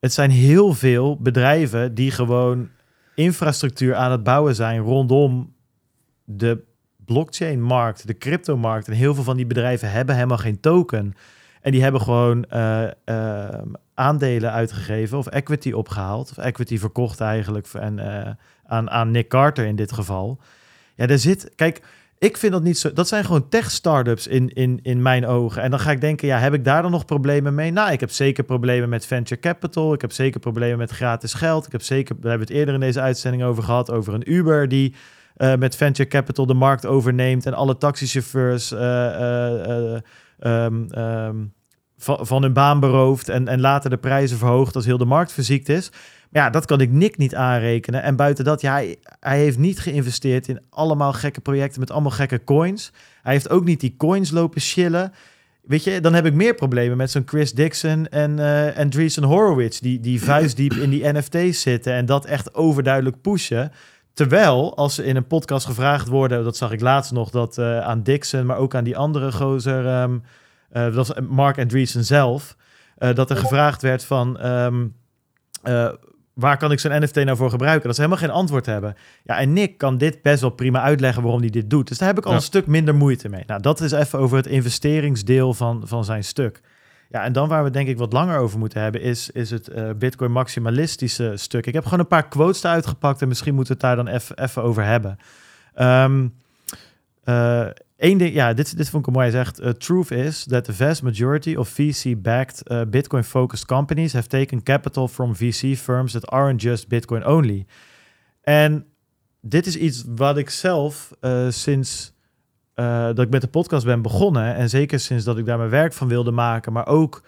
[SPEAKER 1] het zijn heel veel bedrijven die gewoon infrastructuur aan het bouwen zijn rondom de blockchain-markt, de crypto-markt. En heel veel van die bedrijven hebben helemaal geen token. En die hebben gewoon eh, eh, aandelen uitgegeven of equity opgehaald. Of equity verkocht eigenlijk en, aan, aan Nick Carter in dit geval. Ja, er zit... Kijk, ik vind dat niet zo... Dat zijn gewoon tech-startups in, in, in mijn ogen. En dan ga ik denken, ja, heb ik daar dan nog problemen mee? Nou, ik heb zeker problemen met venture capital. Ik heb zeker problemen met gratis geld. Ik heb zeker... We hebben het eerder in deze uitzending over gehad. Over een Uber die... Uh, met venture capital de markt overneemt en alle taxichauffeurs uh, uh, um, um, van, van hun baan berooft en, en later de prijzen verhoogt als heel de markt verziekt is. Maar ja, dat kan ik Nick niet aanrekenen. En buiten dat, ja, hij, hij heeft niet geïnvesteerd in allemaal gekke projecten met allemaal gekke coins. Hij heeft ook niet die coins lopen chillen. Weet je, dan heb ik meer problemen met zo'n Chris Dixon en uh, Andreessen Horowitz, die, die vuistdiep in die NFT's zitten en dat echt overduidelijk pushen. Terwijl, als ze in een podcast gevraagd worden, dat zag ik laatst nog, dat uh, aan Dixon, maar ook aan die andere gozer, um, uh, dat was Mark Andreessen zelf, uh, dat er gevraagd werd van, um, waar kan ik zo'n NFT nou voor gebruiken? Dat ze helemaal geen antwoord hebben. Ja, en Nick kan dit best wel prima uitleggen waarom hij dit doet. Dus daar heb ik al ja. een stuk minder moeite mee. Nou, dat is even over het investeringsdeel van, van zijn stuk. Ja, en dan waar we denk ik wat langer over moeten hebben, is, is het uh, Bitcoin maximalistische stuk. Ik heb gewoon een paar quotes uitgepakt en misschien moeten we het daar dan even over hebben. Um, uh, Eén ding, ja, dit, dit vond ik mooi. Hij zegt: uh, Truth is that the vast majority of VC-backed uh, Bitcoin-focused companies have taken capital from VC firms that aren't just Bitcoin only. En dit is iets wat ik zelf uh, sinds dat ik met de podcast ben begonnen, en zeker sinds dat ik daar mijn werk van wilde maken, maar ook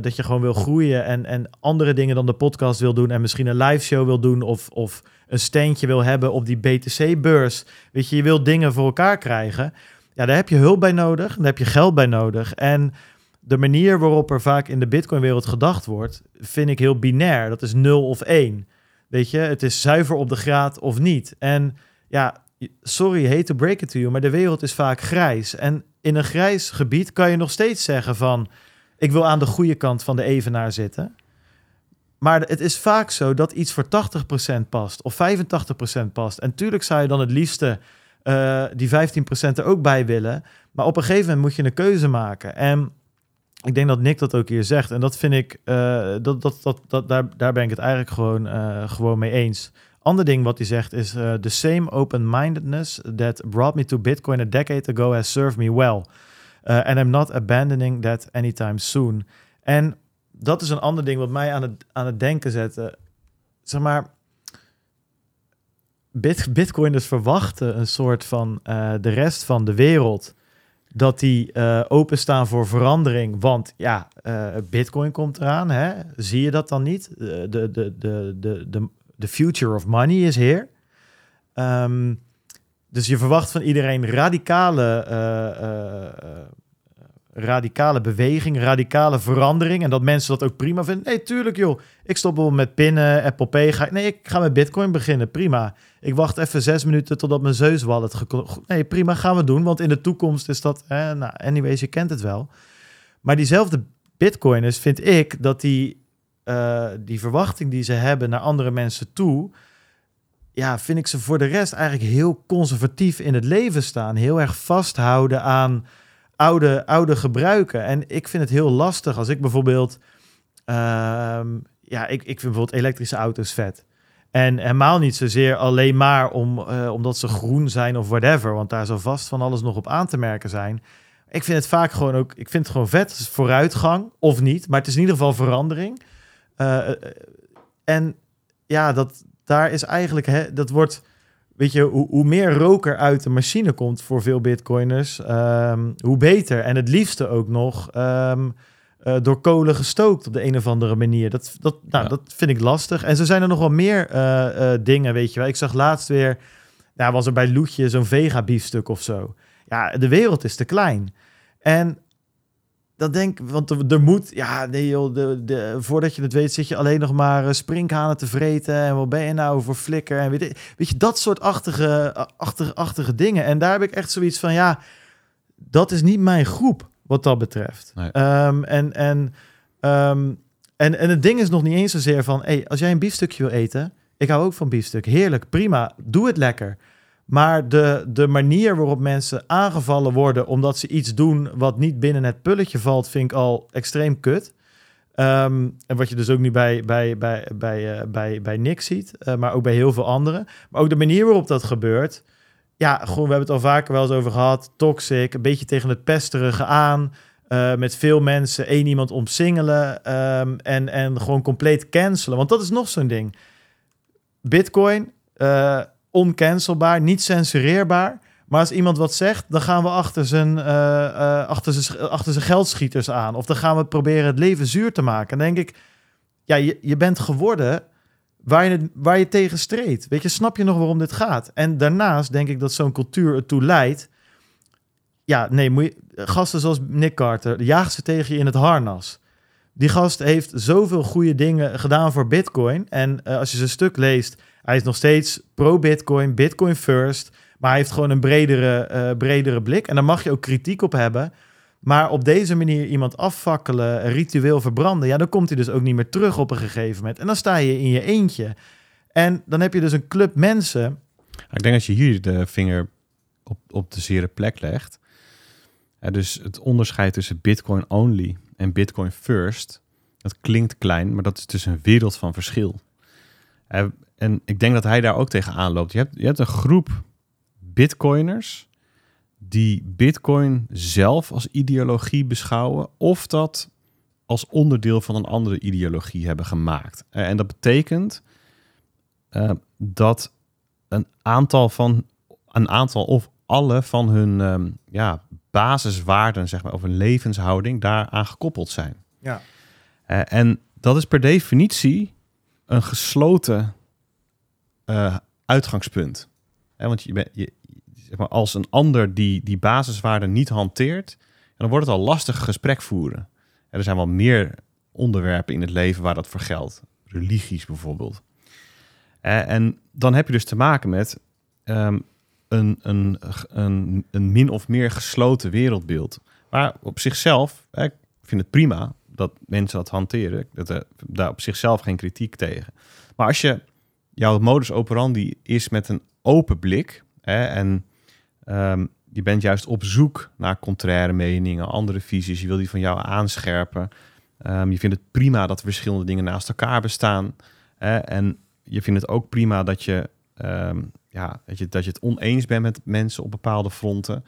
[SPEAKER 1] dat je gewoon wil groeien en, en andere dingen dan de podcast wil doen en misschien een live show wil doen of, of een standje wil hebben op die BTC-beurs. Weet je, je wil dingen voor elkaar krijgen. Ja, daar heb je hulp bij nodig, daar heb je geld bij nodig. En de manier waarop er vaak in de Bitcoin-wereld gedacht wordt, vind ik heel binair. Dat is 0 of 1. Weet je, het is zuiver op de graad of niet. En ja, sorry, hate to break it to you, maar de wereld is vaak grijs. En in een grijs gebied kan je nog steeds zeggen van, ik wil aan de goede kant van de evenaar zitten. Maar het is vaak zo dat iets voor 80% past of 85% past. En tuurlijk zou je dan het liefste uh, die 15% er ook bij willen. Maar op een gegeven moment moet je een keuze maken. En ik denk dat Nick dat ook hier zegt. En dat vind ik, uh, dat, dat, dat, dat, daar, daar ben ik het eigenlijk gewoon, uh, gewoon mee eens. Ander ding wat hij zegt is: The same open-mindedness that brought me to Bitcoin a decade ago has served me well. And I'm not abandoning that anytime soon. En dat is een ander ding wat mij aan het, aan het denken zette. Zeg maar, Bit, Bitcoiners verwachten een soort van uh, de rest van de wereld dat die uh, openstaan voor verandering. Want ja, uh, Bitcoin komt eraan. Hè? Zie je dat dan niet? De, de, de, de, de, de future of money is here. Um, dus je verwacht van iedereen radicale radicale beweging, radicale verandering. En dat mensen dat ook prima vinden. Nee, tuurlijk joh. Ik stop wel met pinnen, Apple Pay. Ga, nee, ik ga met Bitcoin beginnen. Prima. Ik wacht even zes minuten totdat mijn Zeus wallet... Nee, prima, gaan we doen. Want in de toekomst is dat... Eh, nou, anyways, je kent het wel. Maar diezelfde Bitcoiners vind ik dat die, die verwachting die ze hebben naar andere mensen toe... Ja, vind ik ze voor de rest eigenlijk heel conservatief in het leven staan. Heel erg vasthouden aan oude, oude gebruiken. En ik vind het heel lastig als ik bijvoorbeeld... Uh, ja, ik, ik vind bijvoorbeeld elektrische auto's vet. En helemaal niet zozeer alleen maar om, uh, omdat ze groen zijn of whatever. Want daar zal vast van alles nog op aan te merken zijn. Ik vind het vaak gewoon ook... Ik vind het gewoon vet. Vooruitgang of niet. Maar het is in ieder geval verandering. Uh, en ja, dat, daar is eigenlijk... Hè, dat wordt weet je, hoe, hoe, meer roker uit de machine komt voor veel bitcoiners, um, hoe beter. En het liefste ook nog um, uh, door kolen gestookt op de een of andere manier. Dat, dat, nou, ja. dat vind ik lastig. En zo zijn er nog wel meer uh, uh, dingen, weet je wel. Ik zag laatst weer, nou, was er bij Loetje zo'n vega-biefstuk of zo. Ja, de wereld is te klein. En dan denk want er, moet, ja, nee joh, de, de, voordat je het weet zit je alleen nog maar uh, sprinkhanen te vreten en wat ben je nou voor flikker en weet je, weet je dat soort achtige, achtige, achtige dingen. En daar heb ik echt zoiets van, ja, dat is niet mijn groep wat dat betreft. Nee. Um, en, en, um, en, en het ding is nog niet eens zozeer van, hey, als jij een biefstukje wil eten, ik hou ook van biefstuk, heerlijk, prima, doe het lekker. Maar de, de manier waarop mensen aangevallen worden omdat ze iets doen wat niet binnen het pulletje valt, vind ik al extreem kut. Ehm, en wat je dus ook nu bij, bij, bij, bij, eh, bij, bij Nick ziet, eh, maar ook bij heel veel anderen. Maar ook de manier waarop dat gebeurt. Ja, gewoon, we hebben het al vaker wel eens over gehad. Toxic, een beetje tegen het pesterige aan. eh, met veel mensen één iemand omsingelen. ehm, en, en gewoon compleet cancelen. Want dat is nog zo'n ding. Bitcoin, oncancelbaar, niet censureerbaar. Maar als iemand wat zegt, dan gaan we achter zijn, eh, eh, achter zijn, achter zijn geldschieters aan. Of dan gaan we proberen het leven zuur te maken. Dan denk ik, ja, je, je bent geworden waar je, waar je tegen streed. Weet je, snap je nog waarom dit gaat? En daarnaast denk ik dat zo'n cultuur ertoe leidt. Ja, nee, moet je, gasten zoals Nick Carter, jaag ze tegen je in het harnas. Die gast heeft zoveel goede dingen gedaan voor Bitcoin. En eh, als je zijn stuk leest, hij is nog steeds pro-Bitcoin, Bitcoin first. Maar hij heeft gewoon een bredere, eh, bredere blik. En daar mag je ook kritiek op hebben. Maar op deze manier iemand afvakkelen, ritueel verbranden, ja, dan komt hij dus ook niet meer terug op een gegeven moment. En dan sta je in je eentje. En dan heb je dus een club mensen.
[SPEAKER 2] Ik denk dat je hier de vinger op, op de zere plek legt. Dus het onderscheid tussen Bitcoin only en Bitcoin first, dat klinkt klein, maar dat is dus een wereld van verschil. En ik denk dat hij daar ook tegenaan loopt. Je hebt, je hebt een groep Bitcoiners die Bitcoin zelf als ideologie beschouwen, of dat als onderdeel van een andere ideologie hebben gemaakt. Eh, En dat betekent eh, dat een aantal van een aantal of alle van hun ehm, ja, basiswaarden, zeg maar, of een levenshouding daaraan gekoppeld zijn.
[SPEAKER 1] Ja.
[SPEAKER 2] Eh, en dat is per definitie een gesloten eh, uitgangspunt. Want je, bent- je, zeg maar, als een ander die die basiswaarden niet hanteert, dan wordt het al lastig gesprek voeren. En er zijn wel meer onderwerpen in het leven waar dat voor geldt. Religies bijvoorbeeld. Eh, en dan heb je dus te maken met ehm, een, een, een, een min of meer gesloten wereldbeeld. Maar op zichzelf, hè, ik vind het prima dat mensen dat hanteren. Dat, daar op zichzelf geen kritiek tegen. Maar als je jouw modus operandi is met een open blik hè, en ehm, je bent juist op zoek naar contraire meningen, andere visies, je wil die van jou aanscherpen. Ehm, je vindt het prima dat verschillende dingen naast elkaar bestaan. Hè, en je vindt het ook prima dat je, ehm, ja, dat je, dat je het oneens bent met mensen op bepaalde fronten.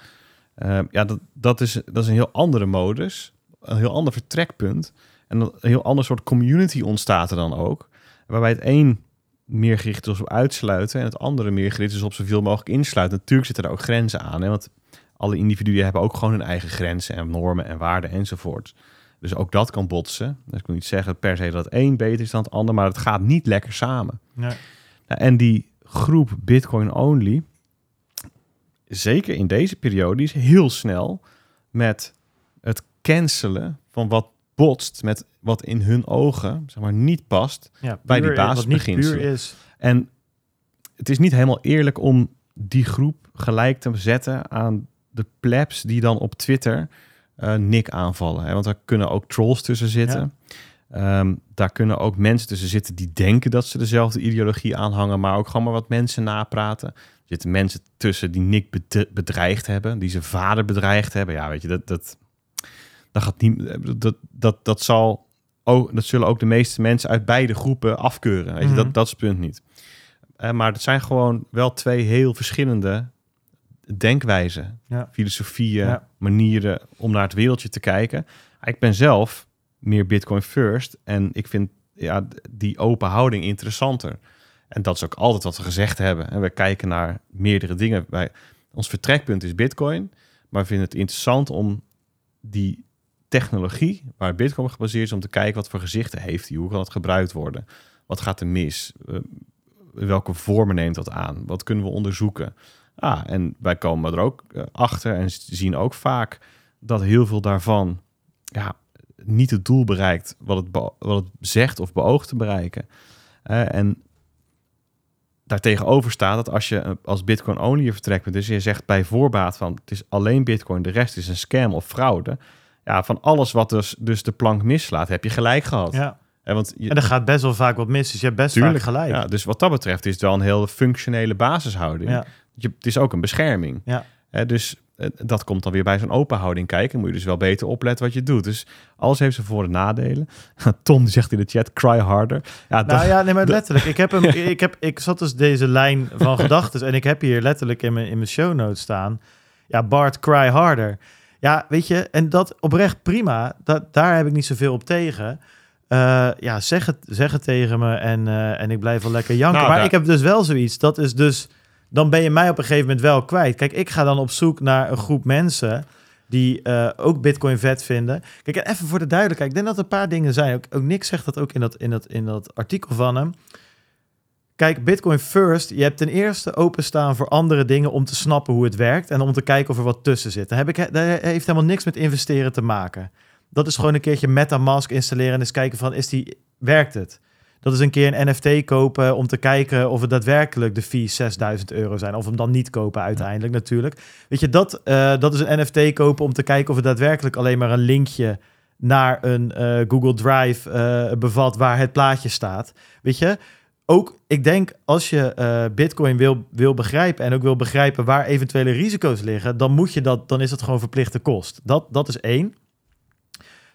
[SPEAKER 2] Ja, dat, dat, is, dat is een heel andere modus, een heel ander vertrekpunt. En een heel ander soort community ontstaat er dan ook. Waarbij het een meer gericht is op uitsluiten en het andere meer gericht is op zoveel mogelijk insluiten. Natuurlijk zitten er ook grenzen aan, hè, want alle individuen hebben ook gewoon hun eigen grenzen en normen en waarden enzovoort. Dus ook dat kan botsen. Dus ik wil niet zeggen per se dat het een beter is dan het ander, maar het gaat niet lekker samen. Nou, en die groep Bitcoin only, zeker in deze periode, is heel snel met het cancelen van wat botst met wat in hun ogen zeg maar, niet past.
[SPEAKER 1] Ja,
[SPEAKER 2] Bij die basisbeginselen.
[SPEAKER 1] puur is.
[SPEAKER 2] En het is niet helemaal eerlijk om die groep gelijk te zetten aan de plebs die dan op Twitter eh, Nick aanvallen. Hè? Want daar kunnen ook trolls tussen zitten. Ehm, daar kunnen ook mensen tussen zitten die denken dat ze dezelfde ideologie aanhangen, maar ook gewoon maar wat mensen napraten. Er zitten mensen tussen die Nick bed- bedreigd hebben, die zijn vader bedreigd hebben. Ja, weet je, dat, dat, dat gaat niet. Dat, dat, dat zal ook, dat zullen ook de meeste mensen uit beide groepen afkeuren. Weet je,
[SPEAKER 1] Mhm.
[SPEAKER 2] dat, dat is het punt niet. Eh, maar het zijn gewoon wel twee heel verschillende denkwijzen,
[SPEAKER 1] Ja.
[SPEAKER 2] filosofieën,
[SPEAKER 1] Ja.
[SPEAKER 2] manieren om naar het wereldje te kijken. Ik ben zelf meer Bitcoin first en ik vind ja, die open houding interessanter. En dat is ook altijd wat we gezegd hebben. En we kijken naar meerdere dingen. Wij, ons vertrekpunt is Bitcoin, maar we vinden het interessant om die technologie waar Bitcoin gebaseerd is, om te kijken wat voor gezichten heeft die, hoe kan het gebruikt worden, wat gaat er mis, Eh, welke vormen neemt dat aan, wat kunnen we onderzoeken. Ah, en wij komen er ook eh, achter en zien ook vaak dat heel veel daarvan ja, niet het doel bereikt wat het, wat het zegt of beoogt te bereiken. Eh, en daartegenover staat dat als je als Bitcoin only je vertrekpunt is, je zegt bij voorbaat van het is alleen Bitcoin, de rest is een scam of fraude. Ja, van alles wat dus, dus de plank mislaat, heb je gelijk gehad.
[SPEAKER 1] Ja.
[SPEAKER 2] Eh, want je,
[SPEAKER 1] En er gaat best wel vaak wat mis, dus je hebt best
[SPEAKER 2] Tuurlijk,
[SPEAKER 1] vaak gelijk.
[SPEAKER 2] Ja, dus wat dat betreft is het wel een heel functionele basishouding.
[SPEAKER 1] Ja.
[SPEAKER 2] Je, het is ook een bescherming.
[SPEAKER 1] Ja.
[SPEAKER 2] Hè, dus eh, dat komt dan weer bij zo'n open houding kijken. Moet je dus wel beter opletten wat je doet. Dus alles heeft zijn voor- en nadelen. Tom die zegt in de chat, cry harder. Ja, dat,
[SPEAKER 1] Nou ja, nee, maar letterlijk. Ik, heb hem, ik, heb, ik zat dus deze lijn van gedachten en ik heb hier letterlijk in mijn, in mijn show notes staan. Ja, Bart, cry harder. Ja, weet je, en dat oprecht prima. Dat, daar heb ik niet zoveel op tegen. Eh, ja, zeg het, zeg het tegen me en, eh, en ik blijf wel lekker janken.
[SPEAKER 2] Nou,
[SPEAKER 1] maar
[SPEAKER 2] daar-
[SPEAKER 1] ik heb dus wel zoiets. Dat is dus, dan ben je mij op een gegeven moment wel kwijt. Kijk, ik ga dan op zoek naar een groep mensen die eh, ook Bitcoin vet vinden. Kijk, en even voor de duidelijkheid. Ik denk dat er een paar dingen zijn. Ook, ook Nick zegt dat ook in dat, in, dat, in dat artikel van hem. Kijk, Bitcoin first. Je hebt ten eerste openstaan voor andere dingen om te snappen hoe het werkt. En om te kijken of er wat tussen zit. Dan heb ik, dat heeft helemaal niks met investeren te maken. Dat is gewoon een keertje MetaMask installeren en eens kijken van, is die, werkt het? Dat is een keer een NFT kopen om te kijken of het daadwerkelijk de fees 6000 euro zijn. Of hem dan niet kopen uiteindelijk natuurlijk. Weet je, dat, eh, dat is een NFT kopen om te kijken of het daadwerkelijk alleen maar een linkje naar een eh, Google Drive eh, bevat waar het plaatje staat. Weet je, ook ik denk als je eh, Bitcoin wil, wil begrijpen en ook wil begrijpen waar eventuele risico's liggen, dan moet je dat, dan is dat gewoon verplichte kost. Dat, dat is één.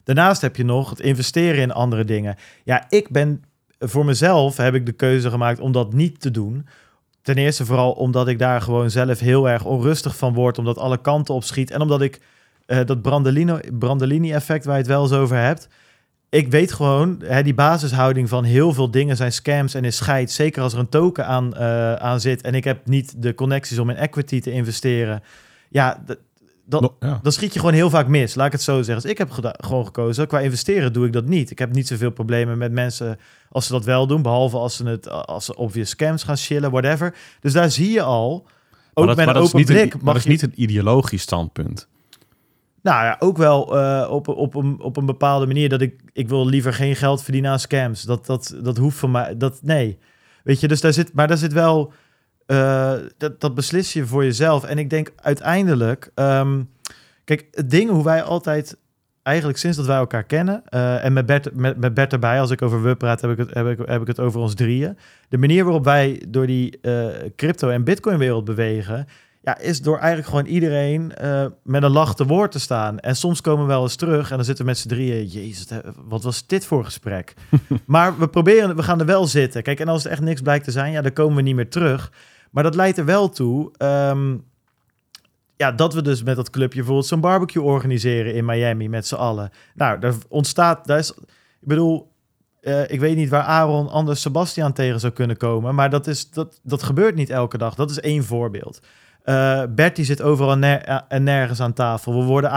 [SPEAKER 1] Daarnaast heb je nog het investeren in andere dingen. Ja, ik ben voor mezelf heb ik de keuze gemaakt om dat niet te doen. Ten eerste vooral omdat ik daar gewoon zelf heel erg onrustig van word, omdat alle kanten op schiet en omdat ik eh, dat Brandolino- Brandolini-effect waar je het wel eens over hebt. Ik weet gewoon, hè, die basishouding van heel veel dingen zijn scams en is scheid. Zeker als er een token aan, eh, aan zit en ik heb niet de connecties om in equity te investeren. Ja, dat,
[SPEAKER 2] ja.
[SPEAKER 1] dan schiet je gewoon heel vaak mis. Laat ik het zo zeggen. Dus ik heb gewoon gekozen. Qua investeren doe ik dat niet. Ik heb niet zoveel problemen met mensen als ze dat wel doen. Behalve als ze, het, als ze obvious scams gaan chillen, whatever. Dus daar zie je al. Ook
[SPEAKER 2] Maar dat,
[SPEAKER 1] met
[SPEAKER 2] maar
[SPEAKER 1] een open
[SPEAKER 2] een,
[SPEAKER 1] blik
[SPEAKER 2] maar
[SPEAKER 1] mag
[SPEAKER 2] dat is
[SPEAKER 1] je...
[SPEAKER 2] niet een ideologisch standpunt.
[SPEAKER 1] Nou ja, ook wel eh, op, op, een, op een bepaalde manier dat ik, ik wil liever geen geld verdienen aan scams. Dat, dat, dat hoeft voor mij, dat, nee. Weet je, dus daar zit, maar daar zit wel, eh, dat, dat beslis je voor jezelf. En ik denk uiteindelijk, ehm, kijk, het ding hoe wij altijd, eigenlijk sinds dat wij elkaar kennen, eh, en met Bert, met, met Bert erbij, als ik over we praat, heb ik, het, heb, ik, heb ik het over ons drieën. De manier waarop wij door die crypto- en bitcoin wereld bewegen, ja, is door eigenlijk gewoon iedereen eh, met een lach te woord te staan. En soms komen we wel eens terug en dan zitten we met z'n drieën. Jezus, wat was dit voor gesprek? maar we proberen, we gaan er wel zitten. Kijk, en als het echt niks blijkt te zijn, ja, dan komen we niet meer terug. Maar dat leidt er wel toe. ehm, ja, dat we dus met dat clubje bijvoorbeeld zo'n barbecue organiseren in Miami met z'n allen. Nou, daar ontstaat, daar is, ik bedoel, eh, ik weet niet waar Aaron anders Sebastian tegen zou kunnen komen, maar dat, is, dat, dat gebeurt niet elke dag. Dat is één voorbeeld. Eh Bertie zit overal ner- eh, en nergens aan tafel. We worden,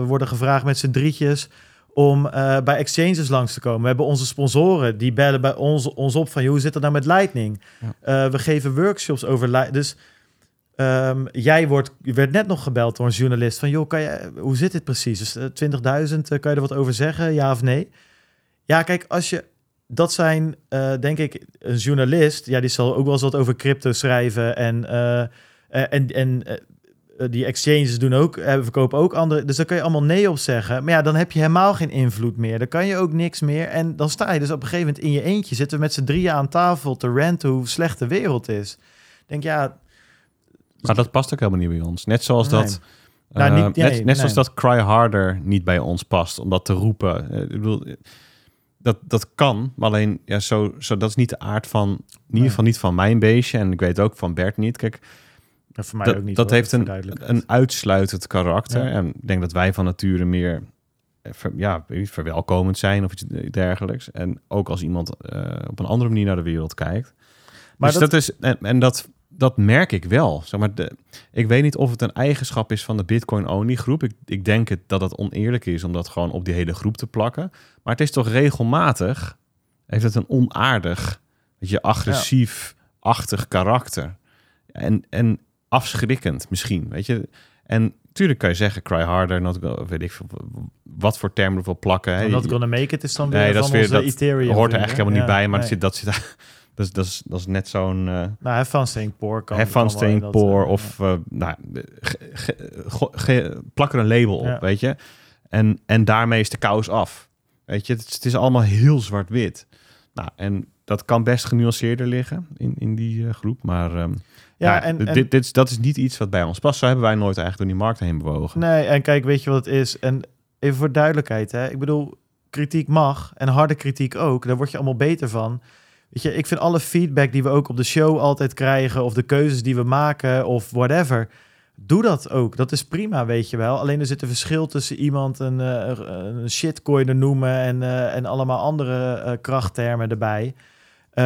[SPEAKER 1] we worden gevraagd met z'n drietjes om bij exchanges langs te komen. We hebben onze sponsoren, die bellen bij ons, ons op van... "Joh, hoe zit het nou met Lightning? We geven workshops over Lightning. Dus ehm, jij wordt, werd net nog gebeld door een journalist van... joh, kan je, hoe zit dit precies? Dus eh, 20.000, eh, kan je er wat over zeggen? Ja of nee? Ja, kijk, als je... Dat zijn, denk ik, een journalist... Ja, die zal ook wel eens wat over crypto schrijven en... en en eh, eh, die exchanges doen ook, eh, verkopen ook andere. Dus daar kan je allemaal nee op zeggen. Maar ja, dan heb je helemaal geen invloed meer. Dan kan je ook niks meer. En dan sta je dus op een gegeven moment in je eentje. Zitten we met z'n drieën aan tafel te ranten hoe slecht de wereld is. Ik denk, ja,
[SPEAKER 2] Maar dat past ook helemaal niet bij ons. Net zoals
[SPEAKER 1] Nee.
[SPEAKER 2] dat...
[SPEAKER 1] Nou,
[SPEAKER 2] eh,
[SPEAKER 1] niet- nee,
[SPEAKER 2] net zoals
[SPEAKER 1] nee.
[SPEAKER 2] dat Cry Harder niet bij ons past, om dat te roepen. Eh, ik bedoel, eh, dat, dat kan, maar alleen, ja, zo, zo, dat is niet de aard van, in ieder geval niet van mijn beestje. En ik weet ook van Bert niet. Kijk,
[SPEAKER 1] Ja, voor mij
[SPEAKER 2] dat,
[SPEAKER 1] ook niet.
[SPEAKER 2] dat heeft een, een uitsluitend karakter.
[SPEAKER 1] Ja.
[SPEAKER 2] En ik denk dat wij van nature meer eh, ver- ja, verwelkomend zijn of iets dergelijks. En ook als iemand eh, op een andere manier naar de wereld kijkt.
[SPEAKER 1] Maar
[SPEAKER 2] dus
[SPEAKER 1] dat-
[SPEAKER 2] dat, is, en, en dat, dat merk ik wel. Zeg maar, de, ik weet niet of het een eigenschap is van de Bitcoin-only groep. Ik, ik denk het, dat het oneerlijk is om dat gewoon op die hele groep te plakken. Maar het is toch regelmatig, heeft het een onaardig, je, agressief-achtig karakter. En, en afschrikkend misschien, weet je. En tuurlijk kan je zeggen, cry harder, not go, weet ik wat voor termen er wil plakken. hè.
[SPEAKER 1] Not gonna make it is dan weer
[SPEAKER 2] Nee, dat is weer dat
[SPEAKER 1] Ethereum
[SPEAKER 2] hoort er eigenlijk helemaal niet bij, maar
[SPEAKER 1] nee.
[SPEAKER 2] zit, dat, zit, dat, is, dat, is, dat is net zo'n uh,
[SPEAKER 1] Nou, have fun staying poor. Kan,
[SPEAKER 2] have fun
[SPEAKER 1] kan wel in
[SPEAKER 2] staying
[SPEAKER 1] dat,
[SPEAKER 2] poor of uh, nou, ge, ge, go, ge, plak er een label op,
[SPEAKER 1] Ja.
[SPEAKER 2] weet je. En, en daarmee is de kous af. Weet je, het, is- het is allemaal heel zwart-wit. Nou, en dat kan best genuanceerder liggen in, in die eh, groep. Maar ehm,
[SPEAKER 1] Ja,
[SPEAKER 2] ja,
[SPEAKER 1] en-
[SPEAKER 2] dit,
[SPEAKER 1] en-
[SPEAKER 2] dit, dat is niet iets wat bij ons past. Zo hebben wij nooit eigenlijk door die markt heen bewogen.
[SPEAKER 1] Nee, en kijk, weet je wat het is? En even voor duidelijkheid, hè. Ik bedoel, kritiek mag en harde kritiek ook. Daar word je allemaal beter van. Weet je, ik vind alle feedback die we ook op de show altijd krijgen... of de keuzes die we maken of whatever... Doe dat ook. Dat is prima, weet je wel. Alleen er zit een verschil tussen iemand een, eh, een shitcoiner noemen... en, eh, en allemaal andere eh, krachttermen erbij.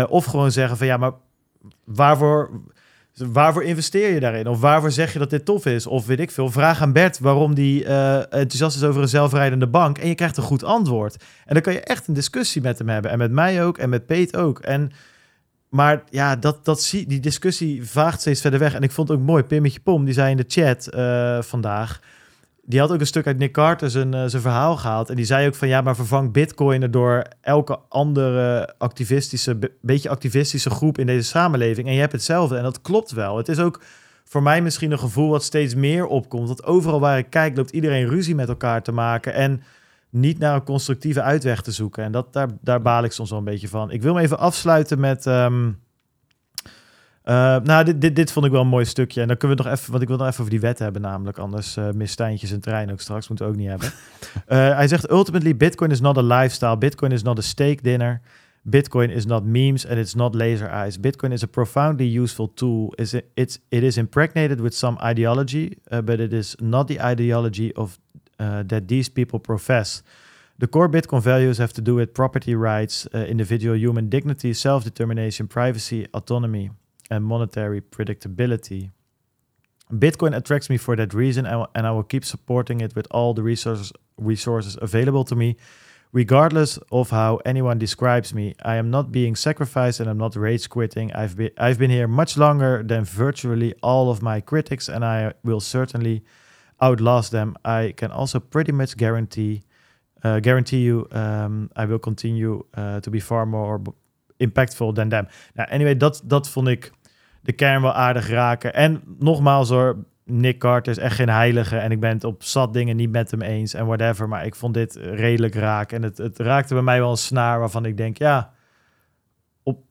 [SPEAKER 1] Of gewoon zeggen van ja, maar waarvoor... Waarvoor investeer je daarin? Of waarvoor zeg je dat dit tof is? Of weet ik veel. Vraag aan Bert waarom die eh, enthousiast is over een zelfrijdende bank. En je krijgt een goed antwoord. En dan kan je echt een discussie met hem hebben. En met mij ook. En met Peet ook. En, maar ja, dat, dat zie, die discussie vaagt steeds verder weg. En ik vond het ook mooi. Pimmetje Pom, die zei in de chat eh, vandaag. Die had ook een stuk uit Nick Carter zijn, eh, zijn verhaal gehaald. En die zei ook van ja, maar vervang Bitcoin er door elke andere activistische, be- beetje activistische groep in deze samenleving. En je hebt hetzelfde. En dat klopt wel. Het is ook voor mij misschien een gevoel wat steeds meer opkomt. Dat overal waar ik kijk, loopt iedereen ruzie met elkaar te maken. En niet naar een constructieve uitweg te zoeken. En dat, daar, daar baal ik soms wel een beetje van. Ik wil me even afsluiten met. ehm, eh, nou, dit, dit, dit vond ik wel een mooi stukje. En dan kunnen we nog even, want ik wil nog even over die wet hebben, namelijk. Anders uh, mist Stijntje zijn trein ook straks. Moeten we ook niet hebben. Eh, hij zegt: Ultimately, Bitcoin is not a lifestyle. Bitcoin is not a steak dinner. Bitcoin is not memes and it's not laser eyes. Bitcoin is a profoundly useful tool. It's, it's, it is impregnated with some ideology, uh, but it is not the ideology of uh, that these people profess. The core Bitcoin values have to do with property rights, individual human dignity, self determination, privacy, autonomy, and monetary predictability. Bitcoin attracts me for that reason, and, I will keep supporting it with all the resources, resources available to me, regardless of how anyone describes me. I am not being sacrificed and I'm not rage quitting. I've been, I've been here much longer than virtually all of my critics, and I will certainly outlast them. I can also pretty much guarantee uh, guarantee you um, I will continue uh, to be far more impactful than them. Nou, anyway, dat, dat vond ik de kern wel aardig raken. En nogmaals hoor, Nick Carter is echt geen heilige en ik ben het op zat dingen niet met hem eens en whatever, maar ik vond dit redelijk raak en het, het raakte bij mij wel een snaar waarvan ik denk, ja, op,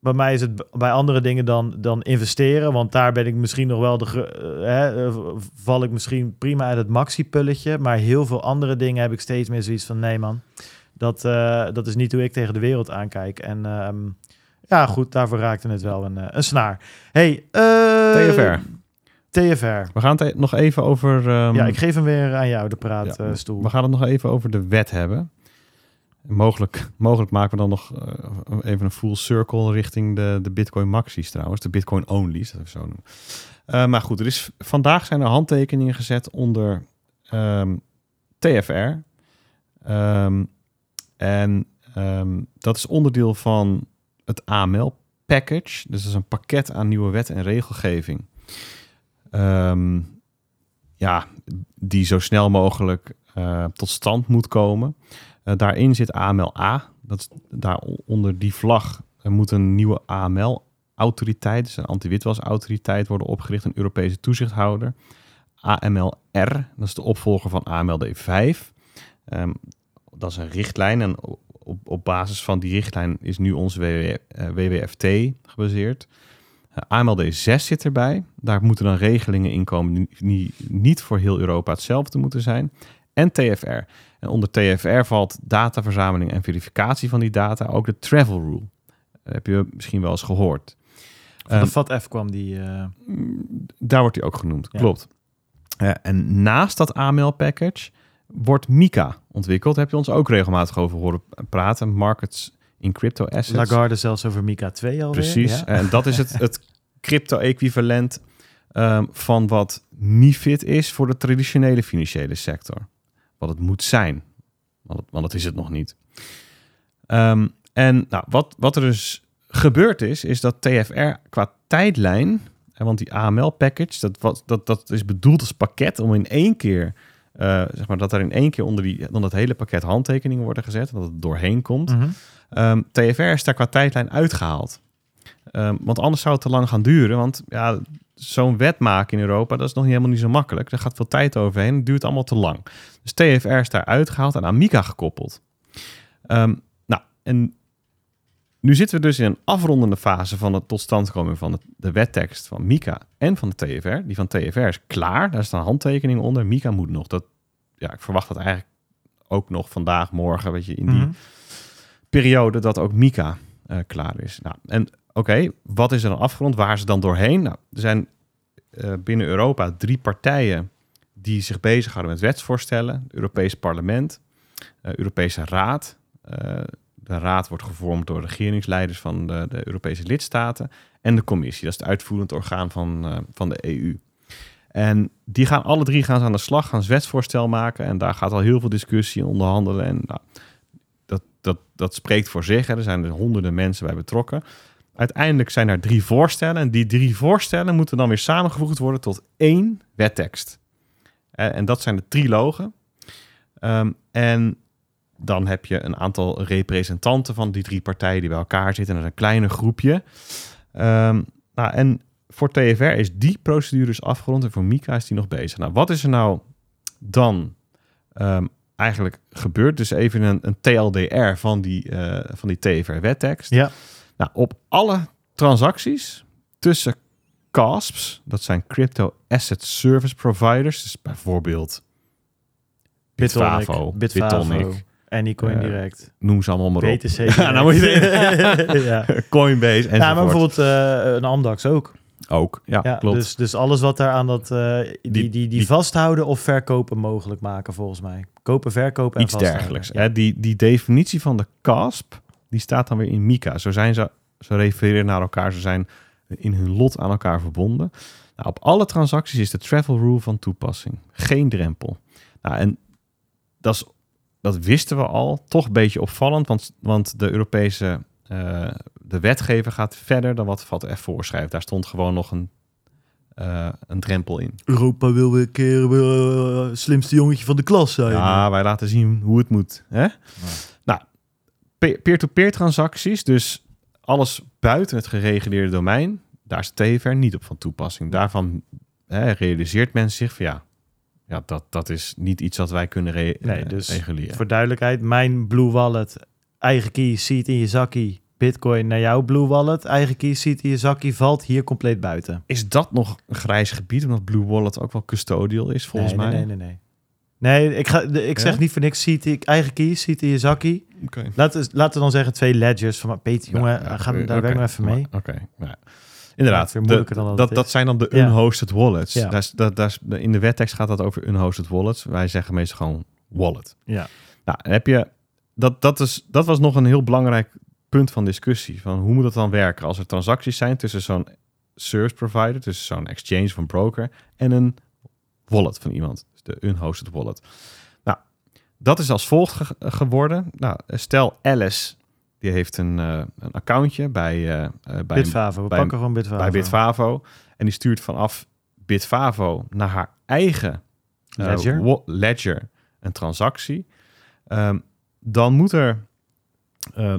[SPEAKER 1] bij mij is het bij andere dingen dan, dan investeren, want daar ben ik misschien nog wel de, eh, hè, eh, val ik misschien prima uit het maxi-pulletje, maar heel veel andere dingen heb ik steeds meer zoiets van, nee man, dat, eh, dat is niet hoe ik tegen de wereld aankijk en ehm, ja, goed, daarvoor raakte het wel een, eh, een snaar. Hey, eh,
[SPEAKER 2] TFR.
[SPEAKER 1] TFR.
[SPEAKER 2] We gaan het e- nog even over... ehm,
[SPEAKER 1] Ja, ik geef hem weer aan jou, de
[SPEAKER 2] ja,
[SPEAKER 1] praatstoel.
[SPEAKER 2] we gaan het nog even over de wet hebben. Mogelijk, mogelijk maken we dan nog eh, even een full circle richting de, de Bitcoin Maxi's trouwens. De Bitcoin Only's, dat we zo noemen. Maar goed, er is, vandaag zijn er handtekeningen gezet onder ehm, TFR. Ehm, en dat is onderdeel van het AML-package. Dus dat is een pakket aan nieuwe wet en regelgeving. Ehm, ja, die zo snel mogelijk eh, tot stand moet komen. Eh, daarin zit AML-A. Dat is, daar onder die vlag eh, moet een nieuwe AML-autoriteit, dus een anti-witwasautoriteit, worden opgericht, een Europese toezichthouder. AML-R, dat is de opvolger van AMLD5. Ehm, dat is een richtlijn en op, op basis van die richtlijn is nu onze WW, eh, WWFT gebaseerd. Uh, AMLD 6 zit erbij. Daar moeten dan regelingen in komen die, die niet voor heel Europa hetzelfde moeten zijn. En TFR. En onder TFR valt dataverzameling en verificatie van die data. Ook de travel rule. Dat heb je misschien wel eens gehoord.
[SPEAKER 1] Van de
[SPEAKER 2] Ehm,
[SPEAKER 1] FATF kwam die... eh,
[SPEAKER 2] daar wordt hij ook genoemd,
[SPEAKER 1] Ja.
[SPEAKER 2] klopt. Eh, en naast dat AML-package wordt MiCA ontwikkeld. Heb je ons ook regelmatig over horen praten. Markets in crypto assets.
[SPEAKER 1] Lagarde zelfs over Mika 2 alweer.
[SPEAKER 2] Precies.
[SPEAKER 1] Ja.
[SPEAKER 2] En dat is het, het crypto-equivalent ehm, van wat MIFID is voor de traditionele financiële sector. Wat het moet zijn. Want, het- want dat is het nog niet. Ehm, en nou, wat, wat er dus gebeurd is, is dat TFR qua tijdlijn, want die AML-package, dat, was- dat, dat is bedoeld als pakket om in één keer, eh, zeg maar, dat er in één keer onder, die, onder dat hele pakket handtekeningen worden gezet, dat het doorheen komt.
[SPEAKER 1] Mhm.
[SPEAKER 2] Ehm, TFR is daar qua tijdlijn uitgehaald. Ehm, want anders zou het te lang gaan duren. Want ja, zo'n wet maken in Europa, dat is nog niet helemaal niet zo makkelijk. Daar gaat veel tijd overheen. Het duurt allemaal te lang. Dus TFR is daar uitgehaald en aan MiCA gekoppeld. Ehm, nou, en nu zitten we dus in een afrondende fase van de totstandkoming van de, wettekst van Mika en van de TFR. Die van TFR is klaar, daar staan handtekeningen onder. Mika moet nog. Dat, ja, ik verwacht dat eigenlijk ook nog vandaag, morgen, weet je, in die
[SPEAKER 1] Mhm.
[SPEAKER 2] periode dat ook Mika eh, klaar is. Nou, en oké, wat is er dan afgerond? Waar het dan doorheen? Nou, er zijn eh, binnen Europa drie partijen die zich bezighouden met wetsvoorstellen. Het Europees Parlement, eh, Europese Raad. De raad wordt gevormd door regeringsleiders van de, de Europese lidstaten. En de commissie, dat is het uitvoerend orgaan van, eh, van de EU. En die gaan alle drie gaan ze aan de slag, gaan wetsvoorstel maken. En daar gaat al heel veel discussie en onderhandelen. En nou, dat, dat, dat spreekt voor zich. Hè. Er zijn er honderden mensen bij betrokken. Uiteindelijk zijn er drie voorstellen. En die drie voorstellen moeten dan weer samengevoegd worden tot één wettekst. Eh, en dat zijn de trilogen. Ehm, en dan heb je een aantal representanten van die drie partijen die bij elkaar zitten. En dat is een kleiner groepje. Ehm, nou, en voor TFR is die procedure dus afgerond. En voor Mika is die nog bezig. Nou, wat is er nou dan ehm, eigenlijk gebeurd? Dus even een, een TLDR van die, eh, van die TFR-wettekst.
[SPEAKER 1] Ja.
[SPEAKER 2] Nou, op alle transacties tussen CASPs, dat zijn Crypto Asset Service Providers, dus bijvoorbeeld Bitfavo,
[SPEAKER 1] Bitfavo,
[SPEAKER 2] Bitonic,
[SPEAKER 1] Anycoin
[SPEAKER 2] eh,
[SPEAKER 1] Direct,
[SPEAKER 2] noem ze allemaal maar op.
[SPEAKER 1] BTC.
[SPEAKER 2] Ja, nou moet je
[SPEAKER 1] ja.
[SPEAKER 2] Coinbase en
[SPEAKER 1] ja, maar bijvoorbeeld eh, een Amdax ook.
[SPEAKER 2] ook. Ja,
[SPEAKER 1] Ja,
[SPEAKER 2] klopt.
[SPEAKER 1] Dus, dus alles wat daar aan dat, eh, die, die,
[SPEAKER 2] Die-
[SPEAKER 1] vasthouden of verkopen mogelijk maken, volgens mij. Kopen, verkopen en
[SPEAKER 2] Iets
[SPEAKER 1] vasthouden.
[SPEAKER 2] dergelijks.
[SPEAKER 1] Ja.
[SPEAKER 2] Hè, die, die definitie van de CASP, die staat dan weer in MiCA. Zo zijn ze, ze refereren naar elkaar, ze zijn in hun lot aan elkaar verbonden. Nou, op alle transacties is de travel rule van toepassing. Geen drempel. Nou, en dat, is, dat wisten we al. Toch een beetje opvallend, want, want de Europese eh, de wetgever gaat verder dan wat VAT F voorschrijft. Daar stond gewoon nog een, eh, een drempel in.
[SPEAKER 1] Europa wil weer een keer eh, slimste jongetje van de klas zijn.
[SPEAKER 2] Ja, wij laten zien hoe het moet. Hè? Nou, pe- peer-to-peer transacties, dus alles buiten het gereguleerde domein, daar is TFR niet op van toepassing. Daarvan hè, realiseert men zich van ja, ja dat, dat is niet iets wat wij kunnen re-
[SPEAKER 1] Nee,
[SPEAKER 2] eh,
[SPEAKER 1] dus
[SPEAKER 2] reguleren.
[SPEAKER 1] Voor duidelijkheid, mijn Blue Wallet, eigen key, ziet in je zakkie. Bitcoin naar jouw Blue Wallet, eigen key, ziet in je zakkie, valt hier compleet buiten.
[SPEAKER 2] Is dat nog een grijs gebied, omdat Blue Wallet ook wel custodial is volgens
[SPEAKER 1] nee,
[SPEAKER 2] mij?
[SPEAKER 1] Nee, nee, nee. Nee, nee ik, ga, ik zeg
[SPEAKER 2] Ja?
[SPEAKER 1] niet voor niks, ziet ik eigen key, ziet in je zakkie.
[SPEAKER 2] Oké.
[SPEAKER 1] Laten, laten we dan zeggen twee ledgers van, Peter, jongen,
[SPEAKER 2] Ja, ja,
[SPEAKER 1] ga,
[SPEAKER 2] oké,
[SPEAKER 1] daar werk maar even mee.
[SPEAKER 2] Oké, ja. Inderdaad, de-
[SPEAKER 1] dat
[SPEAKER 2] dat, dat zijn dan de unhosted wallets. Daar is, dat, daar is, in de wettekst gaat dat over unhosted wallets. Wij zeggen meestal gewoon wallet.
[SPEAKER 1] Ja.
[SPEAKER 2] Nou, heb je, dat, dat, is, dat was nog een heel belangrijk punt van discussie. Van hoe moet het dan werken als er transacties zijn tussen zo'n service provider, tussen zo'n exchange van broker en een wallet van iemand. Dus de unhosted wallet. Nou, dat is als volgt ge- geworden. Nou, stel Alice, die heeft een, eh, een accountje bij, eh, bij,
[SPEAKER 1] Bitfavo, we
[SPEAKER 2] bij-
[SPEAKER 1] pakken gewoon Bitfavo.
[SPEAKER 2] bij Bitfavo. En die stuurt vanaf Bitfavo naar haar eigen
[SPEAKER 1] Ledger.
[SPEAKER 2] ledger een transactie. Ehm, dan moet er,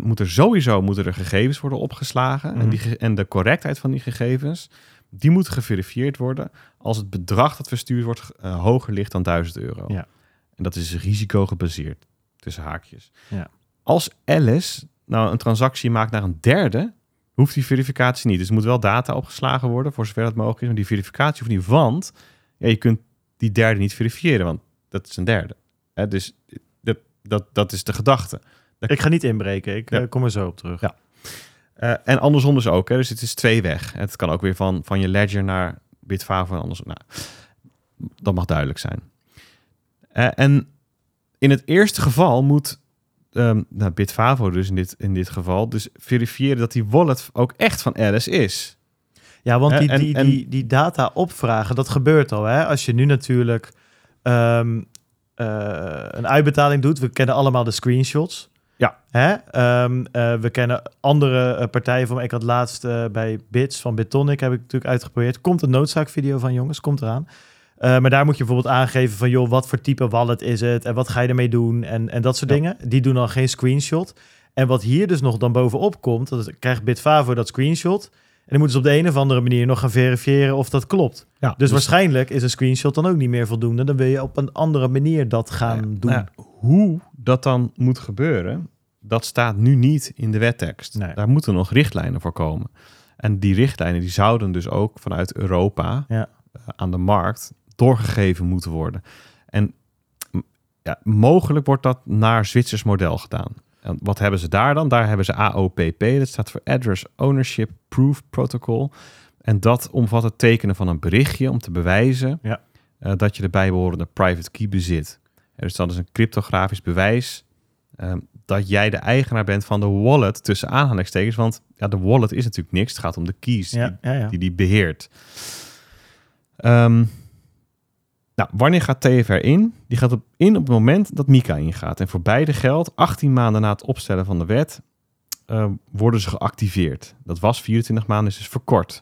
[SPEAKER 2] moet er sowieso moeten er gegevens worden opgeslagen.
[SPEAKER 1] Mhm.
[SPEAKER 2] en, die, ge- en de correctheid van die gegevens, die moet geverifieerd worden als het bedrag dat verstuurd wordt hoger ligt dan 1000 euro.
[SPEAKER 1] Ja.
[SPEAKER 2] En dat is risicogebaseerd, tussen haakjes.
[SPEAKER 1] Ja.
[SPEAKER 2] Als Alice nou een transactie maakt naar een derde, hoeft die verificatie niet. Dus er moet wel data opgeslagen worden, voor zover dat mogelijk is. Maar die verificatie hoeft niet, want ja, je kunt die derde niet verifiëren, want dat is een derde. Hè, dus dat, dat, dat is de gedachte.
[SPEAKER 1] Ik ga niet inbreken, ik
[SPEAKER 2] Ja.
[SPEAKER 1] eh, kom er zo op terug.
[SPEAKER 2] Ja. Eh, en andersom dus ook. Hè? Dus het is twee weg. Het kan ook weer van, van je ledger naar Bitfavo en andersom. Nou, dat mag duidelijk zijn. Eh, en in het eerste geval moet ehm nou, Bitfavo dus in dit, in dit geval dus verifiëren dat die wallet ook echt van Alice is.
[SPEAKER 1] Ja, want die,
[SPEAKER 2] en-
[SPEAKER 1] die,
[SPEAKER 2] en-
[SPEAKER 1] die, die data opvragen, dat gebeurt al. Hè? Als je nu natuurlijk ehm, eh, een uitbetaling doet, we kennen allemaal de screenshots.
[SPEAKER 2] Ja.
[SPEAKER 1] Hè? Ehm, eh, we kennen andere eh, partijen van. Ik had laatst bij Bits van Bitonic heb ik natuurlijk uitgeprobeerd. Komt een noodzaakvideo van jongens, komt eraan. Eh, maar daar moet je bijvoorbeeld aangeven van, joh, wat voor type wallet is het en wat ga je ermee doen en, en dat soort
[SPEAKER 2] Ja.
[SPEAKER 1] dingen. Die doen dan geen screenshot. En wat hier dus nog dan bovenop komt, dat krijgt Bitfavo dat screenshot. En dan moeten ze op de een of andere manier nog gaan verifiëren of dat klopt.
[SPEAKER 2] Ja,
[SPEAKER 1] Dus, waarschijnlijk is een screenshot dan ook niet meer voldoende. Dan wil je op een andere manier dat gaan
[SPEAKER 2] ja,
[SPEAKER 1] doen.
[SPEAKER 2] nou hoe dat dan moet gebeuren, dat staat nu niet in de wettekst.
[SPEAKER 1] Nee.
[SPEAKER 2] Daar moeten nog richtlijnen voor komen. En die richtlijnen die zouden dus ook vanuit Europa
[SPEAKER 1] Ja.
[SPEAKER 2] eh, aan de markt doorgegeven moeten worden. En ja, mogelijk wordt dat naar Zwitsers model gedaan. En wat hebben ze daar dan? Daar hebben ze AOPP, dat staat voor Address Ownership Proof Protocol. En dat omvat het tekenen van een berichtje om te bewijzen
[SPEAKER 1] Ja.
[SPEAKER 2] eh, dat je de bijbehorende private key bezit. En dus dat is een cryptografisch bewijs eh, dat jij de eigenaar bent van de wallet tussen aanhalingstekens. Want ja, de wallet is natuurlijk niks. Het gaat om de keys
[SPEAKER 1] Ja, ja.
[SPEAKER 2] die die beheert. Ehm, nou, wanneer gaat TFR in? Die gaat op, in op het moment dat Mika ingaat. En voor beide geldt, 18 maanden na het opstellen van de wet, eh, worden ze geactiveerd. Dat was 24 maanden, is dus verkort.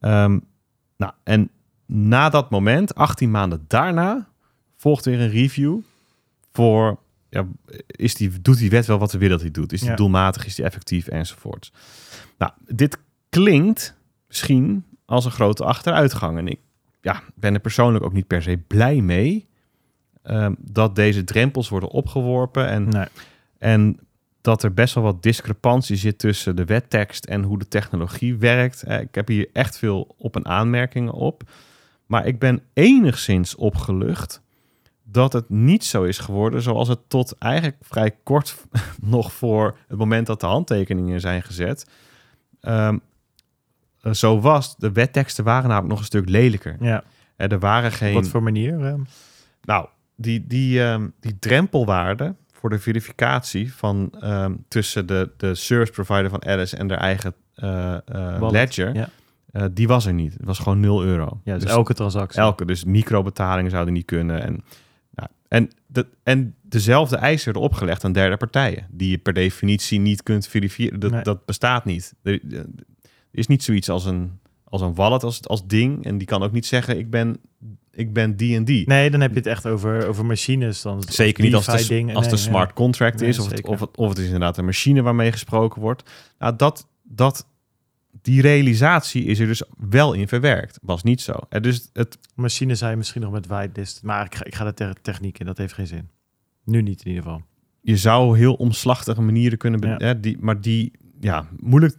[SPEAKER 2] Ehm, nou, en na dat moment, 18 maanden daarna, volgt weer een review voor, ja, is die, doet die wet wel wat we willen dat hij doet? Is die
[SPEAKER 1] Ja.
[SPEAKER 2] doelmatig, is die effectief enzovoorts. Nou, dit klinkt misschien als een grote achteruitgang. En ik ja, ben er persoonlijk ook niet per se blij mee ehm, dat deze drempels worden opgeworpen en,
[SPEAKER 1] Nee.
[SPEAKER 2] en dat er best wel wat discrepantie zit tussen de wettekst en hoe de technologie werkt. Eh, ik heb hier echt veel op- en aanmerkingen op. Maar ik ben enigszins opgelucht dat het niet zo is geworden zoals het tot eigenlijk vrij kort nog voor het moment dat de handtekeningen zijn gezet. ehm, eh, zo was. De wetteksten waren namelijk nog een stuk lelijker.
[SPEAKER 1] ja.
[SPEAKER 2] Eh, Er waren geen.
[SPEAKER 1] Wat voor manier? eh?
[SPEAKER 2] Nou, die, die, ehm, die drempelwaarde voor de verificatie van ehm, tussen de, de service provider van Alice en de eigen eh, eh, ledger,
[SPEAKER 1] Ja,
[SPEAKER 2] eh, die was er niet. Het was gewoon 0 euro.
[SPEAKER 1] ja dus,
[SPEAKER 2] Dus
[SPEAKER 1] elke transactie.
[SPEAKER 2] elke, dus microbetalingen zouden niet kunnen. En, nou, en, de, en dezelfde eisen worden opgelegd aan derde partijen, die je per definitie niet kunt verifiëren. Dat,
[SPEAKER 1] Nee.
[SPEAKER 2] dat bestaat niet. Er, is niet zoiets als een, als een wallet, als, als ding. En die kan ook niet zeggen, ik ben, ik ben die en die.
[SPEAKER 1] Nee, dan heb je het echt over, over machines. Dan,
[SPEAKER 2] Zeker niet als als de
[SPEAKER 1] Nee,
[SPEAKER 2] smart contract
[SPEAKER 1] Nee,
[SPEAKER 2] is, of het, of, het, of het is inderdaad een machine waarmee gesproken wordt. Nou, dat, dat, die realisatie is er dus wel in verwerkt. Was niet zo. En dus het,
[SPEAKER 1] ja. Machines zijn misschien nog met whitelist. Maar ik ga, ik ga de te- techniek in. Dat heeft geen zin. Nu niet in ieder geval.
[SPEAKER 2] je zou heel omslachtige manieren kunnen...
[SPEAKER 1] Ja.
[SPEAKER 2] hè, die, maar die, ja, moeilijk...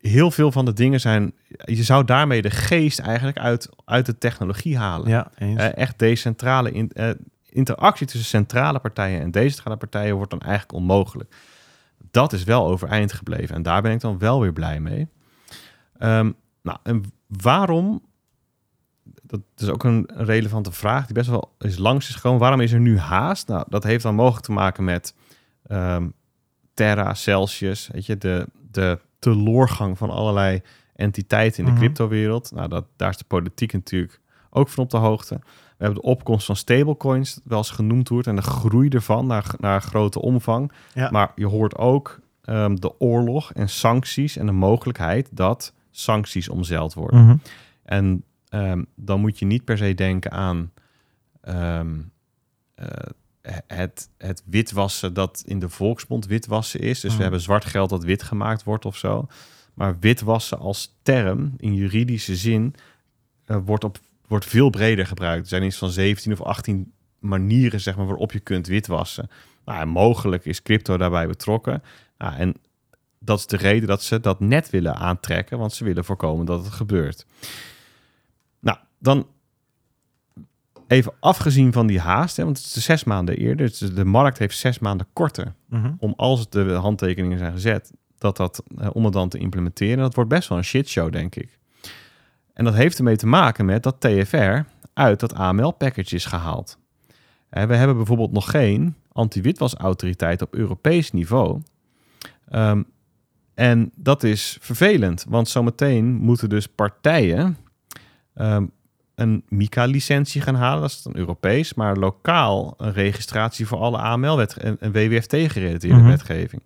[SPEAKER 2] Heel veel van de dingen zijn... Je zou daarmee de geest eigenlijk uit, uit de technologie halen.
[SPEAKER 1] Ja.
[SPEAKER 2] Eh, echt decentrale in, eh, interactie tussen centrale partijen en decentrale partijen wordt dan eigenlijk onmogelijk. Dat is wel overeind gebleven en daar ben ik dan wel weer blij mee. Ehm, nou, en waarom? Dat is ook een relevante vraag die best wel is langs is gekomen. Waarom is er nu haast? Nou, dat heeft dan mogelijk te maken met ehm, Terra, Celsius, weet je, de, de teloorgang van allerlei entiteiten in de
[SPEAKER 1] Mhm.
[SPEAKER 2] cryptowereld. Nou, dat, daar is de politiek natuurlijk ook van op de hoogte. We hebben de opkomst van stablecoins, dat wel eens genoemd wordt, en de groei ervan naar, naar grote omvang.
[SPEAKER 1] Ja.
[SPEAKER 2] Maar je hoort ook ehm, de oorlog en sancties en de mogelijkheid dat sancties omzeild worden.
[SPEAKER 1] Mhm.
[SPEAKER 2] En ehm, dan moet je niet per se denken aan eh, het, het witwassen dat in de volksmond witwassen is. Dus we hebben zwart geld dat wit gemaakt wordt of zo. Maar witwassen als term in juridische zin eh, wordt, op, wordt veel breder gebruikt. Er zijn iets van 17 of 18 manieren zeg maar, waarop je kunt witwassen. Nou, en mogelijk is crypto daarbij betrokken. Nou, en dat is de reden dat ze dat net willen aantrekken, want ze willen voorkomen dat het gebeurt. Nou, dan even afgezien van die haast, hè, want het is de zes maanden eerder. Dus de markt heeft zes maanden korter
[SPEAKER 1] Mhm.
[SPEAKER 2] om als de handtekeningen zijn gezet, dat dat eh, om het dan te implementeren. Dat wordt best wel een shitshow, denk ik. En dat heeft ermee te maken met dat TFR uit dat AML-package is gehaald. Eh, we hebben bijvoorbeeld nog geen anti-witwasautoriteit op Europees niveau. Ehm, en dat is vervelend, want zometeen moeten dus partijen ehm, een MICA-licentie gaan halen. Dat is dan Europees, maar lokaal een registratie voor alle AML-wet en, en WWFT-gerelateerde
[SPEAKER 1] Mhm.
[SPEAKER 2] wetgeving.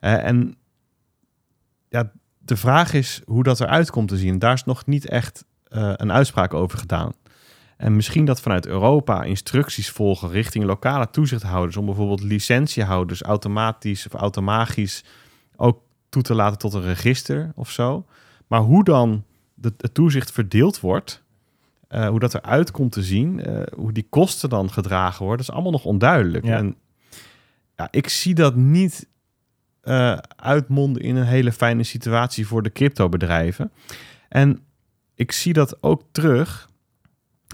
[SPEAKER 2] Eh, en ja, de vraag is hoe dat eruit komt te zien. Daar is nog niet echt eh, een uitspraak over gedaan. En misschien dat vanuit Europa instructies volgen richting lokale toezichthouders om bijvoorbeeld licentiehouders automatisch of automagisch ook toe te laten tot een register of zo. Maar hoe dan de, het toezicht verdeeld wordt, eh, hoe dat eruit komt te zien, eh, hoe die kosten dan gedragen worden, is allemaal nog onduidelijk.
[SPEAKER 1] Ja.
[SPEAKER 2] En ja, ik zie dat niet eh, uitmonden in een hele fijne situatie voor de cryptobedrijven. En ik zie dat ook terug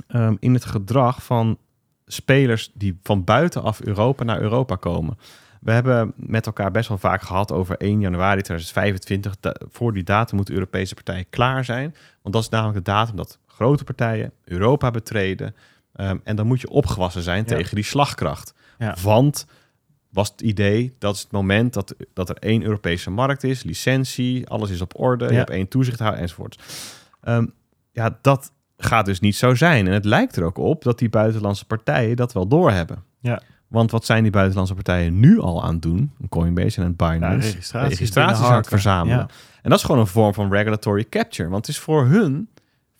[SPEAKER 2] ehm, in het gedrag van spelers die van buitenaf Europa naar Europa komen. We hebben met elkaar best wel vaak gehad over 1 januari 2025. Da- voor die datum moeten Europese partijen klaar zijn. Want dat is namelijk de datum dat grote partijen Europa betreden. Ehm, en dan moet je opgewassen zijn
[SPEAKER 1] Ja.
[SPEAKER 2] tegen die slagkracht.
[SPEAKER 1] Ja.
[SPEAKER 2] Want was het idee, dat is het moment dat, dat er één Europese markt is, licentie, alles is op orde, je hebt één toezichthouder enzovoort. Ehm, ja, dat gaat dus niet zo zijn. En het lijkt er ook op dat die buitenlandse partijen dat wel doorhebben.
[SPEAKER 1] Ja.
[SPEAKER 2] Want wat zijn die buitenlandse partijen nu al aan het doen? Een Coinbase en een
[SPEAKER 1] Ja,
[SPEAKER 2] Binance.
[SPEAKER 1] registraties
[SPEAKER 2] registraties aan het verzamelen.
[SPEAKER 1] Ja.
[SPEAKER 2] En dat is gewoon een vorm van regulatory capture. Want het is voor hun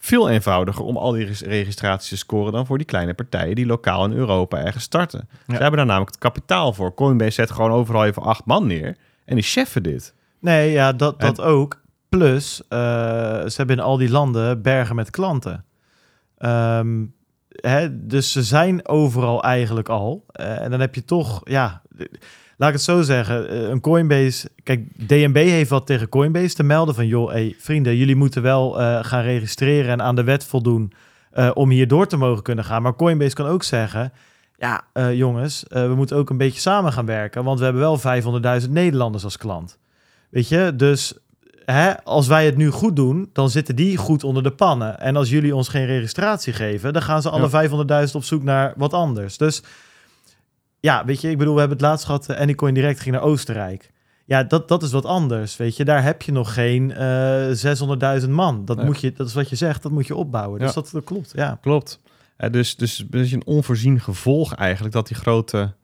[SPEAKER 2] veel eenvoudiger om al die registraties te scoren dan voor die kleine partijen die lokaal in Europa ergens starten. Ze hebben daar namelijk het kapitaal voor. Coinbase zet gewoon overal even acht man neer en die cheffen dit.
[SPEAKER 1] Nee, ja, dat, dat ook. Plus, eh, ze hebben in al die landen bergen met klanten. Ehm, hè, dus ze zijn overal eigenlijk al. Eh, en dan heb je toch, ja, laat ik het zo zeggen, eh, een Coinbase. Kijk, DNB heeft wat tegen Coinbase te melden van, joh, hey, vrienden, jullie moeten wel eh, gaan registreren en aan de wet voldoen eh, om hier door te mogen kunnen gaan. Maar Coinbase kan ook zeggen, ja, jongens, we moeten ook een beetje samen gaan werken, want we hebben wel 500.000 Nederlanders als klant. Weet je, dus hè, als wij het nu goed doen, dan zitten die goed onder de pannen. En als jullie ons geen registratie geven, dan gaan ze alle 500.000 op zoek naar wat anders. Dus ja, weet je, ik bedoel, we hebben het laatst gehad, uh, Anycoin Direct ging naar Oostenrijk. Ja, dat, dat is wat anders, weet je. Daar heb je nog geen eh 600.000 man. Dat,
[SPEAKER 2] Nee.
[SPEAKER 1] moet je, dat is wat je zegt, dat moet je opbouwen. Dus
[SPEAKER 2] Ja.
[SPEAKER 1] dat, dat klopt, ja.
[SPEAKER 2] Klopt. Eh, dus, dus een beetje een onvoorzien gevolg eigenlijk dat die grote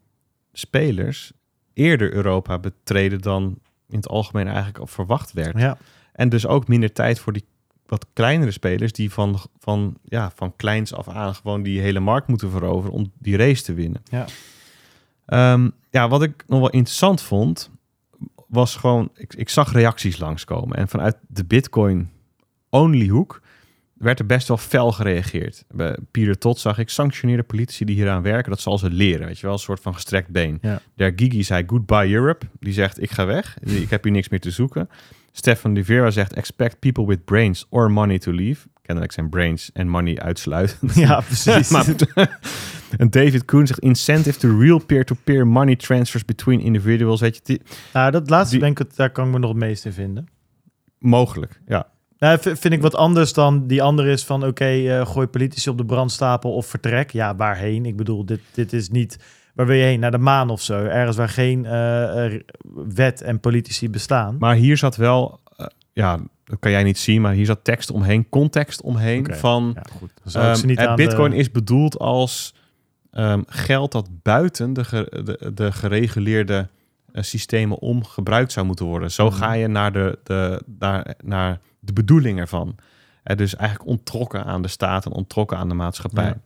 [SPEAKER 2] spelers eerder Europa betreden dan in het algemeen eigenlijk al verwacht werd.
[SPEAKER 1] ja.
[SPEAKER 2] En dus ook minder tijd voor die wat kleinere spelers die van, van, ja, van kleins af aan gewoon die hele markt moeten veroveren om die race te winnen.
[SPEAKER 1] Ja.
[SPEAKER 2] Ehm, ja, wat ik nog wel interessant vond, was gewoon, ik, ik zag reacties langskomen. En vanuit de Bitcoin-only hoek werd er best wel fel gereageerd. Bij Pieter Tot zag ik sanctioneerde politici die hieraan werken, dat zal ze leren. Weet je wel, een soort van gestrekt been.
[SPEAKER 1] Ja.
[SPEAKER 2] Der Gigi zei goodbye Europe. Die zegt ik ga weg. Ik heb hier niks meer te zoeken. Stefan Rivera zegt expect people with brains or money to leave. Kennelijk zijn brains en money uitsluitend.
[SPEAKER 1] ja, precies.
[SPEAKER 2] Maar- en David Koen zegt incentive to real peer-to-peer money transfers between individuals. Weet je, die,
[SPEAKER 1] nou, dat laatste
[SPEAKER 2] Die-
[SPEAKER 1] denk ik, daar kan ik me nog het meest in vinden.
[SPEAKER 2] mogelijk. Ja,
[SPEAKER 1] Nou, vind ik wat anders dan die andere is van... oké, eh, gooi politici op de brandstapel of vertrek. Ja, waarheen? Ik bedoel, dit, dit is niet... Waar wil je heen? Naar de maan of zo? Ergens waar geen eh, eh, wet en politici bestaan.
[SPEAKER 2] maar hier zat wel, ja, dat kan jij niet zien, maar hier zat tekst omheen, context omheen van
[SPEAKER 1] ja, goed. Niet
[SPEAKER 2] het Bitcoin
[SPEAKER 1] de-
[SPEAKER 2] is bedoeld als ehm, geld dat buiten de, ge- de, de gereguleerde eh, systemen om gebruikt zou moeten worden. Zo
[SPEAKER 1] Mhm.
[SPEAKER 2] ga je naar de, de, naar, naar de bedoeling ervan. Dus eigenlijk ontrokken aan de staat en ontrokken aan de maatschappij.
[SPEAKER 1] Ja.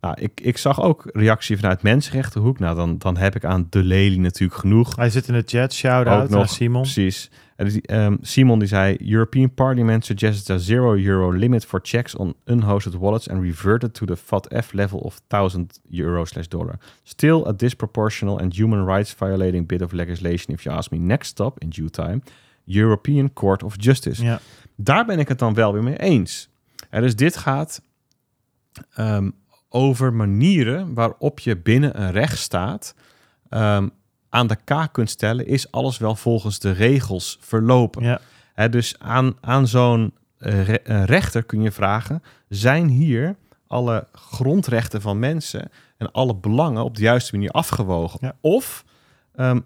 [SPEAKER 2] Nou, ik, ik zag ook reactie vanuit mensenrechtenhoek. Nou, dan, dan heb ik aan de Lely natuurlijk genoeg.
[SPEAKER 1] Hij zit in de chat. Shout-out naar Simon.
[SPEAKER 2] Precies. En ehm, Simon die zei: European Parliament suggested a zero euro limit for checks on unhosted wallets and reverted to the FATF level of 1000 euro slash dollar. Still a disproportional and human rights violating bit of legislation if you ask me. Next stop in due time. European Court of Justice.
[SPEAKER 1] Ja.
[SPEAKER 2] Daar ben ik het dan wel weer mee eens. En dus dit gaat ehm, over manieren waarop je binnen een rechtsstaat ehm, aan de kaak kunt stellen, is alles wel volgens de regels verlopen.
[SPEAKER 1] Ja.
[SPEAKER 2] Dus aan, aan zo'n eh, re- eh, rechter kun je vragen, zijn hier alle grondrechten van mensen en alle belangen op de juiste manier afgewogen?
[SPEAKER 1] Ja.
[SPEAKER 2] Of, ehm,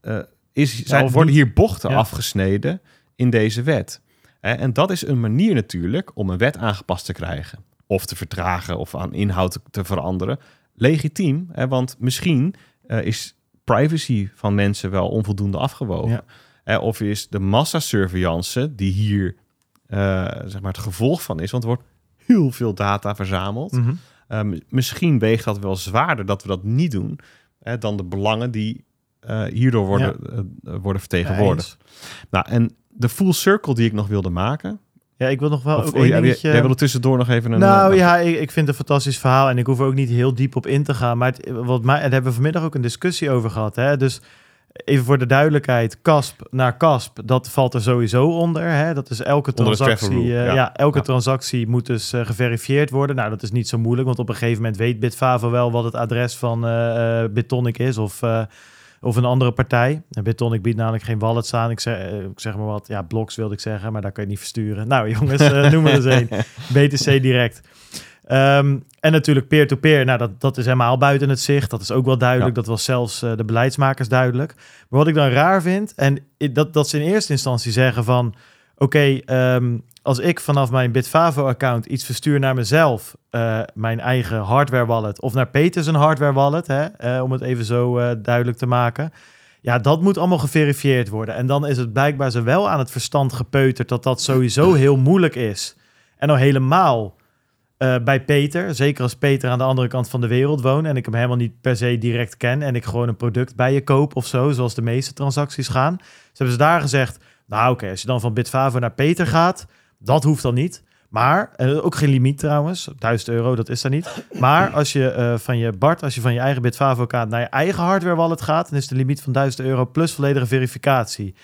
[SPEAKER 2] eh, is, zijn,
[SPEAKER 1] of
[SPEAKER 2] worden hier bochten afgesneden in deze wet? En dat is een manier natuurlijk om een wet aangepast te krijgen. Of te vertragen of aan inhoud te, veranderen. Legitiem, hè, want misschien is privacy van mensen wel onvoldoende afgewogen.
[SPEAKER 1] Ja.
[SPEAKER 2] Of is de massasurveillance die hier eh, zeg maar het gevolg van is, want er wordt heel veel data verzameld.
[SPEAKER 1] Mhm.
[SPEAKER 2] Um, misschien weegt dat wel zwaarder dat we dat niet doen hè, dan de belangen die eh, hierdoor worden, eh, worden vertegenwoordigd. nou, en de full circle die ik nog wilde maken,
[SPEAKER 1] Ja, ik wil nog wel
[SPEAKER 2] Of,
[SPEAKER 1] ook
[SPEAKER 2] oh, ja,
[SPEAKER 1] dingetje...
[SPEAKER 2] Jij wilde tussendoor nog even een...
[SPEAKER 1] Nou
[SPEAKER 2] eh,
[SPEAKER 1] ja, ik, ik vind het een fantastisch verhaal en ik hoef er ook niet heel diep op in te gaan. Maar het, wat mij, en daar hebben we vanmiddag ook een discussie over gehad. Hè? Dus even voor de duidelijkheid, CASP naar CASP, dat valt er sowieso onder. Hè? Dat is elke transactie,
[SPEAKER 2] rule,
[SPEAKER 1] eh,
[SPEAKER 2] ja.
[SPEAKER 1] ja. elke
[SPEAKER 2] Ja.
[SPEAKER 1] transactie moet dus eh, geverifieerd worden. Nou, dat is niet zo moeilijk, want op een gegeven moment weet Bitfavo wel wat het adres van Bitonic is of... of een andere partij. En Bitonic biedt namelijk geen wallets aan. Ik zeg, eh, ik zeg maar wat. Ja, blocks wilde ik zeggen, maar daar kan je niet versturen. Nou jongens, eh, noem maar eens één. BTC Direct. Ehm, en natuurlijk peer-to-peer. Nou, dat, dat is helemaal buiten het zicht. Dat is ook wel duidelijk.
[SPEAKER 2] Ja.
[SPEAKER 1] Dat was zelfs eh, de beleidsmakers duidelijk. Maar wat ik dan raar vind... en dat, dat ze in eerste instantie zeggen van... oké, ehm, als ik vanaf mijn Bitfavo-account iets verstuur naar mezelf... eh, mijn eigen hardware-wallet... of naar Peters een hardware-wallet... Hè, eh, om het even zo eh, duidelijk te maken... Ja, dat moet allemaal geverifieerd worden. En dan is het blijkbaar ze wel aan het verstand gepeuterd... dat dat sowieso heel moeilijk is. En dan helemaal bij Peter. Zeker als Peter aan de andere kant van de wereld woont en ik hem helemaal niet per se direct ken en ik gewoon een product bij je koop of zo, zoals de meeste transacties gaan. Dus hebben ze daar gezegd, nou oké, als je dan van Bitfavo naar Peter gaat, dat hoeft dan niet. Maar, ook geen limiet trouwens, 1000 euro, dat is er niet. Maar als je eh, van je Bart, als je van je eigen Bitfavo-kaart naar je eigen hardware wallet gaat, dan is de limiet van 1000 euro plus volledige verificatie.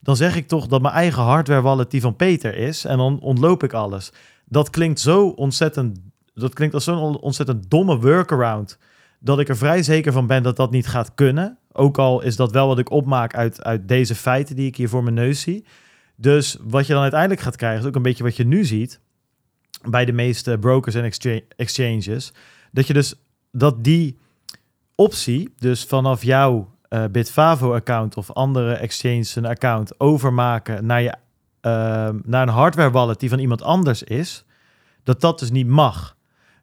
[SPEAKER 1] Dan zeg ik toch dat mijn eigen hardware wallet die van Peter is en dan ontloop ik alles dat klinkt zo ontzettend. Dat klinkt als zo'n on- ontzettend domme workaround. Dat ik er vrij zeker van ben dat dat niet gaat kunnen. Ook al is dat wel wat ik opmaak uit, uit deze feiten die ik hier voor mijn neus zie. Dus wat je dan uiteindelijk gaat krijgen, is ook een beetje wat je nu ziet bij de meeste brokers en excha- exchanges. Dat je dus dat die optie, dus vanaf jouw eh, Bitfavo-account of andere exchanges een account overmaken naar, je, ehm, naar een hardware wallet die van iemand anders is, dat dat dus niet mag.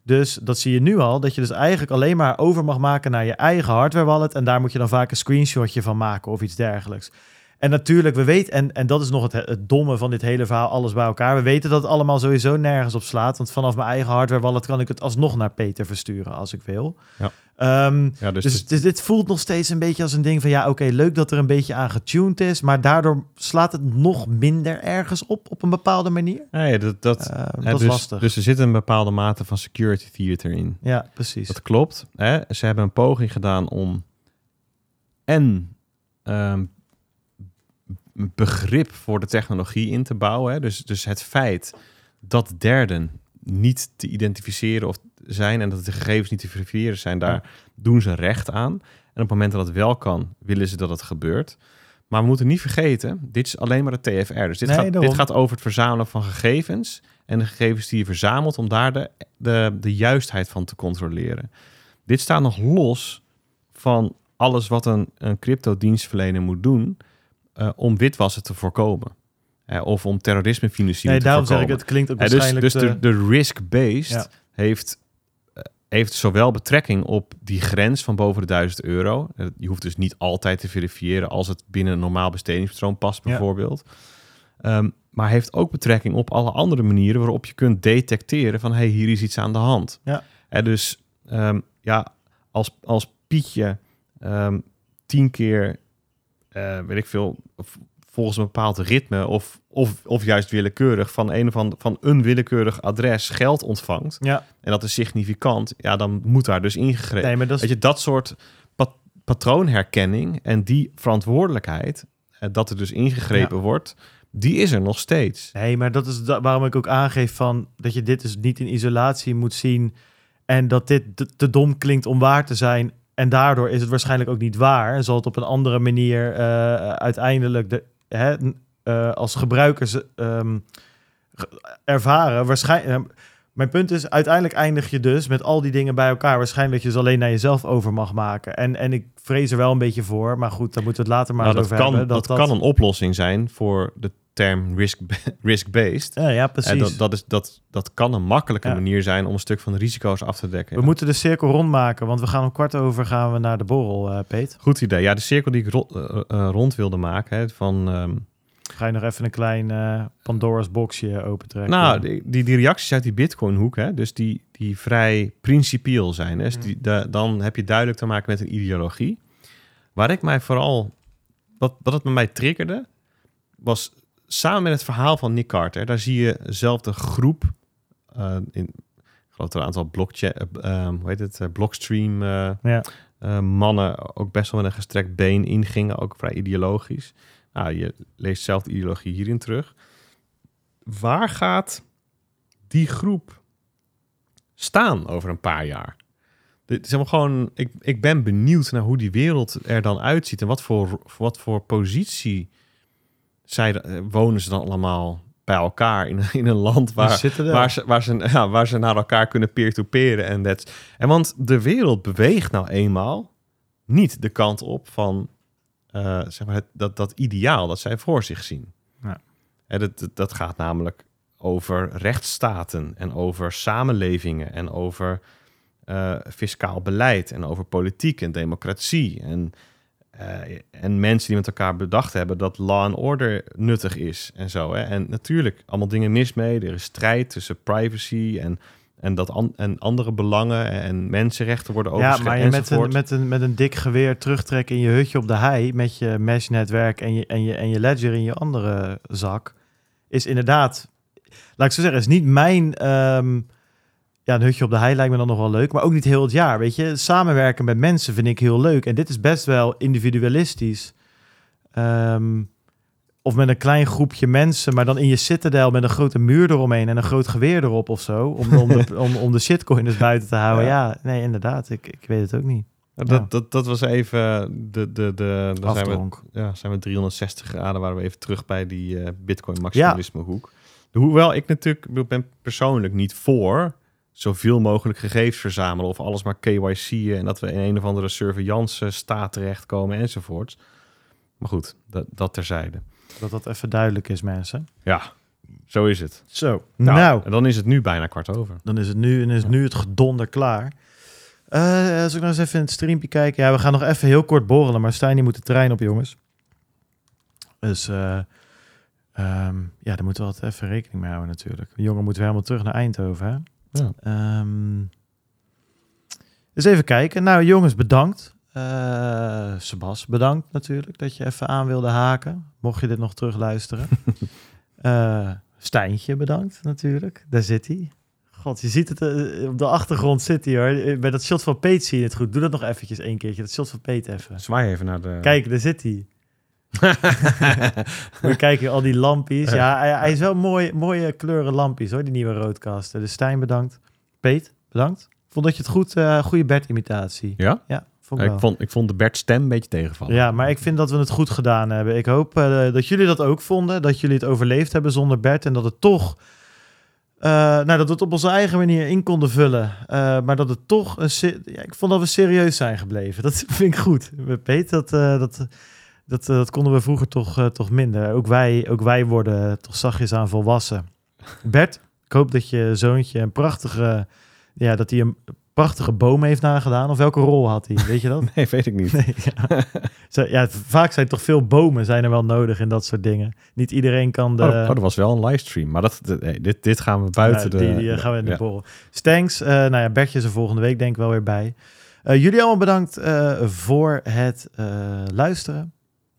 [SPEAKER 1] Dus dat zie je nu al, dat je dus eigenlijk alleen maar over mag maken naar je eigen hardware wallet. En daar moet je dan vaak een screenshotje van maken of iets dergelijks. En natuurlijk, we weten, en, en dat is nog het, het domme van dit hele verhaal, alles bij elkaar. We weten dat het allemaal sowieso nergens op slaat. Want vanaf mijn eigen hardware wallet kan ik het alsnog naar Peter versturen als ik wil.
[SPEAKER 2] Ja.
[SPEAKER 1] Ehm,
[SPEAKER 2] ja, dus,
[SPEAKER 1] dus, dus dit voelt nog steeds een beetje als een ding van ja, oké, leuk dat er een beetje aan getuned is, maar daardoor slaat het nog minder ergens op op een bepaalde manier.
[SPEAKER 2] nee, dat, dat,
[SPEAKER 1] Eh,
[SPEAKER 2] hè,
[SPEAKER 1] dat is
[SPEAKER 2] dus,
[SPEAKER 1] lastig.
[SPEAKER 2] Dus er zit een bepaalde mate van security theater in.
[SPEAKER 1] ja, precies.
[SPEAKER 2] Dat klopt. Hè? Ze hebben een poging gedaan om en ehm, begrip voor de technologie in te bouwen. Hè? Dus, dus het feit dat derden niet te identificeren of zijn en dat de gegevens niet te verifiëren zijn, daar doen ze recht aan. En op het moment dat het wel kan, willen ze dat het gebeurt. Maar we moeten niet vergeten, dit is alleen maar de TFR. Dus dit,
[SPEAKER 1] Nee,
[SPEAKER 2] gaat, dit gaat over het verzamelen van gegevens en de gegevens die je verzamelt om daar de, de, de juistheid van te controleren. Dit staat nog los van alles wat een, een crypto-dienstverlener moet doen eh, om witwassen te voorkomen. Eh, of om terrorismefinanciering
[SPEAKER 1] Nee,
[SPEAKER 2] te
[SPEAKER 1] daarom zeg ik, het klinkt ook
[SPEAKER 2] Eh, dus
[SPEAKER 1] waarschijnlijk
[SPEAKER 2] dus
[SPEAKER 1] te-
[SPEAKER 2] de, de risk-based
[SPEAKER 1] Ja.
[SPEAKER 2] heeft, heeft zowel betrekking op die grens van boven de 1000 euro. Je hoeft dus niet altijd te verifiëren als het binnen een normaal bestedingspatroon past,
[SPEAKER 1] Ja.
[SPEAKER 2] bijvoorbeeld. Ehm, maar heeft ook betrekking op alle andere manieren waarop je kunt detecteren van hey, hier is iets aan de hand.
[SPEAKER 1] Ja.
[SPEAKER 2] En dus ehm, ja, als, als Pietje ehm, tien keer, eh, weet ik veel, volgens een bepaald ritme of, of, of juist willekeurig van een, of ander, van een willekeurig adres geld ontvangt
[SPEAKER 1] ja,
[SPEAKER 2] en dat is significant, ja, dan moet daar dus ingegrepen.
[SPEAKER 1] nee, maar dat is
[SPEAKER 2] Weet je, dat soort pat- patroonherkenning en die verantwoordelijkheid, eh, dat er dus ingegrepen wordt, die is er nog steeds.
[SPEAKER 1] Nee, maar dat is da- waarom ik ook aangeef van dat je dit dus niet in isolatie moet zien en dat dit te, te dom klinkt om waar te zijn en daardoor is het waarschijnlijk ook niet waar en zal het op een andere manier eh, uiteindelijk de, hè, eh, als gebruikers ehm, ervaren. Waarschijnlijk. mijn punt is, uiteindelijk eindig je dus met al die dingen bij elkaar. Waarschijnlijk dat je ze alleen naar jezelf over mag maken. En, en ik vrees er wel een beetje voor. Maar goed, daar moeten we het later maar
[SPEAKER 2] Nou,
[SPEAKER 1] eens
[SPEAKER 2] dat,
[SPEAKER 1] over
[SPEAKER 2] kan,
[SPEAKER 1] hebben.
[SPEAKER 2] dat, kan een oplossing zijn voor de term risk- risk-based.
[SPEAKER 1] Ja, ja,
[SPEAKER 2] En
[SPEAKER 1] precies.
[SPEAKER 2] dat, dat, is, dat, dat kan een makkelijke
[SPEAKER 1] Ja.
[SPEAKER 2] manier zijn om een stuk van de risico's af te dekken.
[SPEAKER 1] We moeten de cirkel rondmaken, want we gaan om kwart over gaan we naar de borrel, eh Peet.
[SPEAKER 2] Goed idee. Ja, de cirkel die ik ro- eh, eh, rond wilde maken, hè, van... ehm,
[SPEAKER 1] Ga je nog even een klein eh, Pandora's boxje opentrekken?
[SPEAKER 2] Nou, die, die, die reacties uit die Bitcoin-hoek, hè, dus die, die vrij principieel zijn. Hè, dus die, da- dan heb je duidelijk te maken met een ideologie. Waar ik mij vooral, wat, wat het bij mij triggerde, was samen met het verhaal van Nick Carter, daar zie je dezelfde groep. eh, in, ik geloof dat er een aantal blockchain, eh, ehm, hoe heet het, eh, blockstream eh,
[SPEAKER 1] Ja.
[SPEAKER 2] eh, mannen ook best wel met een gestrekt been ingingen, ook vrij ideologisch. Nou, je leest zelf de ideologie hierin terug. Waar gaat die groep staan over een paar jaar? Dit is helemaal gewoon, ik, ik ben benieuwd naar hoe die wereld er dan uitziet en wat voor, wat voor positie zij, eh, wonen ze dan allemaal bij elkaar in, in een land waar, waar, ze, waar, ze, ja, waar ze naar elkaar kunnen peer-to-peeren. En, that's- en want de wereld beweegt nou eenmaal niet de kant op van eh, zeg maar het, dat, dat ideaal dat zij voor zich zien.
[SPEAKER 1] Ja.
[SPEAKER 2] En dat, dat- dat gaat namelijk over rechtsstaten en over samenlevingen en over eh, fiscaal beleid en over politiek en democratie. En, eh, en mensen die met elkaar bedacht hebben dat law and order nuttig is en zo. Hè. En natuurlijk, allemaal dingen mis mee. Er is strijd tussen privacy en, en, dat an- en andere belangen en mensenrechten worden
[SPEAKER 1] Ja,
[SPEAKER 2] overschreden
[SPEAKER 1] maar je met een, met, een, met een dik geweer terugtrekken in je hutje op de hei... met je mesh-netwerk en je, en, je, en je ledger in je andere zak... is inderdaad... Laat ik zo zeggen, is niet mijn... ehm, ja, een hutje op de hei lijkt me dan nog wel leuk... maar ook niet heel het jaar, weet je. Samenwerken met mensen vind ik heel leuk. En dit is best wel individualistisch. Ehm, of met een klein groepje mensen... maar dan in je citadel met een grote muur eromheen... en een groot geweer erop of zo... om, om, de, om, om de shitcoiners buiten te houden.
[SPEAKER 2] Ja.
[SPEAKER 1] Ja, nee, inderdaad. Ik, ik weet het ook niet.
[SPEAKER 2] Dat,
[SPEAKER 1] Ja.
[SPEAKER 2] dat, dat was even de... de, de dan zijn we, ja, zijn we 360 graden, waren we even terug bij die eh, bitcoin maximalisme hoek. Hoewel ik natuurlijk ik ben persoonlijk niet voor zoveel mogelijk gegevens verzamelen of alles maar KYC'en en dat we in een of andere surveillance staat terechtkomen enzovoorts. Maar goed, dat, dat terzijde.
[SPEAKER 1] Dat dat even duidelijk is, mensen.
[SPEAKER 2] Ja, zo is het.
[SPEAKER 1] Zo.
[SPEAKER 2] Nou,
[SPEAKER 1] Nou,
[SPEAKER 2] en dan is het nu bijna kwart over.
[SPEAKER 1] dan is het nu, en is nu het gedonder klaar. Eh, als ik nou eens even in het streampje kijk. Ja, we gaan nog even heel kort borrelen, maar Stijn die moet de trein op, jongens. Dus eh, ehm, ja, daar moeten we altijd even rekening mee houden natuurlijk. De jongen moet weer helemaal terug naar Eindhoven, hè?
[SPEAKER 2] Ja.
[SPEAKER 1] Eens even kijken. Nou, jongens, bedankt. Eh Sebas, bedankt natuurlijk dat je even aan wilde haken. Mocht je dit nog terugluisteren. Eh Stijntje, bedankt natuurlijk. Daar zit hij. God, je ziet het eh, op de achtergrond zit hij hoor. Bij dat shot van Peet zie je het goed. Doe dat nog eventjes één keertje. Dat shot van Peet even.
[SPEAKER 2] Zwaai even naar de...
[SPEAKER 1] Kijk, daar zit hij. We kijken al die lampjes. Ja, hij, hij is wel mooi, mooie kleuren lampjes hoor, die nieuwe roodkasten. Dus Stijn, bedankt. Peet, bedankt. Vond dat je het goed, eh goede Bert-imitatie.
[SPEAKER 2] Ja?
[SPEAKER 1] Ja, vond ik
[SPEAKER 2] vond, ik vond de Bert stem een beetje tegenvallen.
[SPEAKER 1] Ja, maar ik vind dat we het goed gedaan hebben. Ik hoop eh, dat jullie dat ook vonden. Dat jullie het overleefd hebben zonder Bert. En dat het toch... eh, nou, dat we het op onze eigen manier in konden vullen. Maar dat het toch... Een ja, ik vond dat we serieus zijn gebleven. Dat vind ik goed. Weten dat... dat dat, eh, dat konden we vroeger toch, eh, toch minder. Ook wij, ook wij worden toch zachtjes aan volwassen. Bert, ik hoop dat je zoontje een prachtige... Ja, dat hij een prachtige boom heeft nagedaan. Of welke rol had hij? Weet je dat?
[SPEAKER 2] Nee, weet ik niet.
[SPEAKER 1] Nee, ja. Vaak zijn toch veel bomen zijn er wel nodig in dat soort dingen. Niet iedereen kan de...
[SPEAKER 2] Oh, oh, dat was wel een livestream. Maar dat, nee, dit, dit gaan we buiten
[SPEAKER 1] Ja,
[SPEAKER 2] de...
[SPEAKER 1] die, die eh, gaan we in de
[SPEAKER 2] ja.
[SPEAKER 1] borrel. Stanks, nou ja, Bertje is er volgende week denk ik wel weer bij. Jullie allemaal bedankt voor het luisteren.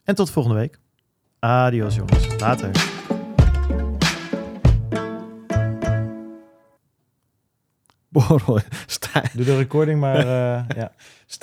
[SPEAKER 1] En tot volgende week. Adios jongens. Later.
[SPEAKER 2] Borrel.
[SPEAKER 1] Doe de recording maar. eh, ja.